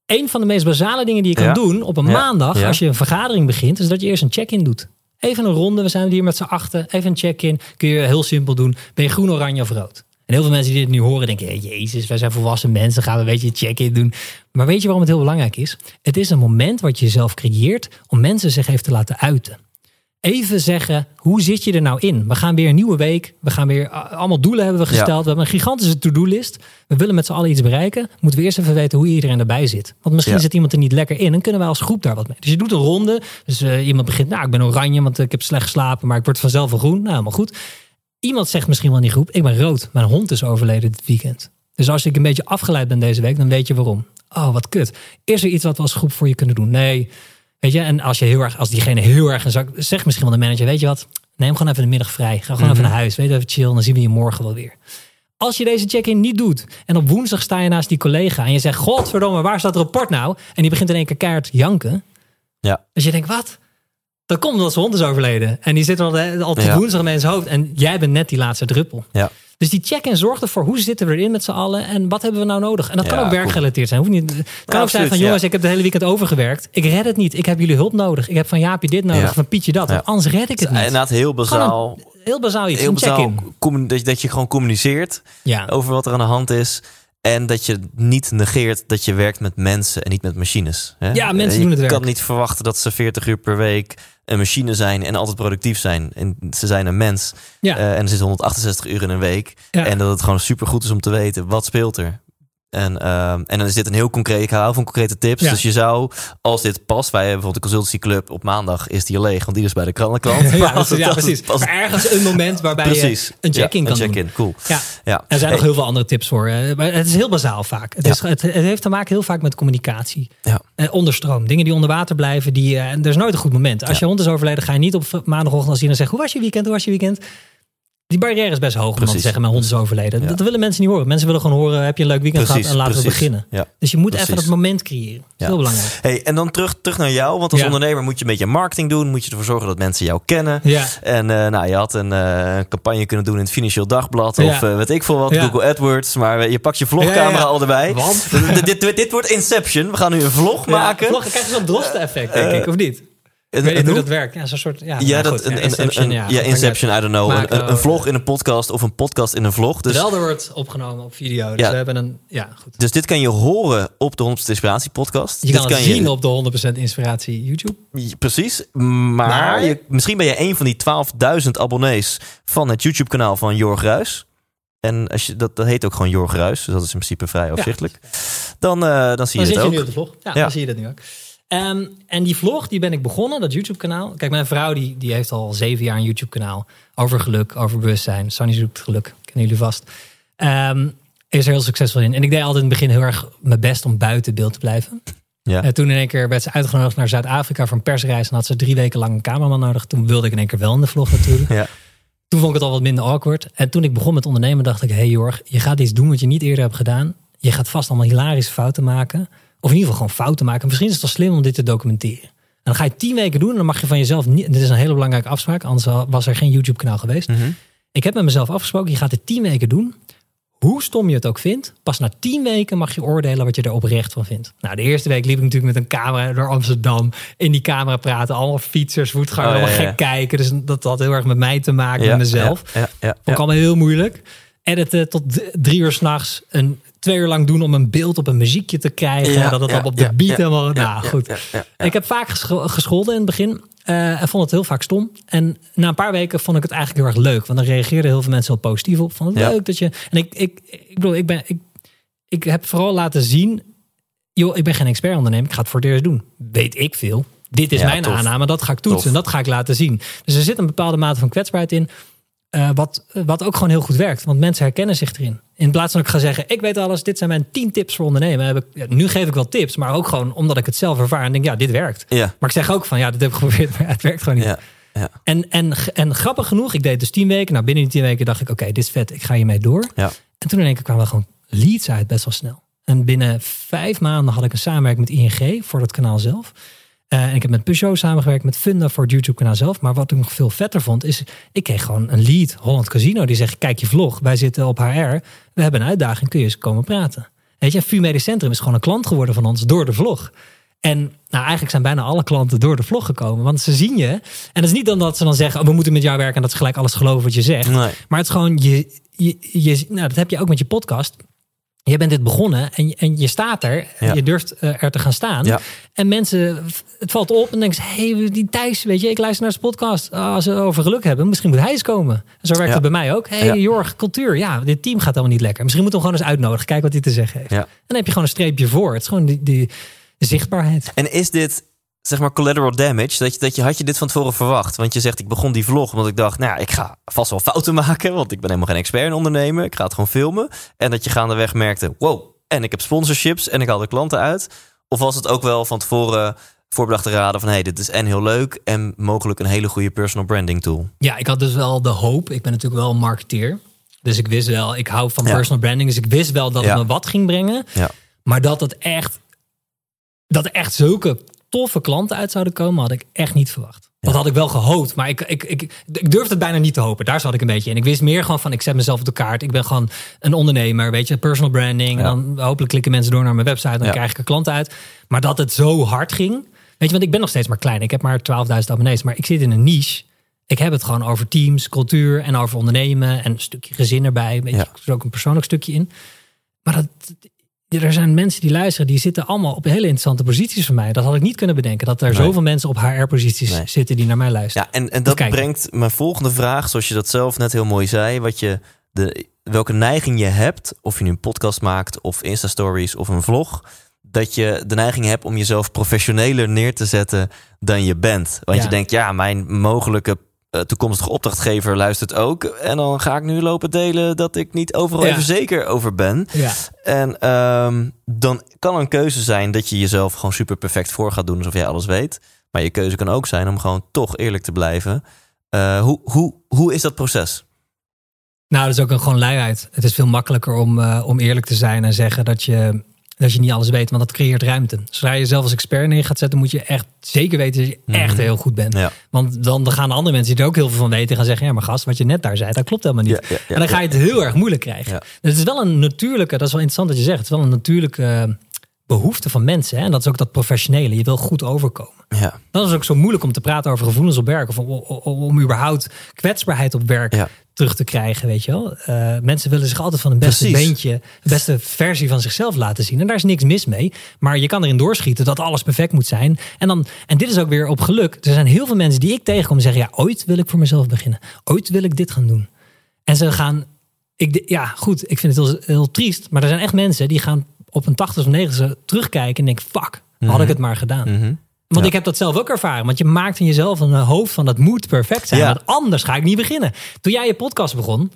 een van de meest basale dingen die je kan doen op een maandag, als je een vergadering begint, is dat je eerst een check-in doet. Even een ronde, we zijn hier met z'n achten. Even een check-in. Kun je heel simpel doen. Ben je groen, oranje of rood? En heel veel mensen die dit nu horen denken, hey, jezus, wij zijn volwassen mensen, gaan we een beetje check-in doen. Maar weet je waarom het heel belangrijk is? Het is een moment wat je zelf creëert om mensen zich even te laten uiten. Even zeggen, hoe zit je er nou in? We gaan weer een nieuwe week. We gaan weer, a- allemaal doelen hebben we gesteld. Ja. We hebben een gigantische to-do-list. We willen met z'n allen iets bereiken. Moeten we eerst even weten hoe iedereen erbij zit. Want misschien Ja. zit iemand er niet lekker in. En kunnen wij als groep daar wat mee. Dus je doet een ronde. Dus eh, iemand begint, nou, ik ben oranje, want ik heb slecht geslapen. Maar ik word vanzelf wel groen. Nou, helemaal goed. Iemand zegt misschien wel in die groep, ik ben rood. Mijn hond is overleden dit weekend. Dus als ik een beetje afgeleid ben deze week, dan weet je waarom. Oh, wat kut. Is er iets wat we als groep voor je kunnen doen? Nee. Weet je, en als je heel erg, als diegene heel erg een zak, zeg misschien wel de manager, weet je wat? Neem gewoon even de middag vrij. Ga gewoon even naar huis. Weet je, even chill. Dan zien we je morgen wel weer. Als je deze check-in niet doet en op woensdag sta je naast die collega en je zegt, godverdomme, waar staat het rapport nou? En die begint in één keer keihard janken. Ja. Dus je denkt, wat? Dat komt omdat zijn hond is overleden. En die zit al, al Ja. woensdag in zijn hoofd. En jij bent net die laatste druppel. Ja. Dus die check-in zorgt ervoor, hoe zitten we erin met z'n allen? En wat hebben we nou nodig? En dat kan Ja, ook werkgerelateerd zijn. Hoeft niet, het kan ook zijn van, ja. jongens, ik heb de hele weekend overgewerkt. Ik red het niet. Ik heb jullie hulp nodig. Ik heb van Jaapje dit nodig, van Pietje dat. Want anders red ik het niet. Inderdaad, heel bazaal. Heel bazaal iets, Heel een check-in. dat, je- dat je gewoon communiceert Ja. over wat er aan de hand is. En dat je niet negeert dat je werkt met mensen en niet met machines. Hè? Ja, mensen je doen het werk. kan niet verwachten dat ze 40 uur per week een machine zijn en altijd productief zijn. En ze zijn een mens. Ja. Eh, en er zitten 168 uur in een week. Ja. En dat het gewoon super goed is om te weten wat speelt er. En, ehm, en dan is dit een heel concreet, ik hou van concrete tips. Ja. Dus je zou, als dit past, wij hebben bijvoorbeeld de consultancyclub op maandag is die leeg, want die is bij de krantenklant. Ja, als precies. Maar ergens een moment waarbij Precies. je een check-in Ja, kan een doen. check-in, cool. Ja. Ja. Er zijn Hey, nog heel veel andere tips voor. Maar het is heel bazaal vaak. Het, is, het, het heeft te maken heel vaak met communicatie. Ja. Eh, onderstroom. Dingen die onder water blijven. Die, eh, en er is nooit een goed moment. Als je hond is overleden, ga je niet op maandagochtend als je dan zegt... Hoe was je weekend? Hoe was je weekend? Die barrière is best hoog om dan te Precies. zeggen... Mijn hond is overleden. Ja. Dat willen mensen niet horen. Mensen willen gewoon horen... Heb je een leuk weekend Precies, gehad? En laten we beginnen. Ja. Dus je moet Precies. even dat moment creëren. Dat is heel belangrijk. Hey, en dan terug, terug naar jou, want als ondernemer moet je een beetje marketing doen. Moet je ervoor zorgen dat mensen jou kennen. En eh, nou, je had een eh, campagne kunnen doen in het Financieel Dagblad. Of eh, weet ik veel wat. Google AdWords. Maar je pakt je vlogcamera al erbij. Want? dit, dit, dit wordt Inception. We gaan nu een vlog maken. Vlog, dan krijg je zo'n drosten-effect, denk Eh, ik. Of niet? Ik weet en niet hoe dat werkt. Ja, zo'n soort... Ja, Ja, dat, goed, een, ja, Inception, een- ja. ja. Inception, I don't know. Een, vlog in een podcast of een podcast in een vlog. Dus, Wel, er wordt opgenomen op video. Dus we hebben een... Ja, goed. dus dit kan je horen op de 100% Inspiratie podcast. Je dit kan het zien op de 100% inspiratie YouTube. Precies. Maar, Maar- Je, misschien ben je een van die 12.000 abonnees van het YouTube-kanaal van Jorg Ruis. En als je, dat, dat heet ook gewoon Jorg Ruis. Dus dat is in principe vrij overzichtelijk. Dan, eh, dan zie Dan je zit het je nu ook. op de vlog. Ja. dan zie je dat nu ook. Ehm, en die vlog, die ben ik begonnen, dat YouTube-kanaal. Kijk, mijn vrouw die, die heeft al zeven jaar een YouTube-kanaal. Over geluk, over bewustzijn. Sunny zoekt geluk, kennen jullie vast. Ehm, is er heel succesvol in. En ik deed altijd in het begin heel erg mijn best om buiten beeld te blijven. Ja. En toen in één keer werd ze uitgenodigd naar Zuid-Afrika voor een persreis. En had ze drie weken lang een cameraman nodig. Toen wilde ik in één keer wel in de vlog natuurlijk. Ja. Toen vond ik het al wat minder awkward. En toen ik begon met ondernemen dacht ik... hey Jorg, je gaat iets doen wat je niet eerder hebt gedaan. Je gaat vast allemaal hilarische fouten maken. Of in ieder geval gewoon fouten maken. Misschien is het wel slim om dit te documenteren. En dan ga je tien weken doen en dan mag je van jezelf niet... Dit is een hele belangrijke afspraak, anders was er geen YouTube-kanaal geweest. Mhm. Ik heb met mezelf afgesproken, je gaat dit tien weken doen. Hoe stom je het ook vindt, pas na tien weken mag je oordelen wat je er oprecht van vindt. Nou, de eerste week liep ik natuurlijk met een camera door Amsterdam. In die camera praten, allemaal fietsers, voetgangers, Oh, ja, allemaal ja, gek kijken. Dus dat had heel erg met mij te maken, met mezelf. Ja, ja, ja, Vond ik allemaal heel moeilijk. Editen tot drie uur s'nachts. Een twee uur lang doen om een beeld op een muziekje te krijgen. Ja, dat het ja, op, de beat helemaal... nou, goed. Ik heb vaak gescho- gescholden in het begin. eh, en vond het heel vaak stom. En na een paar weken vond ik het eigenlijk heel erg leuk. Want dan reageerden heel veel mensen heel positief op. Vond het Ja. leuk dat je... En ik, ik, ik bedoel, ik, ben, ik, ik heb vooral laten zien... joh, ik ben geen expert ondernemer. Ik ga het voor het eerst doen. Weet ik veel. Dit is mijn tof. aanname. Dat ga ik toetsen. Tof. En dat ga ik laten zien. Dus er zit een bepaalde mate van kwetsbaarheid in. Eh, wat, wat ook gewoon heel goed werkt. Want mensen herkennen zich erin. In plaats van dat ik ga zeggen, ik weet alles. Dit zijn mijn 10 tips voor ondernemen. Heb ik, ja, nu geef ik wel tips. Maar ook gewoon omdat ik het zelf ervaar. En denk, ja, dit werkt. Ja, Maar ik zeg ook van, ja, dit heb ik geprobeerd. Maar het werkt gewoon niet. ja, ja. En, en, en grappig genoeg, ik deed dus 10 weken. Nou, binnen die 10 weken dacht ik, oké, dit is vet. Ik ga hiermee door. ja. En toen in één keer kwamen er gewoon leads uit, best wel snel. En binnen vijf maanden had ik een samenwerking met ING voor dat kanaal zelf. Eh, en ik heb met Peugeot samengewerkt, met Funda voor het YouTube-kanaal zelf. Maar wat ik nog veel vetter vond, is ik kreeg gewoon een lead, Holland Casino, die zegt: Kijk je vlog, wij zitten op HR, we hebben een uitdaging, kun je eens komen praten. Weet je, VU Medisch Centrum is gewoon een klant geworden van ons door de vlog. En nou, eigenlijk zijn bijna alle klanten door de vlog gekomen. Want ze zien je. En het is niet dan dat ze dan zeggen: oh, we moeten met jou werken en dat ze gelijk alles geloven wat je zegt. Nee. Maar het is gewoon, je, je, je, nou, dat heb je ook met je podcast. Je bent dit begonnen en je, en je staat er. Ja. Je durft eh, er te gaan staan. Ja. En mensen, het valt op en denken hé, hey, die Thijs, weet je, ik luister naar zijn podcast. Ah, Als ze over geluk hebben, misschien moet hij eens komen. En zo werkt Ja. het bij mij ook. Hé, hey. Jorg, cultuur. Ja, dit team gaat helemaal niet lekker. Misschien moeten we hem gewoon eens uitnodigen. Kijken wat hij te zeggen heeft. En dan heb je gewoon een streepje voor. Het is gewoon die, die zichtbaarheid. En is dit, zeg maar, collateral damage? Dat je, dat je, had je dit van tevoren verwacht? Want je zegt, ik begon die vlog omdat ik dacht, nou ja, ik ga vast wel fouten maken. Want ik ben helemaal geen expert in ondernemen. Ik ga het gewoon filmen. En dat je gaandeweg merkte, wow, en ik heb sponsorships en ik haal de klanten uit. Of was het ook wel van tevoren voorbedacht te raden van, hey, dit is en heel leuk en mogelijk een hele goede personal branding tool? Ja, ik had dus wel de hoop. Ik ben natuurlijk wel een marketeer. Dus ik wist wel, ik hou van Ja. personal branding. Dus ik wist wel dat Ja. het me wat ging brengen. Ja. Maar dat het echt, dat echt zulke toffe klanten uit zouden komen, had ik echt niet verwacht. Dat had ik wel gehoopt, maar ik, ik, ik, ik durfde het bijna niet te hopen. Daar zat ik een beetje in. Ik wist meer gewoon van, ik zet mezelf op de kaart. Ik ben gewoon een ondernemer, weet je, personal branding. En dan hopelijk klikken mensen door naar mijn website. Dan krijg ik een klant uit. Maar dat het zo hard ging. Weet je, want ik ben nog steeds maar klein. Ik heb maar 12.000 abonnees, maar ik zit in een niche. Ik heb het gewoon over teams, cultuur en over ondernemen. En een stukje gezin erbij. Weet je, Ja. er ook een persoonlijk stukje in. Maar dat, er zijn mensen die luisteren, die zitten allemaal op hele interessante posities van mij. Dat had ik niet kunnen bedenken. Dat er Nee. zoveel mensen op HR-posities Nee. zitten die naar mij luisteren. Ja, en, en dat brengt mijn volgende vraag, zoals je dat zelf net heel mooi zei. Wat je de, welke neiging je hebt, of je nu een podcast maakt, of Insta-stories of een vlog. Dat je de neiging hebt om jezelf professioneler neer te zetten dan je bent. Want Ja. je denkt, ja, mijn mogelijke eh, toekomstige opdrachtgever luistert ook. En dan ga ik nu lopen delen dat ik niet overal Ja. even zeker over ben. Ja. En ehm, dan kan een keuze zijn dat je jezelf gewoon super perfect voor gaat doen alsof jij alles weet. Maar je keuze kan ook zijn om gewoon toch eerlijk te blijven. Eh, hoe, hoe, hoe is dat proces? Nou, dat is ook een gewoon luiheid. Het is veel makkelijker om, eh, om eerlijk te zijn en zeggen dat je, dat je niet alles weet, want dat creëert ruimte. Zodra je jezelf als expert neer gaat zetten, moet je echt zeker weten dat je echt Mhm. heel goed bent. Ja. Want dan, gaan de andere mensen die er ook heel veel van weten gaan zeggen: Ja, maar gast, wat je net daar zei, dat klopt helemaal niet. Ja, ja, ja, en dan ga je het heel erg moeilijk krijgen. Dus het is wel een natuurlijke, dat is wel interessant dat je zegt, het is wel een natuurlijke eh, behoefte van mensen. Hè? En dat is ook dat professionele. Je wil goed overkomen. Ja, Dat is ook zo moeilijk om te praten over gevoelens op werk. Of om, om, om überhaupt kwetsbaarheid op werk Ja. terug te krijgen, weet je wel. Eh, mensen willen zich altijd van een beste Precies. beentje, de beste versie van zichzelf laten zien. En daar is niks mis mee. Maar je kan erin doorschieten dat alles perfect moet zijn. En, dan, en dit is ook weer op geluk. Er zijn heel veel mensen die ik tegenkom en zeggen... ja, ooit wil ik voor mezelf beginnen. Ooit wil ik dit gaan doen. En ze gaan... Ik, ja, goed, ik vind het heel, heel triest. Maar er zijn echt mensen die gaan op een 80 of 90 terugkijken en denken... fuck, had ik het maar gedaan. Mhm. Want Ja. ik heb dat zelf ook ervaren. Want je maakt in jezelf een eh, hoofd van dat moet perfect zijn. Ja. Want anders ga ik niet beginnen. Toen jij je podcast begon,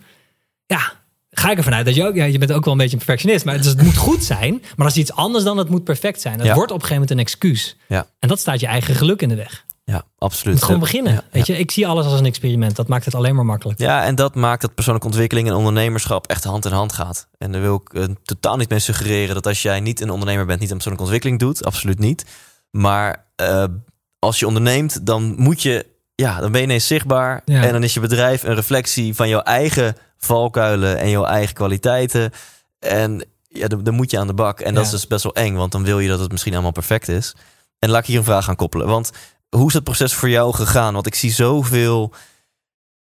ja, ga ik ervan uit dat je ook, ja, je bent ook wel een beetje een perfectionist. Maar het, is- het moet goed zijn. Maar dat is iets anders dan het moet perfect zijn. Ja. wordt op een gegeven moment een excuus. Ja. En dat staat je eigen geluk in de weg. Ja absoluut. moet gewoon beginnen. Ja, Weet je, ik zie alles als een experiment. Dat maakt het alleen maar makkelijk. Ja, en dat maakt dat persoonlijke ontwikkeling en ondernemerschap echt hand in hand gaat. En daar wil ik eh, totaal niet mee suggereren dat als jij niet een ondernemer bent, niet aan persoonlijke ontwikkeling doet. Absoluut niet. Maar eh, als je onderneemt, dan moet je, ja, dan ben je ineens zichtbaar. Ja. En dan is je bedrijf een reflectie van jouw eigen valkuilen en jouw eigen kwaliteiten. En ja, dan, dan moet je aan de bak. En dat Ja. is dus best wel eng, want dan wil je dat het misschien allemaal perfect is. En laat ik hier een vraag aan koppelen. Want hoe is dat proces voor jou gegaan? Want ik zie zoveel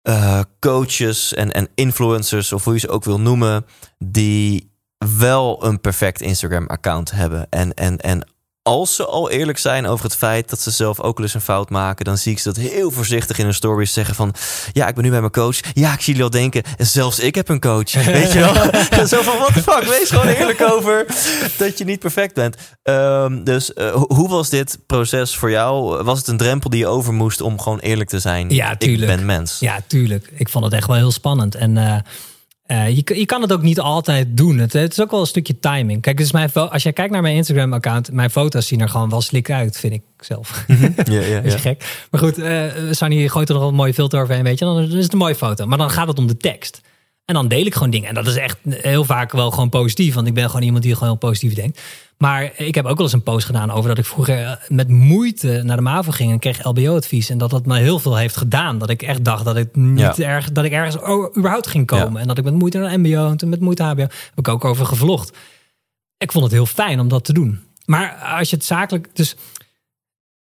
eh, coaches en, en influencers, of hoe je ze ook wil noemen, die wel een perfect Instagram-account hebben. En, en, en als ze al eerlijk zijn over het feit dat ze zelf ook wel eens een fout maken, dan zie ik ze dat heel voorzichtig in hun stories zeggen van, ja, ik ben nu bij mijn coach. Ja, ik zie jullie al denken, zelfs ik heb een coach. Weet je wel? Zo van, what the fuck, wees gewoon eerlijk over dat je niet perfect bent. Ehm, dus eh, ho- hoe was dit proces voor jou? Was het een drempel die je over moest om gewoon eerlijk te zijn? Ja, ik tuurlijk. ben mens. Ja, tuurlijk. Ik vond het echt wel heel spannend. En eh, eh, je, je kan het ook niet altijd doen. Het, het is ook wel een stukje timing. Kijk, dus mijn, als jij kijkt naar mijn Instagram-account, mijn foto's zien er gewoon wel slik uit, vind ik zelf. Ja, ja, Beetje gek. Maar goed, eh Sunny gooit er nog een mooie filter overheen, weet je. Dan is het een mooie foto. Maar dan gaat het om de tekst. En dan deel ik gewoon dingen. En dat is echt heel vaak wel gewoon positief. Want ik ben gewoon iemand die gewoon heel positief denkt. Maar ik heb ook wel eens een post gedaan over dat ik vroeger eh, met moeite naar de MAVO ging en kreeg LBO-advies. En dat dat me heel veel heeft gedaan. Dat ik echt dacht dat ik niet Ja. erg, dat ik ergens überhaupt ging komen. Ja. En dat ik met moeite naar MBO en toen met moeite HBO. Heb ik ook over gevlogd. Ik vond het heel fijn om dat te doen. Maar als je het zakelijk. Dus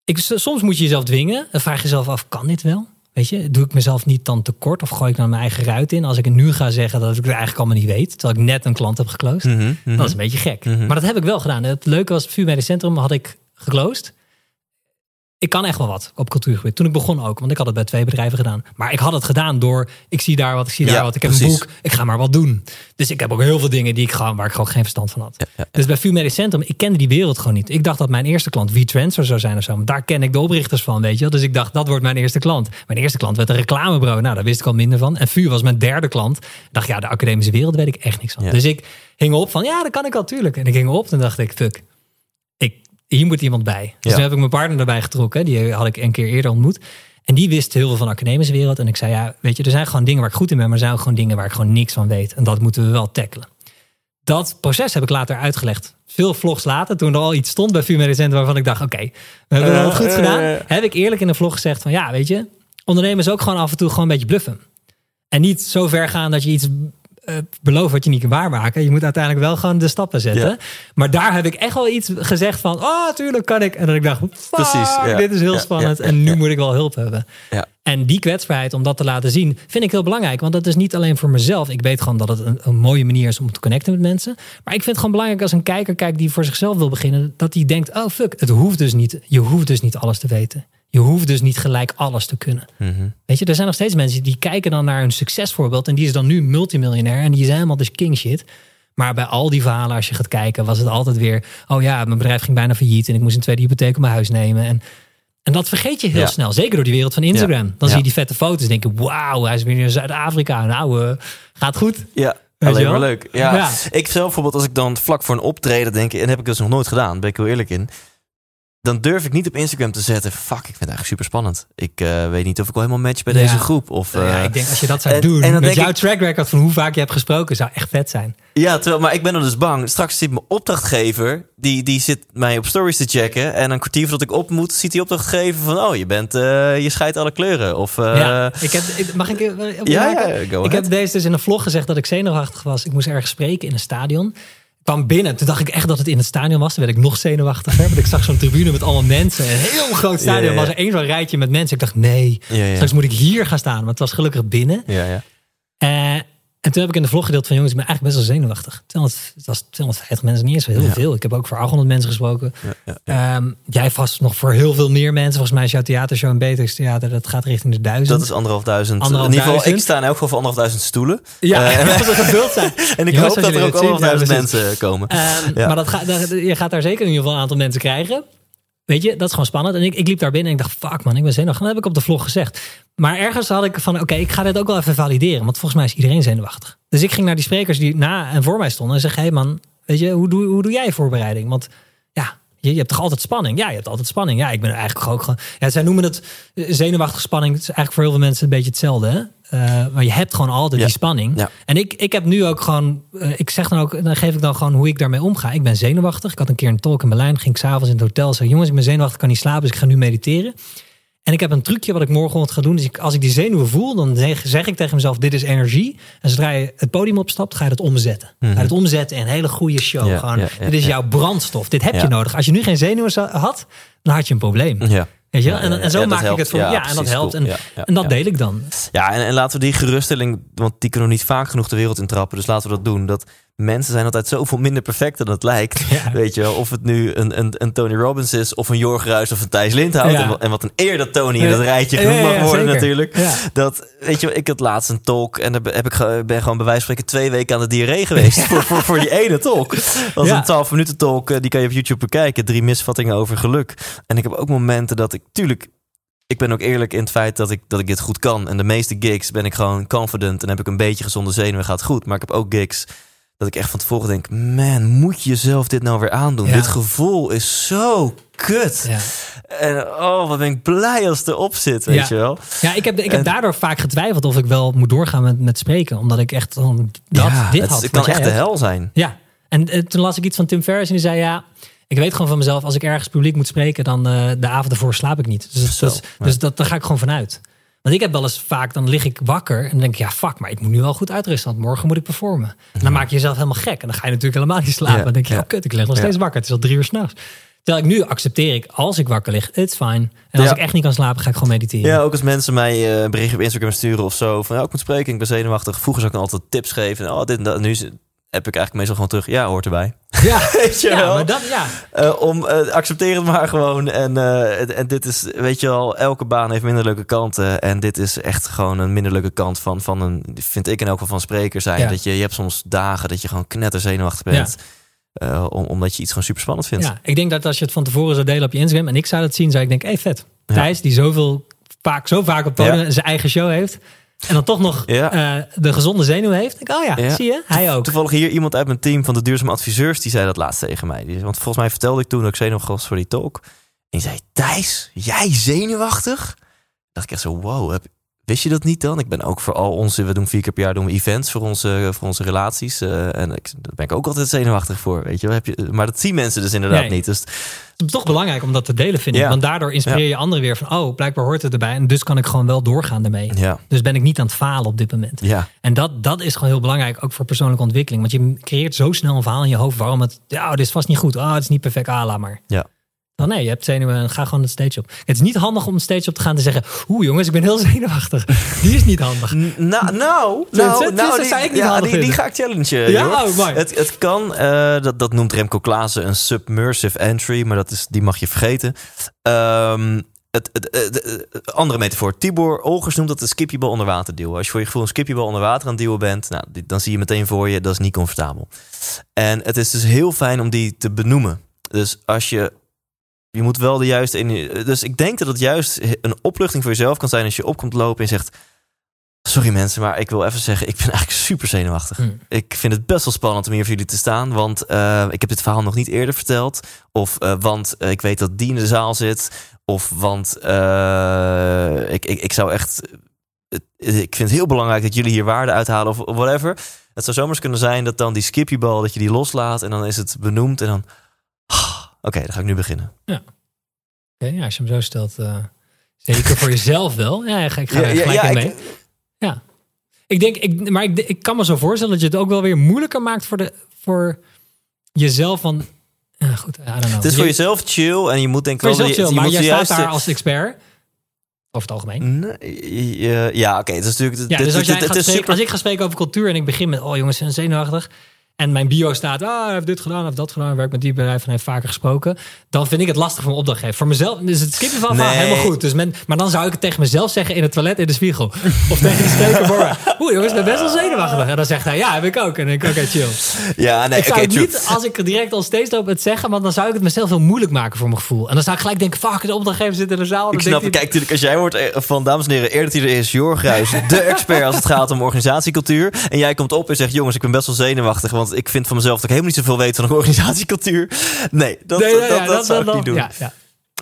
ik, soms moet je jezelf dwingen. Dan vraag je jezelf af: kan dit wel? Weet je, doe ik mezelf niet dan tekort of gooi ik dan mijn eigen ruit in als ik het nu ga zeggen dat ik het eigenlijk allemaal niet weet, terwijl ik net een klant heb geclosed? Mhm, mhm. Dat is een beetje gek. Mhm. Maar dat heb ik wel gedaan. Het leuke was, het VU Medisch Centrum had ik geclosed. Ik kan echt wel wat op cultuurgebied. Toen ik begon ook, want ik had het bij twee bedrijven gedaan. Maar ik had het gedaan door, ik zie daar wat, ik zie daar Ja, wat. Ik heb precies. een boek, ik ga maar wat doen. Dus ik heb ook heel veel dingen die ik gewoon, waar ik gewoon geen verstand van had. Ja, ja, Dus bij VU Medisch Centrum, ik kende die wereld gewoon niet. Ik dacht dat mijn eerste klant WeTransfer zou zijn of zo. Maar daar ken ik de oprichters van, weet je wel. Dus ik dacht, dat wordt mijn eerste klant. Mijn eerste klant werd een reclamebureau. Nou, daar wist ik al minder van. En VU was mijn derde klant. Ik dacht, ja, de academische wereld weet ik echt niks van. Dus ik hing op van, ja, dat kan ik al, tuurlijk. En ik ging op en dacht ik, fuck, hier moet iemand bij. Dus Ja. toen heb ik mijn partner erbij getrokken. Die had ik een keer eerder ontmoet. En die wist heel veel van de academische wereld. En ik zei, ja, weet je, er zijn gewoon dingen waar ik goed in ben. Maar er zijn ook gewoon dingen waar ik gewoon niks van weet. En dat moeten we wel tackelen. Dat proces heb ik later uitgelegd. Veel vlogs later, toen er al iets stond bij Centrum... waarvan ik dacht, oké, we hebben Eh, het goed eh, gedaan. eh. Heb ik eerlijk in een vlog gezegd van... ja, weet je, ondernemers ook gewoon af en toe gewoon een beetje bluffen. En niet zo ver gaan dat je iets eh, belooft wat je niet kan waarmaken. Je moet uiteindelijk wel gewoon de stappen zetten. Ja. Maar daar heb ik echt wel iets gezegd van... oh, tuurlijk kan ik. En dat ik dacht, fuck, Precies, ja. dit is heel Ja, spannend. en nu moet ik wel hulp hebben. Ja. En die kwetsbaarheid, om dat te laten zien, vind ik heel belangrijk. Want dat is niet alleen voor mezelf. Ik weet gewoon dat het een, een mooie manier is om te connecten met mensen. Maar ik vind het gewoon belangrijk als een kijker kijkt die voor zichzelf wil beginnen. Dat die denkt, oh fuck, het hoeft dus niet. Je hoeft dus niet alles te weten. Je hoeft dus niet gelijk alles te kunnen. Mhm. Weet je, er zijn nog steeds mensen die kijken dan naar een succesvoorbeeld. En die is dan nu multimiljonair. En die is helemaal dus king shit. Maar bij al die verhalen, als je gaat kijken, was het altijd weer... Oh ja, mijn bedrijf ging bijna failliet. En ik moest een tweede hypotheek op mijn huis nemen. En, en dat vergeet je heel Ja. snel. Zeker door die wereld van Instagram. Ja. Dan zie je die vette foto's en denk je... Wauw, hij is weer in Zuid-Afrika. Nou, eh, gaat goed. Ja, alleen maar leuk. Ja. Ja. Ik zelf bijvoorbeeld, als ik dan vlak voor een optreden denk, en heb ik dus nog nooit gedaan, ben ik heel eerlijk in. Dan durf ik niet op Instagram te zetten. Fuck, ik vind het eigenlijk super spannend. Ik eh, weet niet of ik wel helemaal match bij Ja. deze groep. Of, Nou ja, eh, ik denk als je dat zou en- doen... en dan met jouw ik- track record van hoe vaak je hebt gesproken... zou echt vet zijn. Ja, terwijl, maar ik ben dan dus bang. Straks zit mijn opdrachtgever, die, die zit mij op stories te checken. En een kwartier voordat ik op moet, ziet die opdrachtgever van... Oh, je bent, eh, je scheidt alle kleuren. Of, ja, ik heb, ik- mag ik... ja, ja, Ik heb deze dus in een vlog gezegd dat ik zenuwachtig was. Ik moest ergens spreken in een stadion. Kwam binnen. Toen dacht ik echt dat het in het stadion was. Toen werd ik nog zenuwachtiger. Want ik zag zo'n tribune met allemaal mensen. Een heel groot stadion. Ja, ja, ja. was er één zo'n rijtje met mensen. Ik dacht, nee. Straks moet ik hier gaan staan. Maar het was gelukkig binnen. Ja, ja. Eh, en toen heb ik in de vlog gedeeld van jongens, ik ben eigenlijk best wel zenuwachtig. 200, het was 250 mensen, niet eens heel Ja. veel. Ik heb ook voor 800 mensen gesproken. ja, ja. Ehm, jij vast nog voor heel veel meer mensen. Volgens mij is jouw theatershow en Betex Theater, dat gaat richting de duizend. Dat is anderhalf duizend. Anderhalf in ieder geval, ik sta in elk geval voor anderhalf duizend stoelen. ja, dat er geduld zijn. en ik Jongens, hoop dat er ook anderhalf duizend mensen komen. Ehm. Maar dat gaat, dat- je gaat daar zeker in ieder geval een aantal mensen krijgen. Weet je, dat is gewoon spannend. En ik, ik liep daar binnen en ik dacht, fuck man, ik ben zenuwachtig. Dat heb ik op de vlog gezegd. Maar ergens had ik van, oké, ik ga dit ook wel even valideren. Want volgens mij is iedereen zenuwachtig. Dus ik ging naar die sprekers die na en voor mij stonden en zeg, hé hey man, weet je, hoe doe, hoe doe jij voorbereiding? Want ja, je, je hebt toch altijd spanning? Ja, je hebt altijd spanning. Ja, ik ben eigenlijk ook gewoon... Ja, zij noemen het eh, zenuwachtige spanning. Het is eigenlijk voor heel veel mensen een beetje hetzelfde. Hè? Eh, maar je hebt gewoon altijd Ja. die spanning. Ja. En ik, ik heb nu ook gewoon... eh, ik zeg dan ook, dan geef ik dan gewoon hoe ik daarmee omga. Ik ben zenuwachtig. Ik had een keer een talk in Berlijn. Ging ik s'avonds in het hotel. Zei, jongens, ik ben zenuwachtig, kan niet slapen. Dus ik ga nu mediteren. En ik heb een trucje wat ik morgen ga doen. Dus ik, als ik die zenuwen voel, dan zeg, zeg ik tegen mezelf: dit is energie. En zodra je het podium opstapt, ga je dat omzetten. Ga je het omzetten in een hele goede show. Mhm. Ja, Gewoon, ja, ja, dit is jouw brandstof. Dit heb je nodig. Als je nu geen zenuwen had, dan had je een probleem. Ja. Weet je? En, zo maak ik het voor. Ja, en dat helpt. cool. En, dat deel ik dan. Ja, en, en laten we die geruststelling, want die kunnen we niet vaak genoeg de wereld intrappen. Dus laten we dat doen. Dat mensen zijn altijd zoveel minder perfect dan het lijkt. Ja. Weet je wel, of het nu een, een, een Tony Robbins is, of een Jorg Ruijs of een Thijs Lindhout. Ja. En, wat- en wat een eer dat Tony in dat rijtje genoemd mag worden natuurlijk. Dat, weet je wel, ik had laatst een talk en daar heb ik, ben gewoon bij wijze van spreken twee weken aan de diarree geweest. Voor, voor, voor die ene talk. Dat was een 12 minuten talk, eh, die kan je op YouTube bekijken. Drie misvattingen over geluk. En ik heb ook momenten dat ik, tuurlijk, ik ben ook eerlijk in het feit dat ik, dat ik dit goed kan. En de meeste gigs ben ik gewoon confident. En heb ik een beetje gezonde zenuwen, gaat goed. Maar ik heb ook gigs dat ik echt van tevoren denk... Man, moet je jezelf dit nou weer aandoen? Ja. Dit gevoel is zo kut. Ja. En oh, wat ben ik blij als het erop zit, weet Ja. je wel. Ja, ik heb, ik heb En- daardoor vaak getwijfeld of ik wel moet doorgaan met, met spreken. Omdat ik echt gewoon dat, dit het, had. het kan echt de hel zijn. Ja, en eh, toen las ik iets van Tim Ferriss en die zei ja, ik weet gewoon van mezelf, als ik ergens publiek moet spreken, dan eh, de avond ervoor slaap ik niet. Dus, Zo, dus, dus dat, daar ga ik gewoon vanuit. Want ik heb wel eens vaak, dan lig ik wakker en dan denk ik, ja fuck, maar ik moet nu wel goed uitrusten, want morgen moet ik performen. En dan maak je jezelf helemaal gek en dan ga je natuurlijk helemaal niet slapen. Dan denk je, oh kut, ik lig nog steeds wakker, het is al drie uur s'nachts. Terwijl ik nu accepteer ik, als ik wakker lig, it's fine. En als Ja. ik echt niet kan slapen, ga ik gewoon mediteren. Ja, ook als mensen mij eh berichten op Instagram sturen of zo. Van ja, ik moet spreken, ik ben zenuwachtig. Vroeger zou ik dan altijd tips geven. Oh, dit en dat. Nu is- heb ik eigenlijk meestal gewoon terug. Ja, hoort erbij. Ja, Weet je ja wel? maar dat, ja. Eh, om, eh, accepteer het maar gewoon. En, eh, en- dit is, weet je wel, elke baan heeft minder leuke kanten. En dit is echt gewoon een minder leuke kant van, van een, vind ik in elk geval van spreker zijn. Ja. Dat je, je hebt soms dagen dat je gewoon knetter zenuwachtig bent. Om, omdat je iets gewoon super spannend vindt. ja. Ik denk dat als je het van tevoren zou delen op je Instagram en ik zou dat zien, zou ik denken, hey, vet. Thijs, die zoveel, vaak, zo vaak op podium zijn eigen show heeft. En dan toch nog Ja. eh, de gezonde zenuw heeft. Denk, ik, oh ja, Ja. zie je? Hij ook. Toevallig hier iemand uit mijn team van de duurzame adviseurs, die zei dat laatst tegen mij. Want volgens mij vertelde ik toen dat ik zenuwachtig was voor die talk. En die zei, Thijs, jij zenuwachtig? dacht ik echt zo, wow, heb, wist je dat niet dan? Ik ben ook voor al onze, we doen vier keer per jaar doen we events voor onze, voor onze relaties. eh, en ik, daar ben ik ook altijd zenuwachtig voor, weet je wel. Heb je, maar dat zien mensen dus inderdaad Nee. niet. Dus Het is toch belangrijk om dat te delen, vind ik. Ja. Want daardoor inspireer je anderen weer van, oh, blijkbaar hoort het erbij. En dus kan ik gewoon wel doorgaan daarmee. ja, Dus ben ik niet aan het falen op dit moment. ja, En dat, dat is gewoon heel belangrijk, ook voor persoonlijke ontwikkeling. Want je creëert zo snel een verhaal in je hoofd waarom het, ja, dit is vast niet goed. Ah, het is niet perfect, ah, laat maar. ja. Dan nee, je hebt zenuwen en ga gewoon de stage op. Het is niet handig om de stage op te gaan en te zeggen, oeh jongens, ik ben heel zenuwachtig. Die is niet handig. Nou, nou, nou, nou, zo die, ik niet ja, die, ga ik challengen. Ja, oh. Het, het kan, eh, dat, dat noemt Remco Klaassen een submersive entry, maar dat is, die mag je vergeten. Ehm, het, het, het- het- het- andere metafoor. Tibor Olgers noemt dat een skipjebal onder water duwen. Als je voor je gevoel een skipjebal onder water aan het duwen bent, nou, dan zie je meteen voor je, dat is niet comfortabel. En het is dus heel fijn om die te benoemen. Dus als je je moet wel de juiste. ener- Dus ik denk dat het juist een opluchting voor jezelf kan zijn als je op komt lopen en zegt: Sorry mensen, maar ik wil even zeggen, ik ben eigenlijk super zenuwachtig. Hmm. Ik vind het best wel spannend om hier voor jullie te staan, want eh, ik heb dit verhaal nog niet eerder verteld. Of eh, want eh, ik weet dat die in de zaal zit. Of want ik, ik, ik zou echt. Ik vind het heel belangrijk dat jullie hier waarde uithalen of whatever. Het zou zomaar kunnen zijn dat dan die skippybal, dat je die loslaat en dan is het benoemd en dan. ah, Oké, dan ga ik nu beginnen. Oké, ja, als je hem zo stelt, eh, zeker voor jezelf wel. Ja, ik ga, ik ga er gelijk in mee. ik- Ja. Ik denk, ik, maar ik, ik kan me zo voorstellen dat je het ook wel weer moeilijker maakt voor, de, voor jezelf. Van, ja, goed, I don't know. Het is voor Je- jezelf chill en je moet denk ik wel... chill, je maar moet jij staat daar als expert. Over het algemeen. Nee, ja, ja, oké. het is natuurlijk... Ja, dit- dus als, dit- jij dit gaat is spreken, super... als ik ga spreken over cultuur en ik begin met, oh jongens, ben zenuwachtig. En mijn bio staat, ah, hij heeft dit gedaan, hij heeft dat gedaan, hij werkt met die bedrijf en heeft vaker gesproken. Dan vind ik het lastig om een opdracht te geven. Voor mezelf is het skippen van Nee. helemaal goed. Dus men, maar dan zou ik het tegen mezelf zeggen in het toilet in de spiegel. Of tegen de me. Oeh jongens, ik ben best wel zenuwachtig. En dan zegt hij, ja, heb ik ook. En ik, oké, chill. Ja, nee, ik zou het niet, als ik direct al steeds loop, het zeggen, want dan zou ik het mezelf heel moeilijk maken voor mijn gevoel. En dan zou ik gelijk denken, fuck, de opdrachtgever zit in de zaal. Ik snap Kijk, natuurlijk, als jij wordt eh, van, dames en heren, eerder hier is Jorg Ruijs, de expert als het gaat om organisatiecultuur. En jij komt op en zegt, jongens, ik ben best wel zenuwachtig, want ik vind van mezelf dat ik helemaal niet zoveel weet van organisatiecultuur. Nee, dat, dat, dat, zou ik niet doen. Ja, ja.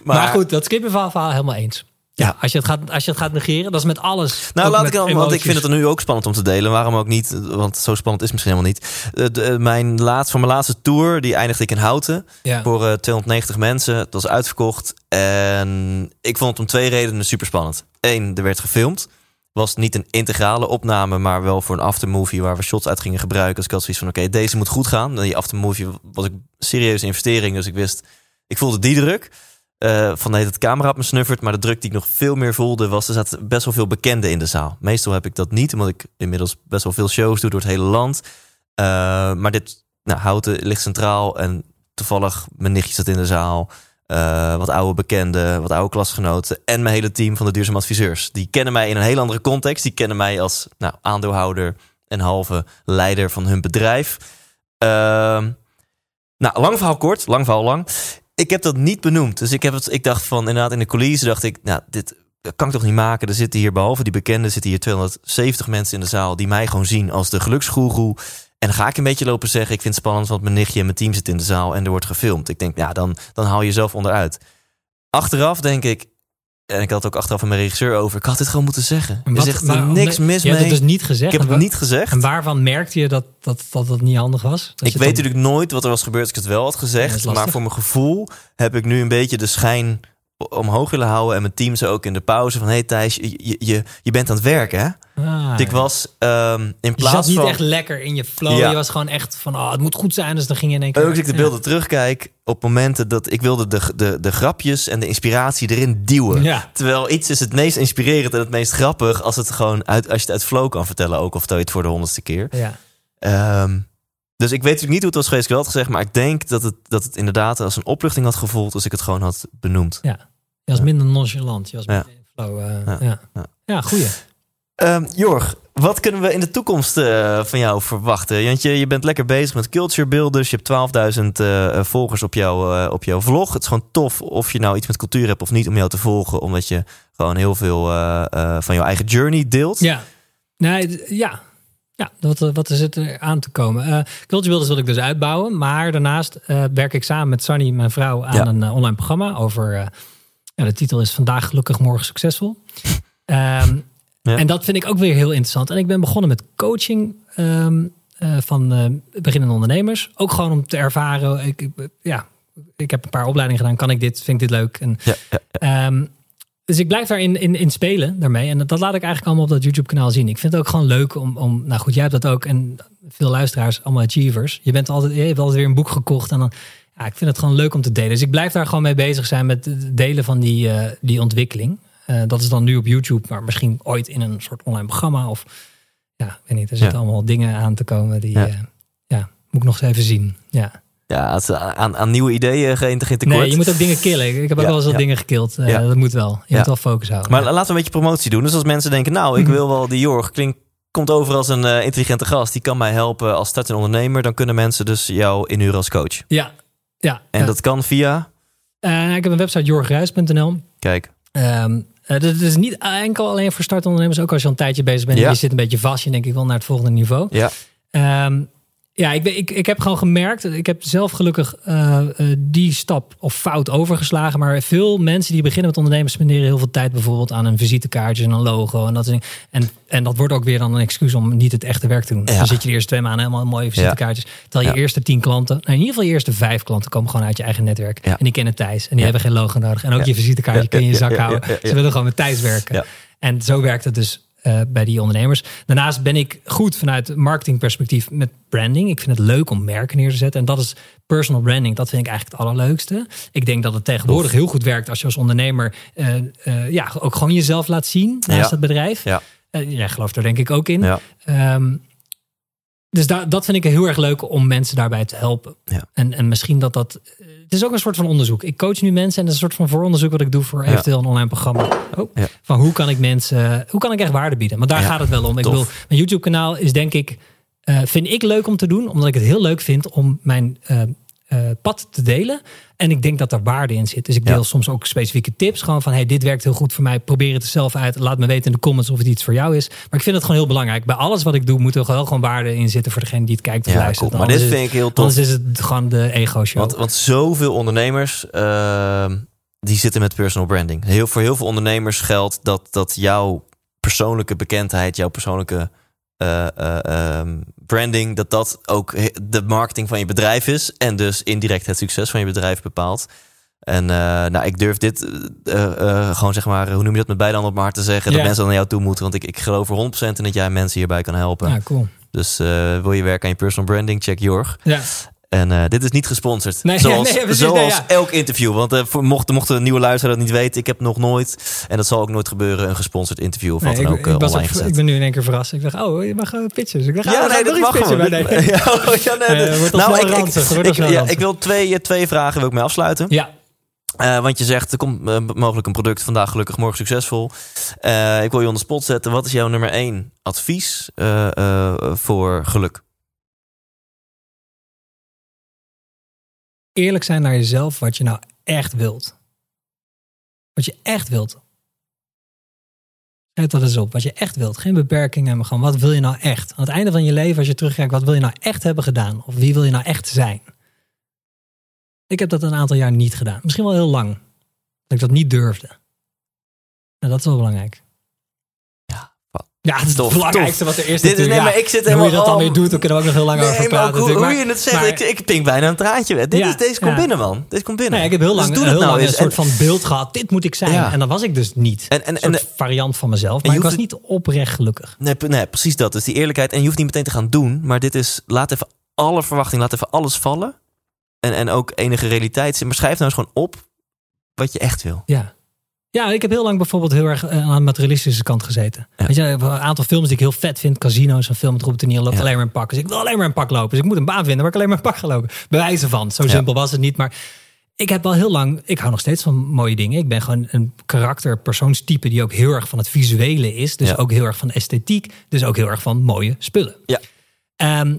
Maar, goed, dat skippen verhaal, verhaal helemaal eens. Ja, als je, het gaat, als je het gaat negeren, dat is met alles. Nou, laat ik dan, want ik vind het er nu ook spannend om te delen. Waarom ook niet? Want zo spannend is het misschien helemaal niet. Eh, de- eh, mijn laatste, van mijn laatste tour, die eindigde ik in Houten. Ja. Voor eh, 290 mensen. Het was uitverkocht. En ik vond het om twee redenen super spannend. Eén, er werd gefilmd. Was niet een integrale opname, maar wel voor een aftermovie waar we shots uit gingen gebruiken. Dus ik had zoiets van: oké, deze moet goed gaan. Die aftermovie was ik serieuze investering. Dus ik wist, ik voelde die druk. Eh, van tijd camera op me snuffert. Maar de druk die ik nog veel meer voelde was... er zaten best wel veel bekenden in de zaal. Meestal heb ik dat niet, omdat ik inmiddels best wel veel shows doe door het hele land. Eh, maar dit, nou, Houten ligt centraal en toevallig mijn nichtje zat in de zaal. Eh, wat oude bekenden, wat oude klasgenoten. En mijn hele team van de duurzame adviseurs. Die kennen mij in een heel andere context. Die kennen mij als nou, aandeelhouder en halve leider van hun bedrijf. Ehm, nou, lang verhaal kort, lang verhaal lang. Ik heb dat niet benoemd. Dus ik, heb het, ik dacht van, inderdaad, in de coulissen dacht ik, nou, dit kan ik toch niet maken. Er zitten hier, behalve die bekenden, zitten hier 270 mensen in de zaal die mij gewoon zien als de geluksgoeroe. En dan ga ik een beetje lopen zeggen, ik vind het spannend, want mijn nichtje en mijn team zitten in de zaal en er wordt gefilmd. Ik denk, ja, dan, dan haal je jezelf onderuit. Achteraf denk ik, en ik had het ook achteraf van mijn regisseur over, ik had dit gewoon moeten zeggen. En Er wat- is echt maar- niks mis Je hebt mee. het dus niet gezegd. ik heb het niet gezegd. En waarvan merkte je dat dat, dat, dat niet handig was? Dat Ik je weet natuurlijk nooit wat er was gebeurd als ik het wel had gezegd. maar voor mijn gevoel heb ik nu een beetje de schijn omhoog willen houden. En mijn team ze ook in de pauze van... hey Thijs, je, je- je, je bent aan het werken, hè? Ah, Ik was ehm, in je plaats zat niet van... echt lekker in je flow. Ja. Je was gewoon echt van, oh, het moet goed zijn. Dus dan ging je in één keer... Ook als ik de Ja. beelden terugkijk, op momenten dat ik wilde de, de, de grapjes en de inspiratie erin duwen. Ja. Terwijl iets is het meest inspirerend en het meest grappig als, het gewoon uit, als je het uit flow kan vertellen, ook of dat je het voor de honderdste keer. Ja. Ehm, dus ik weet natuurlijk niet hoe het was geweest, ik wel had gezegd, maar ik denk dat het, dat het inderdaad als een opluchting had gevoeld als ik het gewoon had benoemd. Je was minder nonchalant. Je was Ja. minder in flow. eh, Ja. ja. Ja. Ja. goeie. Ehm, Jorg, wat kunnen we in de toekomst eh, van jou verwachten? Want je, je bent lekker bezig met culture builders. Je hebt 12.000 eh, volgers op, jou, op jouw vlog. Het is gewoon tof of je nou iets met cultuur hebt of niet om jou te volgen. Omdat je gewoon heel veel van jouw eigen journey deelt. Ja. Nee, ja. Ja, wat, eh, wat is het er aan te komen? Eh Culture Builders wil ik dus uitbouwen. Maar daarnaast eh, werk ik samen met Sunny, mijn vrouw, aan Ja. een online programma over... ja, de titel is Vandaag gelukkig, morgen succesvol. Ehm, Ja. En dat vind ik ook weer heel interessant. En ik ben begonnen met coaching ehm, eh, van beginnende ondernemers. Ook gewoon om te ervaren. Ik, ik- ja, ik heb een paar opleidingen gedaan. Kan ik dit? Vind ik dit leuk? En Ja, ja, Ehm, dus ik blijf daarin in, in spelen daarmee. En dat, dat laat ik eigenlijk allemaal op dat YouTube kanaal zien. Ik vind het ook gewoon leuk om, om nou goed, jij hebt dat ook. En veel luisteraars, allemaal achievers. Je, bent altijd, je hebt altijd weer een boek gekocht. En dan, ja, ik vind het gewoon leuk om te delen. Dus ik blijf daar gewoon mee bezig zijn met het delen van die, eh, die ontwikkeling. Eh, dat is dan nu op YouTube, maar misschien ooit in een soort online programma. Of ja, ik weet niet. Er zitten allemaal dingen aan te komen die, Ja. ja, ja moet ik nog eens even zien. Ja. Ja, het is aan, aan nieuwe ideeën geen, geen tekort. Nee, je moet ook dingen killen. Ik heb ook Ja, wel eens wat ja. dingen gekild. Eh, Ja. Dat moet wel. Je moet wel focus houden. Maar laten we een beetje promotie doen. Dus als mensen denken, nou, ik Mhm. wil wel die Jorg, klinkt, komt over als een eh, intelligente gast. Die kan mij helpen als startende ondernemer. Dan kunnen mensen dus jou inhuren als coach. Ja, ja. En dat kan via, Eh, ik heb een website jorgruis.nl. kijk, eh, dat is niet enkel alleen voor startondernemers. Ook als je al een tijdje bezig bent en je zit een beetje vast. Je denkt, ik wil naar het volgende niveau. ja. Ehm, ja, ik, ik, ik heb gewoon gemerkt. Ik heb zelf gelukkig eh, eh, die stap of fout overgeslagen. Maar veel mensen die beginnen met ondernemen spenderen heel veel tijd bijvoorbeeld aan een visitekaartje en een logo. En dat, en, en dat wordt ook weer dan een excuus om niet het echte werk te doen. Ja. Dan zit je de eerste twee maanden helemaal mooie visitekaartjes. Terwijl je Ja. eerste tien klanten, nou in ieder geval je eerste vijf klanten komen gewoon uit je eigen netwerk. Ja. En die kennen Thijs. En die hebben geen logo nodig. En ook je visitekaartje kun je in je zak houden. Ze willen gewoon met Thijs werken. En zo werkt het dus eh, bij die ondernemers. Daarnaast ben ik goed vanuit marketingperspectief met branding. Ik vind het leuk om merken neer te zetten. En dat is personal branding. Dat vind ik eigenlijk het allerleukste. Ik denk dat het tegenwoordig heel goed werkt als je als ondernemer eh, eh, ja, ook gewoon jezelf laat zien naast Ja. het bedrijf. Ja. Jij gelooft er denk ik ook in. Ja. Ehm, dus da- dat vind ik heel erg leuk om mensen daarbij te helpen. Ja. En, en misschien dat dat. Het is ook een soort van onderzoek. Ik coach nu mensen en dat is een soort van vooronderzoek wat ik doe voor eventueel een online programma. Oh. Ja. Van hoe kan ik mensen, hoe kan ik echt waarde bieden? Want daar Ja, gaat het wel om. Ik tof. wil, mijn YouTube kanaal is denk ik, eh, vind ik leuk om te doen, omdat ik het heel leuk vind om mijn eh, pad te delen. En ik denk dat daar waarde in zit. Dus ik deel Ja. soms ook specifieke tips. Gewoon van, hey, dit werkt heel goed voor mij. Probeer het er zelf uit. Laat me weten in de comments of het iets voor jou is. Maar ik vind het gewoon heel belangrijk. Bij alles wat ik doe, moet er wel gewoon waarde in zitten voor degene die het kijkt of Ja, luistert. cool. Maar Anders dit is vind ik heel tof. Anders is het gewoon de ego-show. Want, want zoveel ondernemers, ehm, die zitten met personal branding. Heel, voor heel veel ondernemers geldt dat, dat jouw persoonlijke bekendheid, jouw persoonlijke eh, eh, ehm, branding, dat dat ook de marketing van je bedrijf is. En dus indirect het succes van je bedrijf bepaalt. En eh, nou, ik durf dit gewoon zeg maar, hoe noem je dat met beide handen op hart te zeggen, Ja. dat mensen naar jou toe moeten. Want ik, ik geloof er 100% in dat jij mensen hierbij kan helpen. ja, cool. Dus wil je werken aan je personal branding, check Jorg. Ja. En eh, dit is niet gesponsord. Nee, zoals nee, precies, zoals nee, ja. elk interview. Want voor, mocht, mocht een nieuwe luisteraar dat niet weten, ik heb nog nooit, en dat zal ook nooit gebeuren, een gesponsord interview of wat dan ik, ook eh, ik, online gezet. ik ben nu in één keer verrast. Ik dacht, oh, je mag gewoon pitchen. Dus ik dacht, ja, oh, nee, dat mag pitchen. gewoon. Maar nee. Ja, nee, nou, ik, ik, ranzig, ja, wil twee, twee vragen wil ik mee afsluiten. Ja, want je zegt, er komt mogelijk een product vandaag gelukkig, morgen succesvol. Ik wil je on the spot zetten. Wat is jouw nummer één advies voor geluk? Eerlijk zijn naar jezelf wat je nou echt wilt. Wat je echt wilt. Schrijf dat eens op. Wat je echt wilt. Geen beperkingen, maar gewoon wat wil je nou echt? Aan het einde van je leven, als je terugkijkt, wat wil je nou echt hebben gedaan? Of wie wil je nou echt zijn? Ik heb dat een aantal jaar niet gedaan. Misschien wel heel lang. Dat ik dat niet durfde. Nou, dat is wel belangrijk. Ja, het is Tof, het belangrijkste wat er is. Dit is- nee, maar ik zit En hoe je helemaal- dat dan weer doet, daar kunnen we ook nog heel lang over Nee, praten. hoe, hoe je het zegt, maar- ik, ik pink bijna een traantje. weg. Dit Ja, is, deze komt ja. binnen, man. Deze komt binnen. Nee, ik heb heel lang, Dus doe heel het nou lang eens. een soort van beeld gehad. Dit moet ik zijn. En dan was ik dus niet. En- en- een en- variant van mezelf. Maar ik was niet oprecht gelukkig. Nee, nee, precies dat. Dus die eerlijkheid. En je hoeft niet meteen te gaan doen. Maar dit is, laat even alle verwachting, laat even alles vallen. En, en ook enige realiteit. Maar schrijf nou eens gewoon op wat je echt wil. Ja. Ja, ik heb heel lang bijvoorbeeld heel erg eh, aan de materialistische kant gezeten. Ja. Weet je, een aantal films die ik heel vet vind. Casino is een film met Robert De Niro loopt Ja. alleen maar in pak. Dus ik wil alleen maar in pak lopen. Dus ik moet een baan vinden waar ik alleen maar in pak ga lopen. Bewijzen van. Zo Ja. simpel was het niet. Maar ik heb wel heel lang... Ik hou nog steeds van mooie dingen. Ik ben gewoon een karakter, persoonstype... die ook heel erg van het visuele is. Dus ook heel erg van esthetiek. Dus ook heel erg van mooie spullen. Ja. Ehm,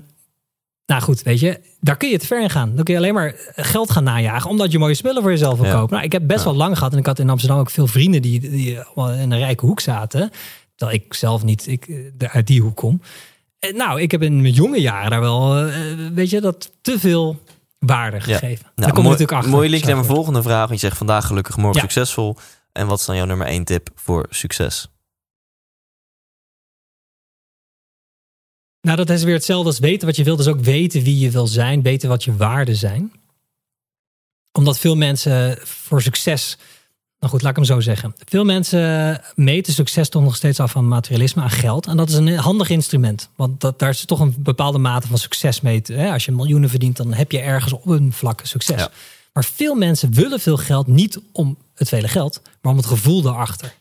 nou goed, weet je, daar kun je te ver in gaan. Dan kun je alleen maar geld gaan najagen, omdat je mooie spullen voor jezelf wil Ja. kopen. Nou, ik heb best wel lang gehad en ik had in Amsterdam ook veel vrienden die, die in een rijke hoek zaten. Terwijl ik zelf niet ik, eh, uit die hoek kom. En nou, ik heb in mijn jonge jaren daar wel, eh, weet je, dat te veel waarde gegeven. Nou, daar kom je mooi, natuurlijk achter. Mooi link naar mijn volgende vraag. Want je zegt vandaag gelukkig, morgen Ja. succesvol. En wat is dan jouw nummer één tip voor succes? Nou, dat is weer hetzelfde als weten wat je wilt. Dus ook weten wie je wil zijn. Weten wat je waarden zijn. Omdat veel mensen voor succes... Nou goed, laat ik hem zo zeggen. Veel mensen meten succes toch nog steeds af van materialisme, aan geld. En dat is een handig instrument. Want dat, daar is toch een bepaalde mate van succes mee. Hè? Als je miljoenen verdient, dan heb je ergens op een vlak succes. Ja. Maar veel mensen willen veel geld niet om het vele geld, maar om het gevoel daarachter.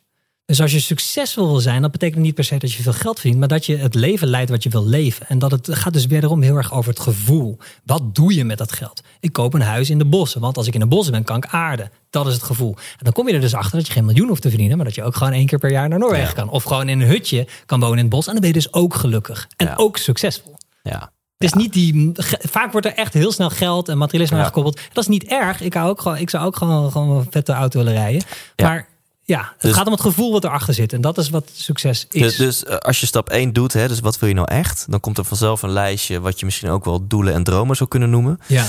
Dus als je succesvol wil zijn, dat betekent niet per se dat je veel geld verdient, maar dat je het leven leidt wat je wil leven. En dat het gaat dus wederom heel erg over het gevoel. Wat doe je met dat geld? Ik koop een huis in de bossen, want als ik in de bossen ben, kan ik aarden. Dat is het gevoel. En dan kom je er dus achter dat je geen miljoen hoeft te verdienen, maar dat je ook gewoon één keer per jaar naar Noorwegen Ja. kan. Of gewoon in een hutje kan wonen in het bos. En dan ben je dus ook gelukkig. En Ja. ook succesvol. Ja. Het is niet die. Vaak wordt er echt heel snel geld en materialisme Ja. aan gekoppeld. Dat is niet erg. Ik, hou ook gewoon, ik zou ook gewoon, gewoon een vette auto willen rijden. Ja. Maar ja, het Dus- gaat om het gevoel wat erachter zit. En dat is wat succes is. Dus, dus eh, als je stap 1 doet, hè, dus wat wil je nou echt? Dan komt er vanzelf een lijstje wat je misschien ook wel doelen en dromen zou kunnen noemen. ja.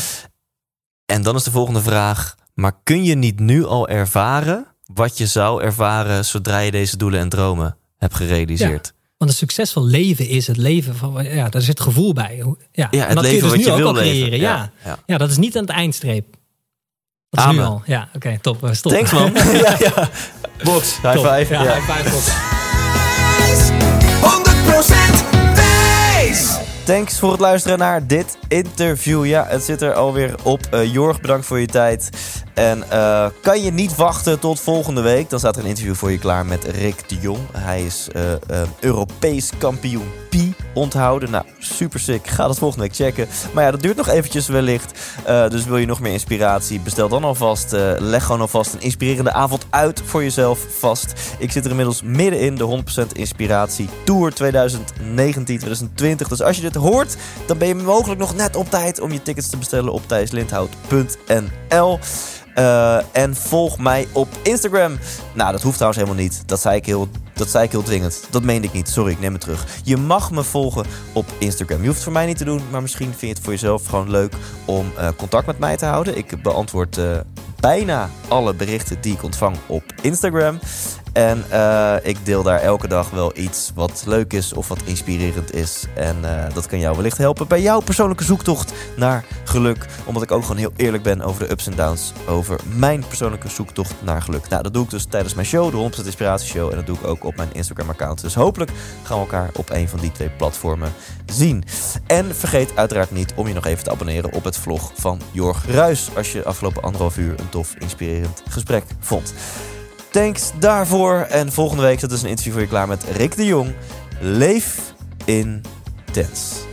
En dan is de volgende vraag, maar kun je niet nu al ervaren wat je zou ervaren zodra je deze doelen en dromen hebt gerealiseerd? Want een succesvol leven is het leven van. Ja, daar zit gevoel bij. Ja, Ja, en het kun leven je dus wat nu je ook wil al creëren. Ja. Ja, Ja. ja. dat is niet aan het eindstreep. Dat is nu al. Ja, oké, top. Stoppen. Thanks man. ja, ja. Box, high Top. five. Ja, Ja. high five, top. 100% wijs! Thanks voor het luisteren naar dit interview. Ja, het zit er alweer op. Eh, Jorg, bedankt voor je tijd. En eh, kan je niet wachten tot volgende week? Dan staat er een interview voor je klaar met Rick de Jong. Hij is eh, eh, Europees kampioen Pi onthouden. Nou, super sick. Ga dat volgende week checken. Maar ja, dat duurt nog eventjes wellicht. Eh, dus wil je nog meer inspiratie? Bestel dan alvast. eh, leg gewoon alvast een inspirerende avond uit voor jezelf vast. Ik zit er inmiddels middenin. De 100% Inspiratie Tour 2019-2020. Dus als je dit hoort, dan ben je mogelijk nog net op tijd om je tickets te bestellen op thijslindhout.nl. Eh, en volg mij op Instagram. Nou, dat hoeft trouwens helemaal niet. Dat zei ik heel, dat zei ik heel dwingend. Dat meende ik niet. Sorry, ik neem het terug. Je mag me volgen op Instagram. Je hoeft het voor mij niet te doen, maar misschien vind je het voor jezelf gewoon leuk om eh, contact met mij te houden. Ik beantwoord eh, bijna alle berichten die ik ontvang op Instagram. En eh, ik deel daar elke dag wel iets wat leuk is of wat inspirerend is. En dat kan jou wellicht helpen bij jouw persoonlijke zoektocht naar geluk. Omdat ik ook gewoon heel eerlijk ben over de ups en downs. Over mijn persoonlijke zoektocht naar geluk. Nou, dat doe ik dus tijdens mijn show, de 100% Inspiratie Show. En dat doe ik ook op mijn Instagram account. Dus hopelijk gaan we elkaar op een van die twee platformen zien. En vergeet uiteraard niet om je nog even te abonneren op het vlog van Jorg Ruis. Als je afgelopen anderhalf uur een tof, inspirerend gesprek vond. Thanks daarvoor. En volgende week zit dus een interview voor je klaar met Rick de Jong. Leef intens.